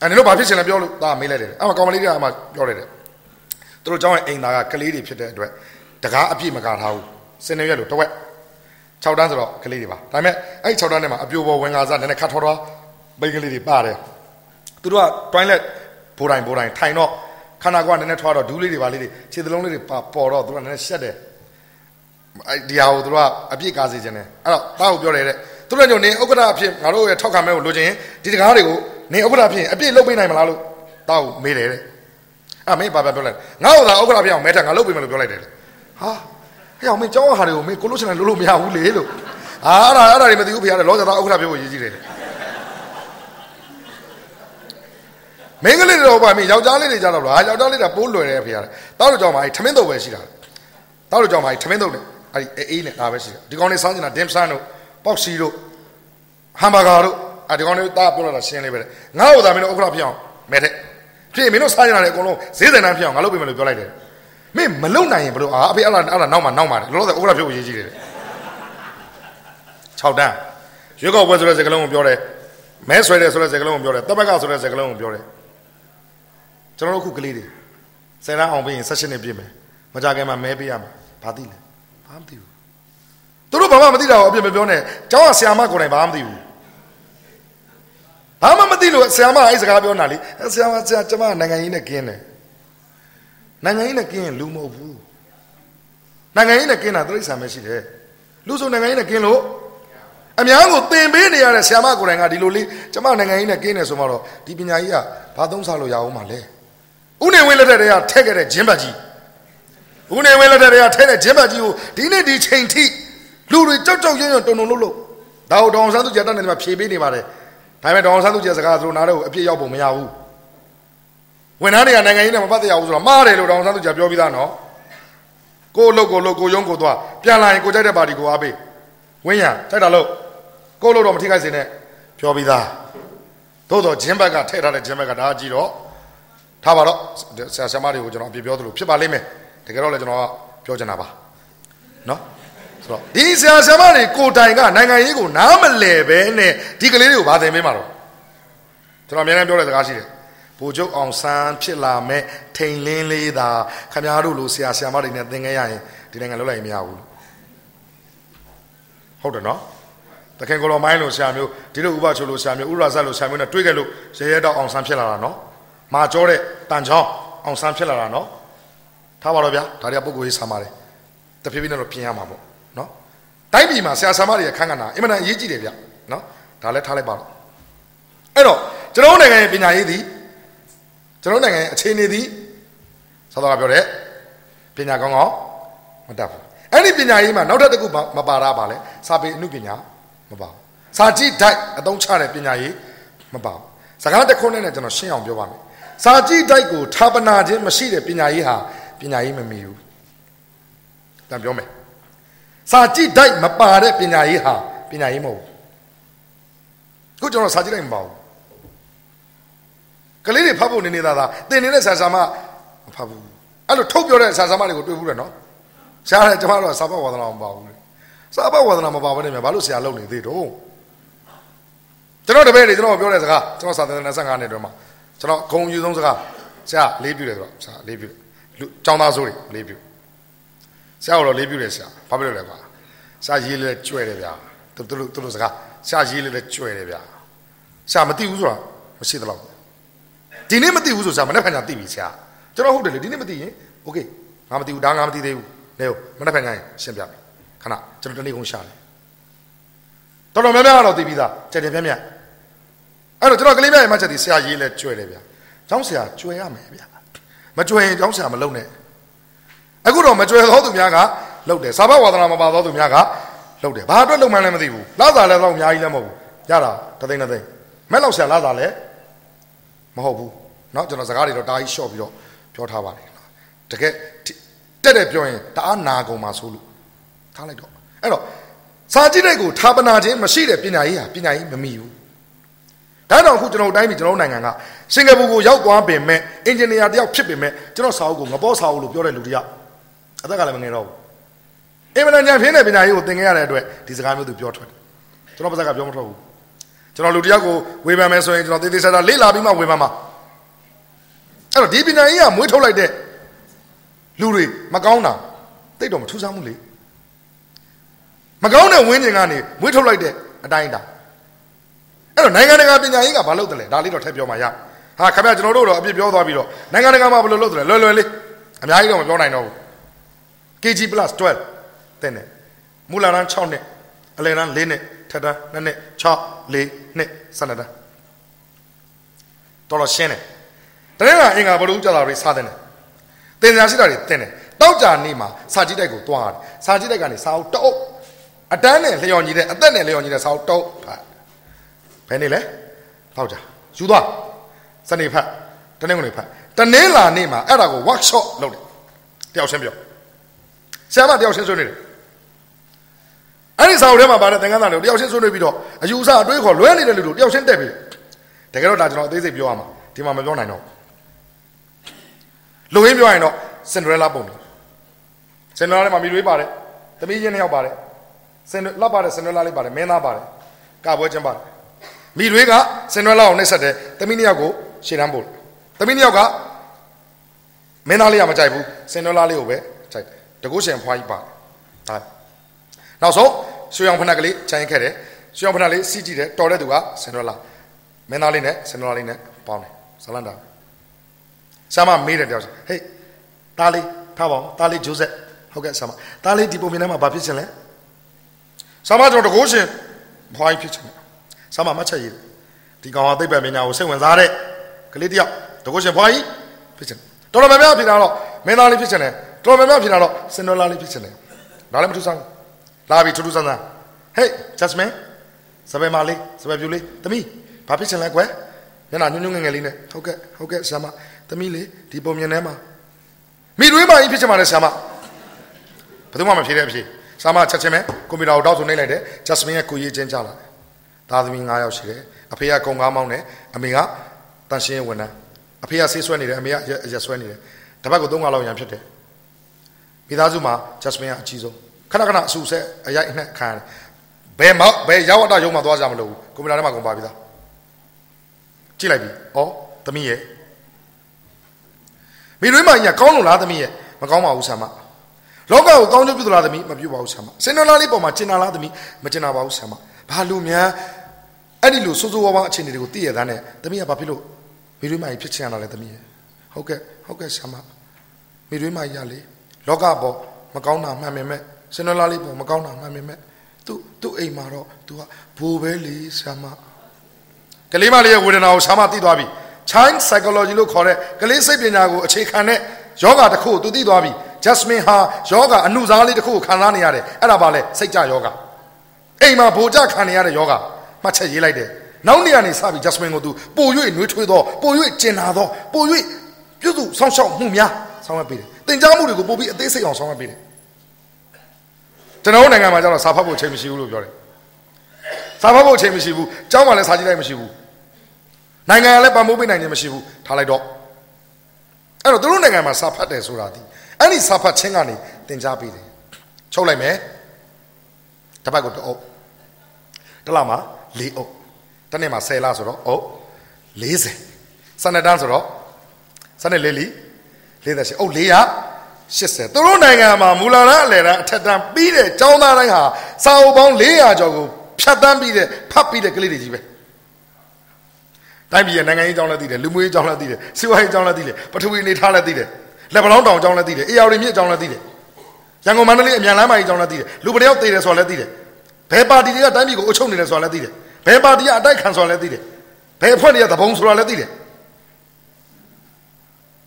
အဲ့ဒီလိုဘာဖြစ်ချင်လဲပြောလို့ဒါမေးလိုက်တယ်အဲ့မှာကောင်မလေးကအမှပြောလိုက်တယ်သူတို့เจ้าရဲ့အိမ်သားကကလေးတွေဖြစ်တဲ့အတွက်တကားအပြည့်မကာထားဘူးစင်နေရက်လို့တစ်ဝက်6တန်းဆိုတော့ကလေးတွေပါဒါပေမဲ့အဲ့6တန်းထဲမှာအပြိုပေါ်ဝင်ကားစားနည်းနည်းခတ်ထော်ထော်ပိတ်ကလေးတွေပါတယ်သူတို့က toilet ဘိုးတိုင်းဘိုးတိုင်းထိုင်တော့ ခန္ဓာကိုယ်ကနည်းနည်းထွားတော့ဒူးလေးတွေပါလေးတွေခြေသလုံးလေးတွေပေါ်တော့သူကနည်းနည်းရှက်တယ်အဲ့ဒီဟာကိုသူတို့ကအပြည့်ကားစေခြင်းတယ်အဲ့တော့တားကိုပြောတယ်တဲ့သူတို့ညိုနေဥက္ကဋ္ဌအဖြစ်ငါတို့ရဲ့ထောက်ခံမဲကိုလိုချင်ရင်ဒီတကားတွေကိုနေဥက္ကဋ္ဌအဖြစ်အပြည့်လုပ်ပေးနိုင်မလားလို့တားကိုမေးတယ်တဲ့အဲ့မင်းဘာပြောလိုက်ငါ့ကိုသာဥက္ကဋ္ဌဖြစ်အောင်မဲထငါလုပ်ပေးမယ်လို့ပြောလိုက်တယ်ဟာဟဲ့အောင်မင်းကြောင်းဟာတွေကိုမင်းကိုလို့ချင်တယ်လို့လို့မရဘူးလေလို့ဟာအဲ့ဒါအဲ့ဒါတွေမသိဘူးဖေရတယ်လောကသားဥက္ကဋ္ဌဖြစ်ဖို့ရည်ကြီးတယ် မင်းကလေးတွေတော့ပါမင်းယောက်ျားလေးတွေကြတော့လားယောက်ျားလေးကပိုးလွယ်တယ်ဖေရတယ်တောက်လို့ကြောင်းမှာထမင်းတုပ်ပဲရှိတာတောက်လို့ကြောင်းမှာထမင်းတုပ်တယ်အဲ့ဒီအေးနဲ့ဒါပဲရှိတယ်ဒီကောင်လေးစားနေတာဒင်ဆန်တို့ပေါက်စီတို့ဟမ်ဘာဂါတို့အဲ့ဒီကောင်လေးတာပြောလာတာရှင်းလေးပဲငါ့ကိုသာမင်းတို့ဥက္ကဋ္ဌဖြစ်အောင်မဲတဲ့ဖြစ်မင်းတို့စားနေတာလေအကုန်လုံးဈေးစံတန်းဖြစ်အောင်ငါလုပ်ပေးမယ်လို့ပြောလိုက်တယ်မင်းမလုံနိုင်ရင်ဘလို့အာအဖေအဲ့လားအဲ့လားနောက်မှနောက်မှတယ်လောလောဆယ်ဥက္ကဋ္ဌဖြစ်ဖို့ရေးကြည့်တယ်6တန်းရွေးကောက်ပွဲဆိုတဲ့စကားလုံးကိုပြောတယ်မဲဆွဲတယ်ဆိုတဲ့စကားလုံးကိုပြောတယ်တပတ်ကဆိုတဲ့စကားလုံးကိုပြောတယ် ကျွန်တော်တို့ခုကလေးတွေဆယ်တန်းအောင်ပြီးရင်16နှစ်ပြည့်မယ်မကြခင်မှာမဲပေးရမှာဘာသိလဲဘာမသိဘူးသူတို့ဘာမှမသိတာကိုအပြစ်မပြောနဲ့ကျောင်းကဆရာမကိုယ်တိုင်ဘာမှမသိဘူးဘာမှမသိလို့ဆရာမအဲ့စကားပြောနေတာလေဆရာမဆရာကျမနိုင်ငံရေးနဲ့ကင်းတယ်နိုင်ငံရေးနဲ့ကင်းရင်လူမဟုတ်ဘူးနိုင်ငံရေးနဲ့ကင်းတာတိရစ္ဆာန်ပဲရှိတယ်လူဆိုနိုင်ငံရေးနဲ့ကင်းလို့အများကိုသင်ပေးနေရတဲ့ဆရာမကိုယ်တိုင်ကဒီလိုလေးကျမနိုင်ငံရေးနဲ့ကင်းတယ်ဆိုမှတော့ဒီပညာကြီးကဘာသုံးစားလို့ရအောင်မလဲ ဥနေဝင်းလက်ထက်ကထက်ခဲ့တဲ့ဂျင်းဘတ်ကြီးဥနေဝင်းလက်ထက်ကထက်တဲ့ဂျင်းဘတ်ကြီးကိုဒီနေ့ဒီချိန်ထိလူတွေကြောက်ကြောက်ရွံ့ရွံ့တုံတုံလို့လို့ဒါကိုဒေါအောင်ဆန်းသူကျတက်နေတယ်မှာဖြေပေးနေပါတယ်ဒါပေမဲ့ဒေါအောင်ဆန်းသူကျစကားသူတို့နားတော့အပြည့်ရောက်ပုံမရဘူးဝန်ထမ်းတွေကနိုင်ငံရေးနဲ့မပတ်သက်ရဘူးဆိုတော့မှားတယ်လို့ဒေါအောင်ဆန်းသူကျပြောပြီးသားနော်ကိုလုတ်ကိုလုတ်ကိုယုံကိုသွားပြန်လာရင်ကိုကြိုက်တဲ့ပါတီကိုအားပေးဝင်းရကြိုက်တာလို့ကိုလုတ်တော့မထိခိုက်စေနဲ့ပြောပြီးသားသို့တော့ဂျင်းဘက်ကထည့်ထားတဲ့ဂျင်းဘက်ကဒါကြည့်တော့ ထားပါတော့ဆရာဆရာမတွေကိုကျွန်တော်အပြည့်ပြောသလိုဖြစ်ပါလိမ့်မယ်တကယ်တော့လည်းကျွန်တော်ကပြောချင်တာပါနော်ဆိုတော့ဒီဆရာဆရာမတွေကိုတိုင်ကနိုင်ငံရေးကိုနားမလဲပဲနဲ့ဒီကလေးတွေကိုဗာသင်ပေးမှာတော့ကျွန်တော်အများနဲ့ပြောတဲ့စကားရှိတယ်ဘိုလ်ချုပ်အောင်ဆန်းဖြစ်လာမဲ့ထိန်လင်းလေးသာခမားတို့လိုဆရာဆရာမတွေနဲ့သင်ခဲ့ရရင်ဒီနိုင်ငံလုံးလိုက်မရဘူးဟုတ်တယ်နော်တခင်ကိုလိုမိုင်းလိုဆရာမျိုးဒီလိုဥပချိုလိုဆရာမျိုးဥရဇတ်လိုဆရာမျိုးနဲ့တွေ့ခဲ့လို့ရဲရဲတော့အောင်ဆန်းဖြစ်လာတာနော် မာကြောတဲ့တန်ချောင်းအောင်ဆန်းဖြစ်လာတာနော်ထားပါတော့ဗျာဒါတွေကပုဂ္ဂိုလ်ရေးဆာမာတယ်တဖြည်းဖြည်းနဲ့တော့ပြင်ရမှာပေါ့နော်တိုင်းပြည်မှာဆရာဆာမတွေရဲ့ခန်းကဏ္ဍအင်မတန်အရေးကြီးတယ်ဗျနော်ဒါလည်းထားလိုက်ပါတော့အဲ့တော့ကျွန်တော်နိုင်ငံရဲ့ပညာရေးသည်ကျွန်တော်နိုင်ငံရဲ့အခြေအနေသည်သောတော်ကပြောတဲ့ပညာကောင်းကောင်းမတတ်ဘူးအဲ့ဒီပညာရေးမှာနောက်ထပ်တစ်ခုမပါတာပါလဲစာပေအမှုပညာမပါဘူးစာကြည့်ဒိုက်အသုံးချတဲ့ပညာရေးမပါဘူးစကားတစ်ခုနဲ့ကျွန်တော်ရှင်းအောင်ပြောပါမယ် စာကြည့်ဒိုက်ကိုဌာပနာခြင်းမရှိတဲ့ပညာရေးဟာပညာရေးမမီဘူးတန်ပြောမယ်စာကြည့်ဒိုက်မပါတဲ့ပညာရေးဟာပညာရေးမဟုတ်ဘူးခုကျွန်တော်စာကြည့်လိုက်မပါဘူးကလေးတွေဖတ်ဖို့နေနေသားသားသင်နေတဲ့ဆရာဆာမမဖတ်ဘူးအဲ့လိုထုတ်ပြောတဲ့ဆရာဆာမတွေကိုတွေ့ဘူးတယ်နော်ရှားတယ်ကျွန်တော်တို့စာပတ်ဝါဒနာမပါဘူးစာပတ်ဝါဒနာမပါဘဲနဲ့ဘာလို့ဆရာလုပ်နေသေးတော့ကျွန်တော်တပည့်တွေကျွန်တော်ပြောတဲ့စကားကျွန်တော်စာသင်25နှစ်အတွင်းမှာ ကျွန်တော်ဂုံယူဆုံးစကားဆရာလေးပြတယ်ဆိုတော့ဆရာလေးပြလူចောင်းသားစိုးတွေလေးပြဆရာကတော့လေးပြတယ်ဆရာဘာဖြစ်လို့လဲကွာဆရာရေးလဲကျွဲတယ်ဗျာသူတို့သူတို့စကားဆရာရေးလဲလဲကျွဲတယ်ဗျာဆရာမသိဘူးဆိုတာမရှိသလောက်ဒီနေ့မသိဘူးဆိုဆရာမနေ့ကညသိပြီဆရာကျွန်တော်ဟုတ်တယ်လေဒီနေ့မသိရင်โอเคငါမသိဘူးဒါငါမသိသေးဘူးနေဟုတ်မနေ့ကညရင်ရှင်းပြမယ်ခဏကျွန်တော်တနေ့ကုန်ရှာတယ်တော်တော်များများတော့သိပြီးသားကြက်တယ်ပြက်ပြက် အဲ့တော့ကျွန်တော်ကလေးပြရဲ့မှချက်ဒီဆရာရေးလဲကျွဲတယ်ဗျာကျောင်းဆရာကျွဲရမယ်ဗျာမကျွဲရင်ကျောင်းဆရာမလုံနဲ့အခုတော့မကျွဲသောသူများကလုံတယ်စာဘဝါဒနာမပါသောသူများကလုံတယ်ဘာအတွက်လုံမှန်းလည်းမသိဘူးလာစာလည်းတော့အများကြီးလည်းမဟုတ်ဘူးရတာတသိန်းတသိန်းမဲ့လောက်ဆရာလာစာလည်းမဟုတ်ဘူးเนาะကျွန်တော်စကားတွေတော့တာကြီးရှော့ပြီးတော့ပြောထားပါတယ်တကယ်တက်တယ်ပြောရင်တအားနာကုန်ပါဆိုလို့ထားလိုက်တော့အဲ့တော့စာကြည့်တဲ့ကိုဌာပနာခြင်းမရှိတဲ့ပညာရေးဟာပညာရေးမမီဘူး ဒါတော့အခုကျွန်တော်တိုင်းပြည်ကျွန်တော်နိုင်ငံကစင်ကာပူကိုရောက်သွားပင်မဲ့အင်ဂျင်နီယာတယောက်ဖြစ်ပင်မဲ့ကျွန်တော်စာအုပ်ကိုငပေါ်စာအုပ်လို့ပြောတဲ့လူတယောက်အသက်ကလည်းမငယ်တော့ဘူးအင်မတန်ညံပြင်းတဲ့ပညာရေးကိုသင်ခဲ့ရတဲ့အတွက်ဒီစကားမျိုးသူပြောထွက်တယ်ကျွန်တော်ပါဇက်ကပြောမထွက်ဘူးကျွန်တော်လူတယောက်ကိုဝေဖန်မယ်ဆိုရင်ကျွန်တော်သေသေးချာချာလေ့လာပြီးမှဝေဖန်မှာအဲ့တော့ဒီပညာရေးကမွေးထုတ်လိုက်တဲ့လူတွေမကောင်းတာတိတ်တော့မထူးဆန်းဘူးလေမကောင်းတဲ့ဝင်းကျင်ကနေမွေးထုတ်လိုက်တဲ့အတိုင်းတာ အဲ့တော့နိုင်ငံတကာပညာရေးကဘာလုပ်တယ်လဲဒါလေးတော့ထည့်ပြောမှရဟာခင်ဗျာကျွန်တော်တို့တော့အပြစ်ပြောသွားပြီးတော့နိုင်ငံတကာမှာဘယ်လိုလုပ်တယ်လဲလွယ်လွယ်လေးအများကြီးတော့မပြောနိုင်တော့ဘူး KG+ 12တဲ့နဲ့မူလာတန်း6နှစ်အလယ်တန်း4နှစ်ထက်တန်း2နှစ်6 4နှစ်12တန်းတော်တော်ရှင်းတယ်တနေ့ကအင်္ဂါဘလူးကြတာတွေစားတယ်တင်ညာရှိတာတွေတင်တယ်တောက်ကြနေမှာစာကြည့်တိုက်ကိုတွားတယ်စာကြည့်တိုက်ကနေစာအုပ်တအုပ်အတန်းနဲ့လျော်ညီတဲ့အသက်နဲ့လျော်ညီတဲ့စာအုပ်တအုပ်ဖတ် ဘယ်နေလဲတောက်ကြယူသွားစနေဖတ်တနေ့ကနေဖတ်တနေ့လာနေမှာအဲ့ဒါကို workshop လုပ်တယ်တယောက်ချင်းပြောဆရာမတယောက်ချင်းဆွေးနွေးတယ်အဲ့ဒီစာအုပ်ထဲမှာပါတဲ့သင်္ကန်းသားတွေကိုတယောက်ချင်းဆွေးနွေးပြီးတော့အယူအဆအတွေးခေါ်လွဲနေတဲ့လူတို့တယောက်ချင်းတက်ပြီးတကယ်တော့ဒါကျွန်တော်အသေးစိတ်ပြောရမှာဒီမှာမပြောနိုင်တော့လူရင်းပြောရင်တော့စင်ဒရဲလာပုံတယ်စင်ဒရဲလာထဲမှာမိတွေးပါတယ်သမီးချင်းနှစ်ယောက်ပါတယ်စင်လက်ပါတယ်စင်ဒရဲလာလေးပါတယ်မင်းသားပါတယ်ကပွဲချင်းပါတယ် မိတွေကစင်ဒရဲလာကိုနှိပ်ဆက်တယ်သမီးနှစ်ယောက်ကိုရှေ့တန်းပို့သမီးနှစ်ယောက်ကမင်းသားလေးကမကြိုက်ဘူးစင်ဒရဲလာလေးကိုပဲကြိုက်တယ်တကုရှင်ဖွားကြီးပါဒါနောက်ဆုံးရွှေအောင်ဖနက်ကလေးခြံရင်ခဲ့တယ်ရွှေအောင်ဖနက်လေးစီးကြည့်တယ်တော်တဲ့သူကစင်ဒရဲလာမင်းသားလေးနဲ့စင်ဒရဲလာလေးနဲ့ပေါင်းတယ်ဇလန်တာဆာမမေးတယ်တယောက်ဟေးတားလေးထားပါဦးတားလေးဂျိုးဆက်ဟုတ်ကဲ့ဆာမတားလေးဒီပုံမြင်ထဲမှာဘာဖြစ်ချင်လဲဆာမကျွန်တော်တကိုးရှင်ဖွားကြီးဖြစ်ချင်တယ် ဆာမမတ်ချက်ရေးဒီကောင်ကသိပ္ပံပညာကိုစိတ်ဝင်စားတဲ့ကလေးတယောက်တကိုးရှင်ဖွားကြီးဖြစ်ချင်တော်တော်များများဖြစ်တာတော့မင်းသားလေးဖြစ်ချင်တယ်တော်တော်များများဖြစ်တာတော့စင်ဒလာလေးဖြစ်ချင်တယ်ဒါလည်းမထူးဆန်းလာပြီထူးထူးဆန်းဆန်းဟေးဂျက်စမင်စပယ်မာလေးစပယ်ပြူလေးသမီးဘာဖြစ်ချင်လဲကွယ်မျက်နှာညွန့်ညွန့်ငယ်ငယ်လေးနဲ့ဟုတ်ကဲ့ဟုတ်ကဲ့ဆရာမသမီးလေးဒီပုံမြင်ထဲမှာမိတွေးမကြီးဖြစ်ချင်ပါလေဆရာမဘယ်သူမှမဖြေတဲ့အဖြေဆရာမချက်ချင်းပဲကွန်ပျူတာကိုတောက်ဆိုနှိပ်လိုက်တယ်ဂျက်စမင်ရဲ့ကိုရေးချင်းကြလာတယ် သားသမီး9ယောက်ရှိတယ်အဖေကကုံကားမောင်းတယ်အမေကတန်ရှင်းဝန်ထမ်းအဖေကဆေးဆွဲနေတယ်အမေကရက်ဆွဲနေတယ်တပတ်ကို3ခါလောက်ရံဖြစ်တယ်မိသားစုမှာဂျက်စမင်ကအကြီးဆုံးခဏခဏအဆူဆက်အရိုက်အနှက်ခံရတယ်ဘယ်မောက်ဘယ်ရောက်တော့ရုံမှာသွားကြမလို့ကွန်ပျူတာထဲမှာကုန်ပါပြီသားကြည့်လိုက်ပြီဩသမီးရဲ့မိရွေးမကြီးကကောင်းလို့လားသမီးရဲ့မကောင်းပါဘူးဆာမလောကကိုကောင်းကျိုးပြုသလားသမီးမပြုပါဘူးဆာမစင်တော်လားလေးပေါ်မှာကျင်နာလားသမီးမကျင်နာပါဘူးဆာမဘာလို့များ အဲ့ဒီလိုစိုးစိုးဝါးဝါအခြေအနေတွေကိုသိရတဲ့နဲ့သမီးကဘာဖြစ်လို့မိရွေးမကြီးဖြစ်ချင်ရတာလဲသမီးရဲ့ဟုတ်ကဲ့ဟုတ်ကဲ့ဆာမမိရွေးမကြီးကလေလောကပေါ်မကောင်းတာမှန်ပေမဲ့စင်တော်လားလေးပေါ်မကောင်းတာမှန်ပေမဲ့သူ့သူ့အိမ်မှာတော့ तू ကဘိုးပဲလေဆာမကလေးမလေးရဲ့ဝေဒနာကိုဆာမသိသွားပြီ child psychology လို့ခေါ်တဲ့ကလေးစိတ်ပညာကိုအခြေခံတဲ့ယောဂတစ်ခုကိုသူသိသွားပြီ Jasmine ဟာယောဂအနုစားလေးတစ်ခုကိုခံစားနေရတယ်အဲ့ဒါပါလေစိတ်ကြယောဂအိမ်မှာဗိုလ်ကြခံနေရတဲ့ယောဂ မှတ်ချက်ရေးလိုက်တယ်နောက်နေ့ကနေစပြီး Jasmine ကိုသူပို၍နှွေးထွေးသောပို၍ကျင်နာသောပို၍ပြုစုဆောင်းရှောက်မှုများဆောင်းရပေးတယ်သင်ကြားမှုတွေကိုပိုပြီးအသေးစိတ်အောင်ဆောင်းရပေးတယ်ကျွန်တော်နိုင်ငံမှာကျတော့စာဖတ်ဖို့အချိန်မရှိဘူးလို့ပြောတယ်စာဖတ်ဖို့အချိန်မရှိဘူးကျောင်းမှာလည်းစာကြည့်လိုက်မရှိဘူးနိုင်ငံကလည်းပံ့ပိုးပေးနိုင်ခြင်းမရှိဘူးထားလိုက်တော့အဲ့တော့သူတို့နိုင်ငံမှာစာဖတ်တယ်ဆိုတာဒီအဲ့ဒီစာဖတ်ခြင်းကနေသင်ကြားပေးတယ်ချုပ်လိုက်မယ်တစ်ပတ်ကိုတအုပ်တစ်လမှာ ၄အုပ်တစ်နေ့မှာ10လဆိုတော့အုပ်40စနတန်းဆိုတော့စန၄လီ48အုပ်480သူတို့နိုင်ငံမှာမူလာရန်အလယ်တန်းအထက်တန်းပြီးတဲ့ចောင်းသားတိုင်းဟာစာအုပ်ပေါင်း400ကျော်ကိုဖြတ်တန်းပြီးတဲ့ဖတ်ပြီးတဲ့ကလေးတွေကြီးပဲတိုင်းပြည်ရဲ့နိုင်ငံရေးအကြောင်းလည်းသိတယ်လူမျိုးရေးအကြောင်းလည်းသိတယ်စီးပွားရေးအကြောင်းလည်းသိတယ်ပထဝီအနေထားလည်းသိတယ်လက်ပလောင်းတောင်အကြောင်းလည်းသိတယ်အေယာရီမြစ်အကြောင်းလည်းသိတယ်ရန်ကုန်မန္တလေးအမြန်လမ်းမကြီးအကြောင်းလည်းသိတယ်လူပတယောက်သိတယ်ဆိုတာလည်းသိတယ်ဘယ်ပါတီတွေကတိုင်းပြည်ကိုအုပ်ချုပ်နေတယ်ဆိုတာလည်းသိတယ် ဘယ်ပါတီကအတိုက်ခံဆိုတာလည်းသိတယ်ဘယ်အဖွဲ့တွေကသဘုံဆိုတာလည်းသိတယ်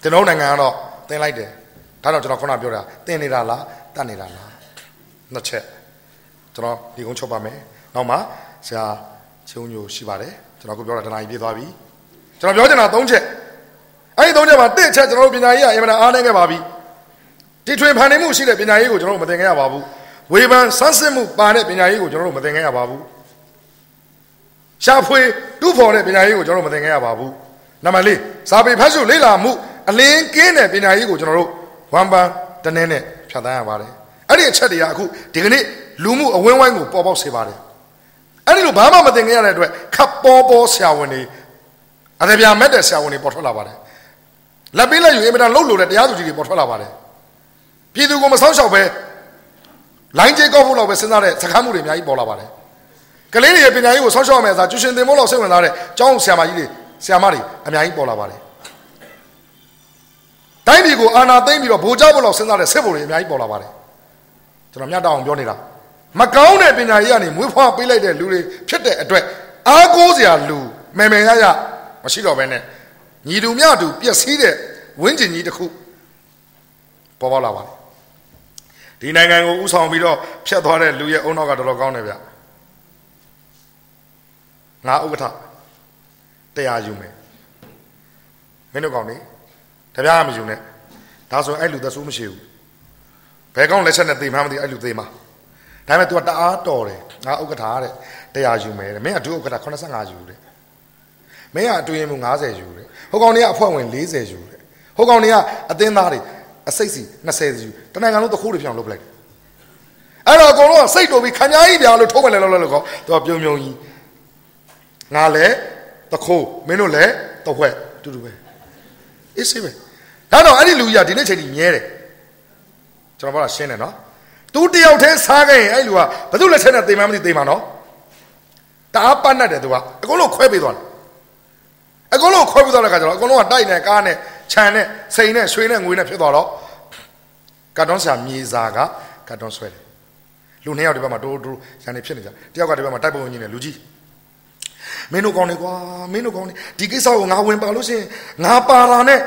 ကျွန်တော်နိုင်ငံကတော့တင်လိုက်တယ်ဒါတော့ကျွန်တော်ခုနပြောတာတင်နေတာလားတတ်နေတာလားနှစ်ချက်ကျွန်တော်ဒီကုန်းချုပ်ပါမယ်နောက်မှဆရာချုံညိုရှိပါတယ်ကျွန်တော်ခုပြောတာတနားကြီးပြေးသွားပြီကျွန်တော်ပြောချင်တာ၃ချက်အဲ့ဒီ၃ချက်မှာတစ်ချက်ကျွန်တော်တို့ပညာရေးကအင်မတန်အားနည်းခဲ့ပါပြီတီထွင်ဖန်နေမှုရှိတဲ့ပညာရေးကိုကျွန်တော်တို့မသင်ခဲ့ရပါဘူးဝေဖန်ဆန်းစစ်မှုပါတဲ့ပညာရေးကိုကျွန်တော်တို့မသင်ခဲ့ရပါဘူး ရှာဖွေတူးဖော်တဲ့ပညာရေးကိုကျွန်တော်တို့မသင်ခဲ့ရပါဘူးနံပါတ်၄စာပေဖတ်ရှုလေ့လာမှုအလင်းကင်းတဲ့ပညာရေးကိုကျွန်တော်တို့ဝမ်ပန်တနည်းနဲ့ဖြတ်သန်းရပါတယ်အဲ့ဒီအချက်တွေကအခုဒီကနေ့လူမှုအဝန်းဝိုင်းကိုပေါ်ပေါက်စေပါတယ်အဲ့ဒီလိုဘာမှမသင်ခဲ့ရတဲ့အတွက်ခပ်ပေါ်ပေါ်ဆရာဝန်တွေအတပြာမက်တဲ့ဆရာဝန်တွေပေါ်ထွက်လာပါတယ်လက်ပေးလက်ယူအင်မတန်လှုပ်လို့တဲ့တရားသူကြီးတွေပေါ်ထွက်လာပါတယ်ပြည်သူကိုမဆောင်ရှောက်ပဲလိုင်းကျေကောက်ဖို့လောက်ပဲစဉ်းစားတဲ့စကားမှုတွေအများကြီးပေါ်လာပါတယ် ကလေးတွေရဲ့ပညာရေးကိုဆောင်ရှောက်ရမယ်ဆိုတာကျူရှင်တင်မို့လောက်စိတ်ဝင်စားတဲ့ကျောင်းဆရာမကြီးတွေဆရာမတွေအများကြီးပေါ်လာပါတယ်တိုင်းပြည်ကိုအာဏာသိမ်းပြီးတော့ဗိုလ်ချဖို့လောက်စဉ်းစားတဲ့စစ်ဗိုလ်တွေအများကြီးပေါ်လာပါတယ်ကျွန်တော်မြတ်တောင်ပြောနေတာမကောင်းတဲ့ပညာရေးကနေမွေးဖွားပေးလိုက်တဲ့လူတွေဖြစ်တဲ့အတွက်အားကိုးစရာလူမယ်မယ်ရရမရှိတော့ဘဲနဲ့ညီတူမြတူပျက်စီးတဲ့ဝင်းကျင်ကြီးတစ်ခုပေါ်ပေါက်လာပါတယ်ဒီနိုင်ငံကိုဥဆောင်ပြီးတော့ဖျက်သွားတဲ့လူရဲ့အုံနောက်ကတော်တော်ကောင်းတယ်ဗျ ငါဥက္ကဋ္ဌတရားယူမယ်မင်းတို့ကောင်းနေတပြားမယူနဲ့ဒါဆိုအဲ့လူသက်ဆိုးမရှိဘူးဘယ်ကောင်းလက်ချက်နဲ့သိမှမသိအဲ့လူသိမှာဒါပေမဲ့ तू ကတအားတော်တယ်ငါဥက္ကဋ္ဌတဲ့တရားယူမယ်တဲ့မင်းကဒုဥက္ကဋ္ဌ85ယူတယ်မင်းကအတွင်းမှု90ယူတယ်ဟိုကောင်တွေကအဖွဲ့ဝင်40ယူတယ်ဟိုကောင်တွေကအသင်းသားတွေအစိတ်စီ20ယူတနိုင်ငံလုံးတခိုးတွေပြောင်းလုပ်ပလိုက်အဲ့တော့အကုန်လုံးကစိတ်တော်ပြီးခံညာကြီးပြာလို့ထိုးမယ်လဲလို့လို့ကောသူကပြုံပြုံကြီး ငါလည်းတခိုးမင်းတို့လည်းတဝက်တူတူပဲအေးစေးပဲဒါတော့အဲ့ဒီလူကြီးကဒီနေ့ချိန်ကြီးမြဲတယ်ကျွန်တော်ပြောတာရှင်းတယ်နော်သူတယောက်တည်းစားခဲ့ရင်အဲ့လူကဘယ်သူလက်ချက်နဲ့တေမှန်းမသိတေမှန်းနော်တအားပတ်နဲ့တယ်သူကအကုန်လုံးခွဲပေးသွားတယ်အကုန်လုံးခွဲပေးသွားတဲ့ခါကျတော့အကုန်လုံးကတိုက်နဲ့ကားနဲ့ခြံနဲ့စိန်နဲ့ရွှေနဲ့ငွေနဲ့ဖြစ်သွားတော့ကတ်တွန်းဆရာမြေစာကကတ်တွန်းဆွဲတယ်လူနှစ်ယောက်ဒီဘက်မှာတိုးတိုးရန်နေဖြစ်နေကြတယောက်ကဒီဘက်မှာတိုက်ပုံကြီးနဲ့လူကြီး မင်းတို့ကောင်းနေကွာမင်းတို့ကောင်းနေဒီကိစ္စကိုငါဝင်ပါလို့ရှိရင်ငါပါတာနဲ့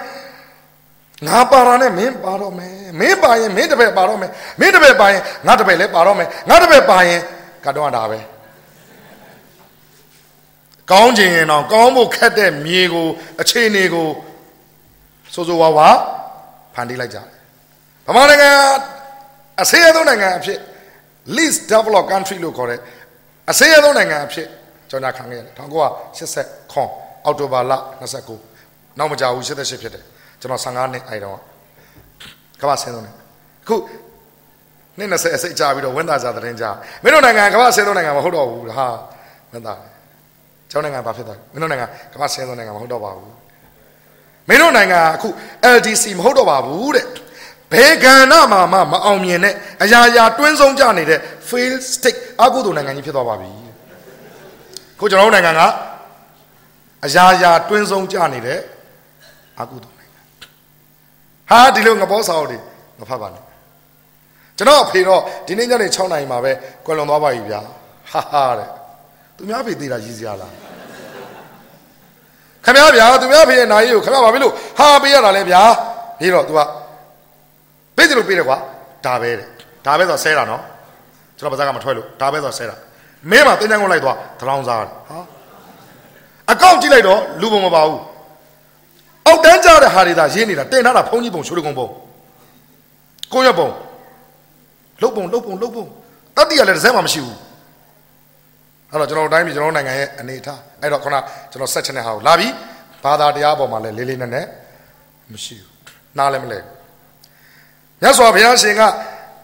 ငါပါတာနဲ့မင်းပါတော့မယ်မင်းပါရင်မင်းတပည့်ပါတော့မယ်မင်းတပည့်ပါရင်ငါတပည့်လည်းပါတော့မယ်ငါတပည့်ပါရင်ကတော့တာပဲကောင်းခြင်းရင်တော့ကောင်းဖို့ခက်တဲ့မြေကိုအခြေအနေကိုစိုးစိုးဝါးဝါဖန်တီးလိုက်ကြတယ်ဗမာနိုင်ငံအဆေးအသုံးနိုင်ငံအဖြစ် least developed country လို့ခေါ်တဲ့အဆေးအသုံးနိုင်ငံအဖြစ် ကြော်ညာခံခဲ့ရတယ်1980ခွန်အောက်တိုဘာလ29နောက်မကြဘူး88ဖြစ်တယ်ကျွန်တော်15နှစ်အဲတော့ကမ္ဘာဆင်းသုံးတယ်အခုနှစ်20အစိတ်ကြာပြီးတော့ဝင်းသားစာသတင်းကြာမင်းတို့နိုင်ငံကမ္ဘာဆင်းသုံးနိုင်ငံမဟုတ်တော့ဘူးဟာဝင်းသားကျောင်းနိုင်ငံဘာဖြစ်သွားမင်းတို့နိုင်ငံကမ္ဘာဆင်းသုံးနိုင်ငံမဟုတ်တော့ပါဘူးမင်းတို့နိုင်ငံအခု LDC မဟုတ်တော့ပါဘူးတဲ့ဘယ်ကဏ္ဍမှာမှမအောင်မြင်တဲ့အရာရာတွင်းဆုံးကြနေတဲ့ fail state အကုသိုလ်နိုင်ငံကြီးဖြစ်သွားပါပြီ ခုကျွန်တော်တို့နိုင်ငံကအရာရာတွင်းဆုံးကြနေတဲ့အကုသိုလ်နိုင်ငံဟာဒီလိုငဘောစာအုပ်တွေမဖတ်ပါနဲ့ကျွန်တော်အဖေတော့ဒီနေ့ညနေ6နာရီမှာပဲကွယ်လွန်သွားပါပြီဗျာဟာဟာတဲ့သူများဖေသေးတာရည်စရာလားခင်ဗျားဗျာသူများဖေရဲ့နာရီကိုခင်ဗျားဘာဖြစ်လို့ဟာပေးရတာလဲဗျာပြီးတော့ तू ကပေးတယ်လို့ပေးတယ်ကွာဒါပဲတဲ့ဒါပဲဆိုဆဲတာနော်ကျွန်တော်ပါဇက်ကမထွက်လို့ဒါပဲဆိုဆဲတာ မင်းမတင်းတန်းကိုလိုက်သွားတလောင်းစားတယ်ဟာအကောင့်ကြည့်လိုက်တော့လူပုံမပါဘူးအောက်တန်းကြတဲ့ဟာတွေသာရင်းနေတာတင်ထားတာဖုံးကြီးပုံချိုးတကုံပုံကိုရပုံလုတ်ပုံလုတ်ပုံလုတ်ပုံတတိကလည်းတစ်စက်မှမရှိဘူးအဲ့တော့ကျွန်တော်တိုင်းပြည်ကျွန်တော်နိုင်ငံရဲ့အနေအထားအဲ့တော့ခုနကျွန်တော်ဆက်ချင်တဲ့ဟာကိုလာပြီဘာသာတရားပေါ်မှာလည်းလေးလေးနက်နက်မရှိဘူးနားလည်းမလဲမြတ်စွာဘုရားရှင်က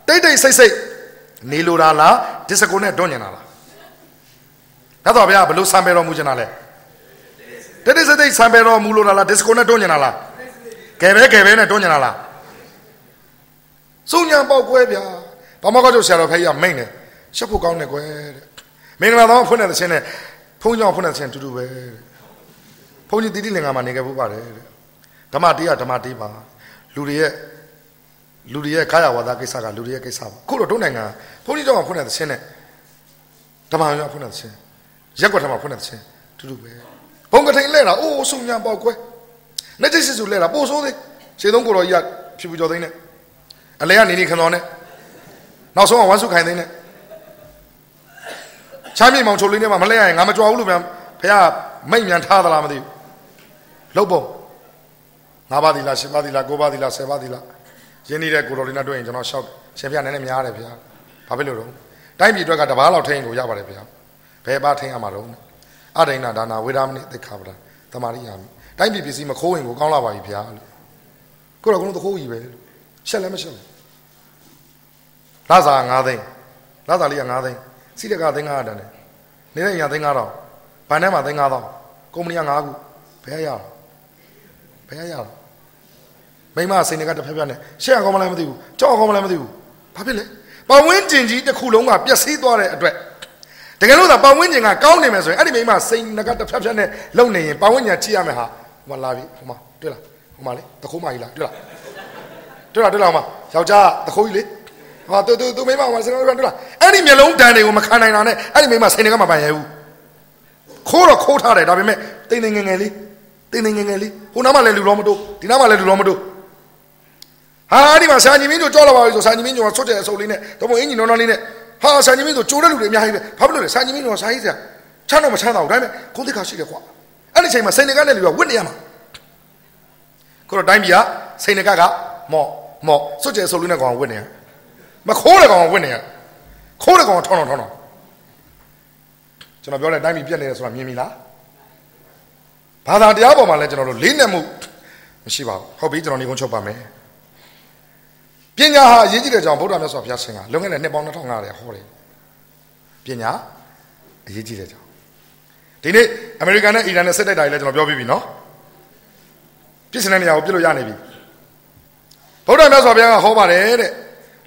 တိတ်တိတ်ဆိတ်ဆိတ်နေလိုတာလားဒစ္စကိုနဲ့တွန့်ညင်တာလား မြတ်စွာဘုရားဘယ်လိုစံပယ်တော်မူချင်တာလဲတိတ်တိတ်ဆိတ်ဆိတ်စံပယ်တော်မူလိုတာလားဒစ္စကိုနဲ့တွန့်ညင်တာလားကဲပဲကဲပဲနဲ့တွန့်ညင်တာလားစုညံပေါက်ကွဲဗျာဘာမကောက်ကျဆရာတော်ဖေးရမိန်တယ်ရှက်ဖို့ကောင်းတယ်ကွယ်တဲ့မင်္ဂလာသောဖွင့်တဲ့ခြင်းနဲ့ဖုန်းကြောင့်ဖွင့်တဲ့ခြင်းတူတူပဲတဲ့ဘုန်းကြီးတိတိလင်္ကာမှာနေခဲ့ဖို့ပါတယ်တဲ့ဓမ္မတေးကဓမ္မတေးပါလူတွေရဲ့လူတွေရဲ့ကာယဝါဒကိစ္စကလူတွေရဲ့ကိစ္စပါခုတော့တို့နိုင်ငံဘုန်းကြီးကြောင့်ဖွင့်တဲ့ခြင်းနဲ့ဓမ္မရောဖွင့်တဲ့ခြင်း ရက်ကွက်ထမှာဖွင့်တဲ့ခြင်းတူတူပဲဘုံကထိန်လဲတာအိုးဆုံညာပေါက်ကွဲလက်ကျစစ်စုလဲတာပို့ဆိုးသေးခြေသုံးကိုတော်ကြီးကဖြူဖြူကျော်သိန်းနဲ့အလဲကနေနေခတော်နဲ့နောက်ဆုံးကဝမ်းစုခိုင်သိန်းနဲ့ချမ်းမြေမောင်ချိုလေးနဲ့မှမလဲရရင်ငါမကြွားဘူးလို့မြန်ဖះမိတ်မြန်ထားသလားမသိဘူးလှုပ်ပုံ၅ပါးသီလား၈ပါးသီလား၉ပါးသီလား၁၀ပါးသီလားရင်းနေတဲ့ကိုတော်လေးနဲ့တွေ့ရင်ကျွန်တော်ရှောက်ရှင်ဖះနည်းနည်းများတယ်ဖះဘာဖြစ်လို့တော့တိုင်းပြည်အတွက်ကတပားလောက်ထိန်ကိုရပါတယ်ဖះ ဘယ်ပါထိန်ရမှာတော့အဒိဏဒါနာဝေဒမနိသိခါပဒတမာရိယာမိတိုင်းပြည်ပစ္စည်းမခိုးရင်ကိုကောင်းလာပါပြီဖះလို့ကိုတော့ကတော့တခိုးကြီးပဲရှက်လည်းမရှက်ဘူးလာစာ9သိန်းလာစာလေးက9သိန်းစီးတကသိန်း900တန်းတယ်နေတဲ့ညာသိန်း9000ဘန်ထဲမှာသိန်း9000ကုမ္ပဏီက9ခုဘယ်ရရဘယ်ရရမိမစိန်ကတစ်ဖက်ဖက်နဲ့ရှေ့အကောင်မလည်းမသိဘူးကြောက်အကောင်မလည်းမသိဘူးဘာဖြစ်လဲပဝင်းကျင်ကြီးတစ်ခုလုံးကပျက်စီးသွားတဲ့အတွက် တကယ်လို့သာပဝင်းကျင်ကကောင်းနေမယ်ဆိုရင်အဲ့ဒီမိမစိန်ကတစ်ဖက်ဖက်နဲ့လုံနေရင်ပဝင်းကျင်ကြည့်ရမယ်ဟာဟိုမှာလာပြီဟိုမှာတွေ့လားဟိုမှာလေတခိုးမကြီးလားတွေ့လားတွေ့လားတွေ့လားဟိုမှာယောက်ျားတခိုးကြီးလေဟာတူတူတူမိမဟိုမှာစကားပြောတွေ့လားအဲ့ဒီမျိုးလုံးတန်တွေကိုမခံနိုင်တာနဲ့အဲ့ဒီမိမစိန်ကမပိုင်ရဘူးခိုးတော့ခိုးထားတယ်ဒါပေမဲ့တိမ်တိမ်ငယ်ငယ်လေးတိမ်တိမ်ငယ်ငယ်လေးဟိုနားမှာလည်းလူတော်မတို့ဒီနားမှာလည်းလူတော်မတို့ဟာဒီမှာဆာညီမင်းတို့ကြောက်လာပါပြီဆိုဆာညီမင်းတို့ကဆွတ်တဲ့အစုပ်လေးနဲ့တော့မအင်ကြီးနော်နော်လေးနဲ့ ဟာဆာညီမင်းတို့ကြိုးတဲ့လူတွေအများကြီးပဲဘာဖြစ်လို့လဲဆာညီမင်းတို့ဆာကြီးစရာချမ်းတော့မချမ်းသာဘူးဒါပေမဲ့ကိုသိခါရှိတယ်ကွာအဲ့ဒီချိန်မှာစိန်နကနဲ့လူကဝစ်နေရမှာကိုတော့တိုင်းပြည်ကစိန်နကကမော့မော့ဆွတ်တဲ့အစုပ်လေးနဲ့ကောင်ဝစ်နေရမခိုးတဲ့ကောင်ဝစ်နေရခိုးတဲ့ကောင်ထောင်းထောင်းထောင်းကျွန်တော်ပြောတဲ့တိုင်းပြည်ပြက်နေတယ်ဆိုတာမြင်ပြီလားဘာသာတရားပေါ်မှာလည်းကျွန်တော်တို့လေးနက်မှုမရှိပါဘူးဟုတ်ပြီကျွန်တော်နေကုန်းချုပ်ပါမယ် ပညာဟာအရေးကြီးတဲ့ကြောင့်ဗုဒ္ဓမြတ်စွာဘုရားရှင်ကလွန်ခဲ့တဲ့နှစ်ပေါင်း2500ဟောတယ်ပညာအရေးကြီးတဲ့ကြောင့်ဒီနေ့အမေရိကန်နဲ့အီရန်နဲ့စစ်တိုက်တာကြီးလည်းကျွန်တော်ပြောပြီးပြီနော်ပြစ်စတဲ့နေရာကိုပြစ်လို့ရနေပြီဗုဒ္ဓမြတ်စွာဘုရားကဟောပါတယ်တဲ့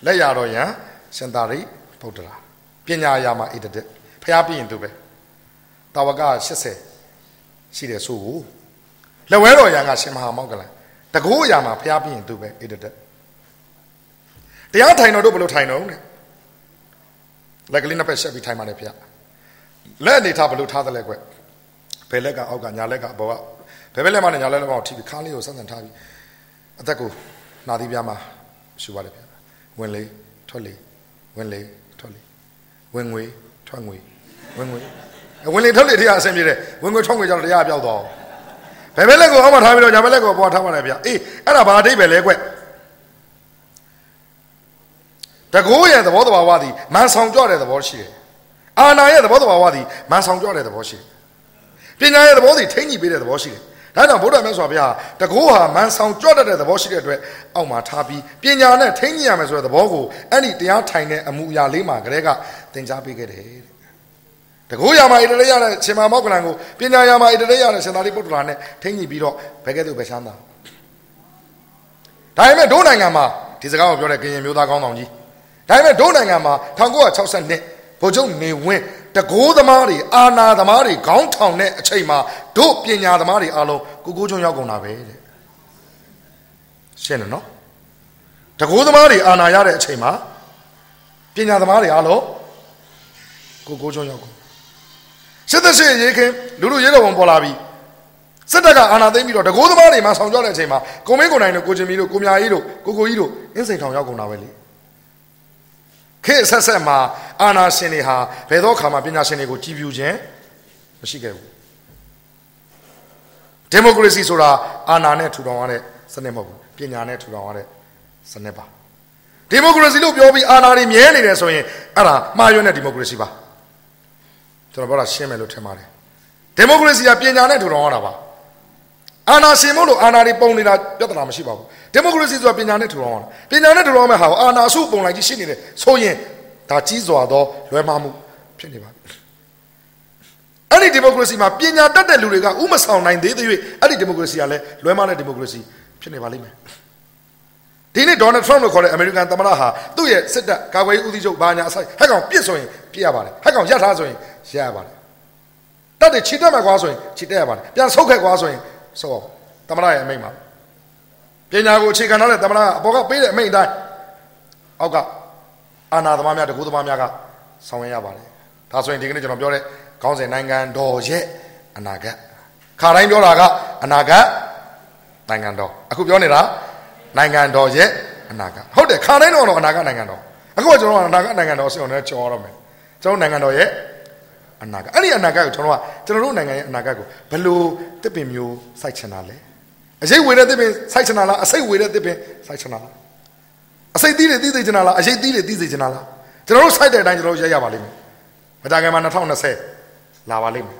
လက်ရတော်ယံရှင်သာရိဗုဒ္ဓရာပညာရာမှာဣတတက်ဖျားပြရင်သူပဲတာဝက80ရှိတယ်ဆိုကိုလက်ဝဲတော်ယံကရှင်မဟာမောက္ကလန်တကူအရာမှာဖျားပြရင်သူပဲဣတတက် တရားထိုင်တော်တို့ဘယ်လိုထိုင်တော်လဲလက်ကလေးနှစ်ဖက်ရှက်ပြီးထိုင်ပါလေဖေလက်အနေထားဘယ်လိုထားသလဲကွဘယ်လက်ကအောက်ကညာလက်ကဘောကဘယ်ဘက်လက်မှနဲ့ညာလက်လက်မှထိပြီးခါးလေးကိုဆက်ဆံထားပြီးအသက်ကိုနှာသီးပြားမှာရှူပါလေဖေဝင်လေထွက်လေဝင်လေထွက်လေဝင်ငွေထွက်ငွေဝင်ငွေဝင်လေထွက်လေတရားအဆင်ပြေတယ်ဝင်ငွေထွက်ငွေကြောင့်တရားပြောက်သွားဘယ်ဘက်လက်ကိုအောက်မှာထားပြီးတော့ညာဘက်လက်ကိုပေါ်ထားပါလေဗျအေးအဲ့ဒါဘာအဓိပ္ပာယ်လဲကွ တကိုးရဲ့သဘောတဘာဝသည်မန်ဆောင်ကြတဲ့သဘောရှိတယ်။အာနာရဲ့သဘောတဘာဝသည်မန်ဆောင်ကြတဲ့သဘောရှိတယ်။ပညာရဲ့သဘောသည်ထိမ့်ညိပေးတဲ့သဘောရှိတယ်။ဒါကြောင့်ဗုဒ္ဓမြတ်စွာဘုရားတကိုးဟာမန်ဆောင်ကြတဲ့သဘောရှိတဲ့အတွက်အောက်မှာထားပြီးပညာနဲ့ထိမ့်ညိရမယ်ဆိုတဲ့သဘောကိုအဲ့ဒီတရားထိုင်တဲ့အမှုအရာလေးမှာကလေးကသင်ကြားပေးခဲ့တယ်တဲ့။တကိုးရာမှာဣတရေရတဲ့ရှင်မမောက္ကလံကိုပညာရာမှာဣတရေရတဲ့ရှင်သာရိပုတ္တရာနဲ့ထိမ့်ညိပြီးတော့ဘယ်ကဲ့သို့ပဲချမ်းသာ။ဒါပေမဲ့ဒိုးနိုင်ငံမှာဒီစကားကိုပြောတဲ့ကရင်မျိုးသားကောင်းဆောင်ကြီး ဒါပေမဲ့ဒိုးနိုင်ငံမှာ1962ဗိုလ်ချုပ်နေဝင်းတကိုးသမားတွေအာနာသမားတွေခေါင်းထောင်တဲ့အချိန်မှာတို့ပညာသမားတွေအားလုံးကိုကိုချုံရောက်ကုန်တာပဲတဲ့ရှင်းတယ်နော်တကိုးသမားတွေအာနာရတဲ့အချိန်မှာပညာသမားတွေအားလုံးကိုကိုချုံရောက်ကုန်စစ်သက်ရှိရေးခင်လူလူရဲတော်ဝန်ပေါ်လာပြီစစ်တပ်ကအာဏာသိမ်းပြီးတော့တကိုးသမားတွေမှာဆောင်ကြတဲ့အချိန်မှာကိုမင်းကိုနိုင်တို့ကိုချင်းမီတို့ကိုမြာကြီးတို့ကိုကိုကြီးတို့အင်းစိန်ထောင်ရောက်ကုန်တာပဲလေ ခေတ်ဆက်ဆက်မှာအာနာရှင်တွေဟာဘယ်သောအခါမှပညာရှင်တွေကိုကြည်ပြူခြင်းမရှိခဲ့ဘူးဒီမိုကရေစီဆိုတာအာဏာနဲ့ထူထောင်ရတဲ့စနစ်မဟုတ်ဘူးပညာနဲ့ထူထောင်ရတဲ့စနစ်ပါဒီမိုကရေစီလို့ပြောပြီးအာဏာတွေမြဲနေတယ်ဆိုရင်အဲ့ဒါမှားယွင်းတဲ့ဒီမိုကရေစီပါကျွန်တော်ပြောတာရှင်းမယ်လို့ထင်ပါတယ်ဒီမိုကရေစီကပညာနဲ့ထူထောင်ရတာပါ အာဏာရှင်မို့လို့အာဏာတွေပုံနေတာပြဿနာမရှိပါဘူးဒီမိုကရေစီဆိုတာပညာနဲ့ထူထောင်ရတာပညာနဲ့ထူထောင်မဲ့ဟာကိုအာဏာစုပုံလိုက်ကြီးရှိနေတယ်ဆိုရင်ဒါကြီးစွာသောလွဲမှားမှုဖြစ်နေပါပြီအဲ့ဒီဒီမိုကရေစီမှာပညာတတ်တဲ့လူတွေကဥမဆောင်နိုင်သေးသေး၍အဲ့ဒီဒီမိုကရေစီကလည်းလွဲမှားတဲ့ဒီမိုကရေစီဖြစ်နေပါလိမ့်မယ်ဒီနေ့ဒေါ်နယ်ထရမ့်လို့ခေါ်တဲ့အမေရိကန်သမ္မတဟာသူ့ရဲ့စစ်တပ်ကာကွယ်ရေးဦးစီးချုပ်ဘာညာအဆိုင်ဟက်ကောင်ပြစ်ဆိုရင်ပြစ်ရပါတယ်ဟက်ကောင်ရပ်ထားဆိုရင်ရပ်ရပါတယ်တက်တယ်ခြေတက်မှာကွာဆိုရင်ခြေတက်ရပါတယ်ပြန်ဆုတ်ခဲ့ကွာဆိုရင် ဆုတ်အောင်သမ္မတရဲ့အမိန့်ပါပညာကိုအခြေခံထားတဲ့သမ္မတကအပေါ်ကပေးတဲ့အမိန့်အတိုင်းအောက်ကအာနာသမားများတကူသမားများကဆောင်ရွက်ရပါတယ်ဒါဆိုရင်ဒီကနေ့ကျွန်တော်ပြောတဲ့ခေါင်းစဉ်နိုင်ငံတော်ရဲ့အနာဂတ်ခါတိုင်းပြောတာကအနာဂတ်နိုင်ငံတော်အခုပြောနေတာနိုင်ငံတော်ရဲ့အနာဂတ်ဟုတ်တယ်ခါတိုင်းတော့အနာဂတ်နိုင်ငံတော်အခုကကျွန်တော်ကအနာဂတ်နိုင်ငံတော်ဆင်အောင်လည်းကြော်ရတော့မယ်ကျွန်တော်နိုင်ငံတော်ရဲ့ အနာဂတ်အဲ့ဒီအနာဂတ်ကိုကျွန်တော်ကကျွန်တော်တို့နိုင်ငံရဲ့အနာဂတ်ကိုဘယ်လိုတစ်ပင်မျိုးစိုက်ချင်တာလဲအရေးဝေတဲ့တစ်ပင်စိုက်ချင်တာလားအစိတ်ဝေတဲ့တစ်ပင်စိုက်ချင်တာလားအစိတ်သီးတွေသီးစေချင်တာလားအရေးသီးတွေသီးစေချင်တာလားကျွန်တော်တို့စိုက်တဲ့အတိုင်းကျွန်တော်တို့ရရပါလိမ့်မယ်မကြခင်မှာ2020လာပါလိမ့်မယ်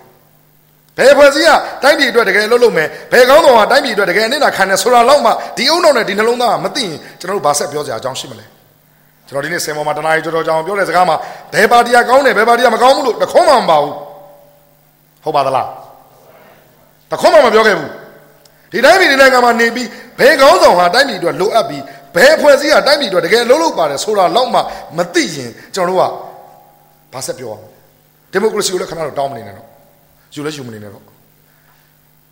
ဘယ်ဖွဲ့စည်းကတိုင်းပြည်အတွက်တကယ်လုပ်လို့မယ်ဘယ်ကောင်းတော်ကတိုင်းပြည်အတွက်တကယ်အနစ်နာခံတယ်ဆိုတာတော့မှဒီအုံနောက်နဲ့ဒီနှလုံးသားကမသိရင်ကျွန်တော်တို့ဘာဆက်ပြောစရာအကြောင်းရှိမလဲ ကျွန်တော်ဒီနေ့စင်ပေါ်မှာတနားရီတော်တော်ကြောင်ပြောတဲ့စကားမှာဘယ်ပါတီကကောင်းတယ်ဘယ်ပါတီကမကောင်းဘူးလို့တခေါမှမပါဘူးဟုတ်ပါသလားတခွန်းမှမပြောခဲ့ဘူးဒီတိုင်းပြည်ဒီနိုင်ငံမှာနေပြီးဘယ်ကောင်းဆောင်ဟာတိုင်းပြည်အတွက်လိုအပ်ပြီးဘယ်ဖွဲ့စည်းဟာတိုင်းပြည်အတွက်တကယ်အလုံးလုံးပါတယ်ဆိုတာတော့မှမသိရင်ကျွန်တော်တို့ကဘာဆက်ပြောအောင်ဒီမိုကရေစီကိုလည်းခဏတော့တောင်းမနေနဲ့တော့ယူလဲယူမနေနဲ့တော့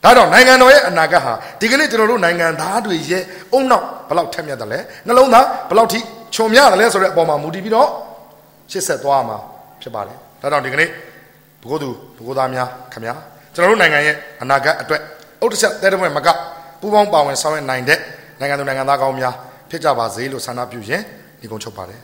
ဒါတော့နိုင်ငံတော်ရဲ့အနာဂတ်ဟာဒီကနေ့ကျွန်တော်တို့နိုင်ငံသားတွေရဲ့အုံနောက်ဘယ်လောက်ထက်မြက်တယ်လဲနှလုံးသားဘယ်လောက်ထိ ခြုံမြတယ်လဲဆိုတဲ့အပေါ်မှာမူတည်ပြီးတော့ရှစ်ဆက်သွားမှာဖြစ်ပါတယ်ဒါကြောင့်ဒီကနေ့ဘုဂုသူဘုဂုသားများခင်ဗျာကျွန်တော်တို့နိုင်ငံရဲ့အနာဂတ်အတွက်ဥဒ္ဒချက်တဲတမွဲ့မကပူးပေါင်းပါဝင်ဆောင်ရွက်နိုင်တဲ့နိုင်ငံသူနိုင်ငံသားကောင်းများဖြစ်ကြပါစေလို့ဆန္ဒပြုရင်ဒီကုန်းချုပ်ပါတယ်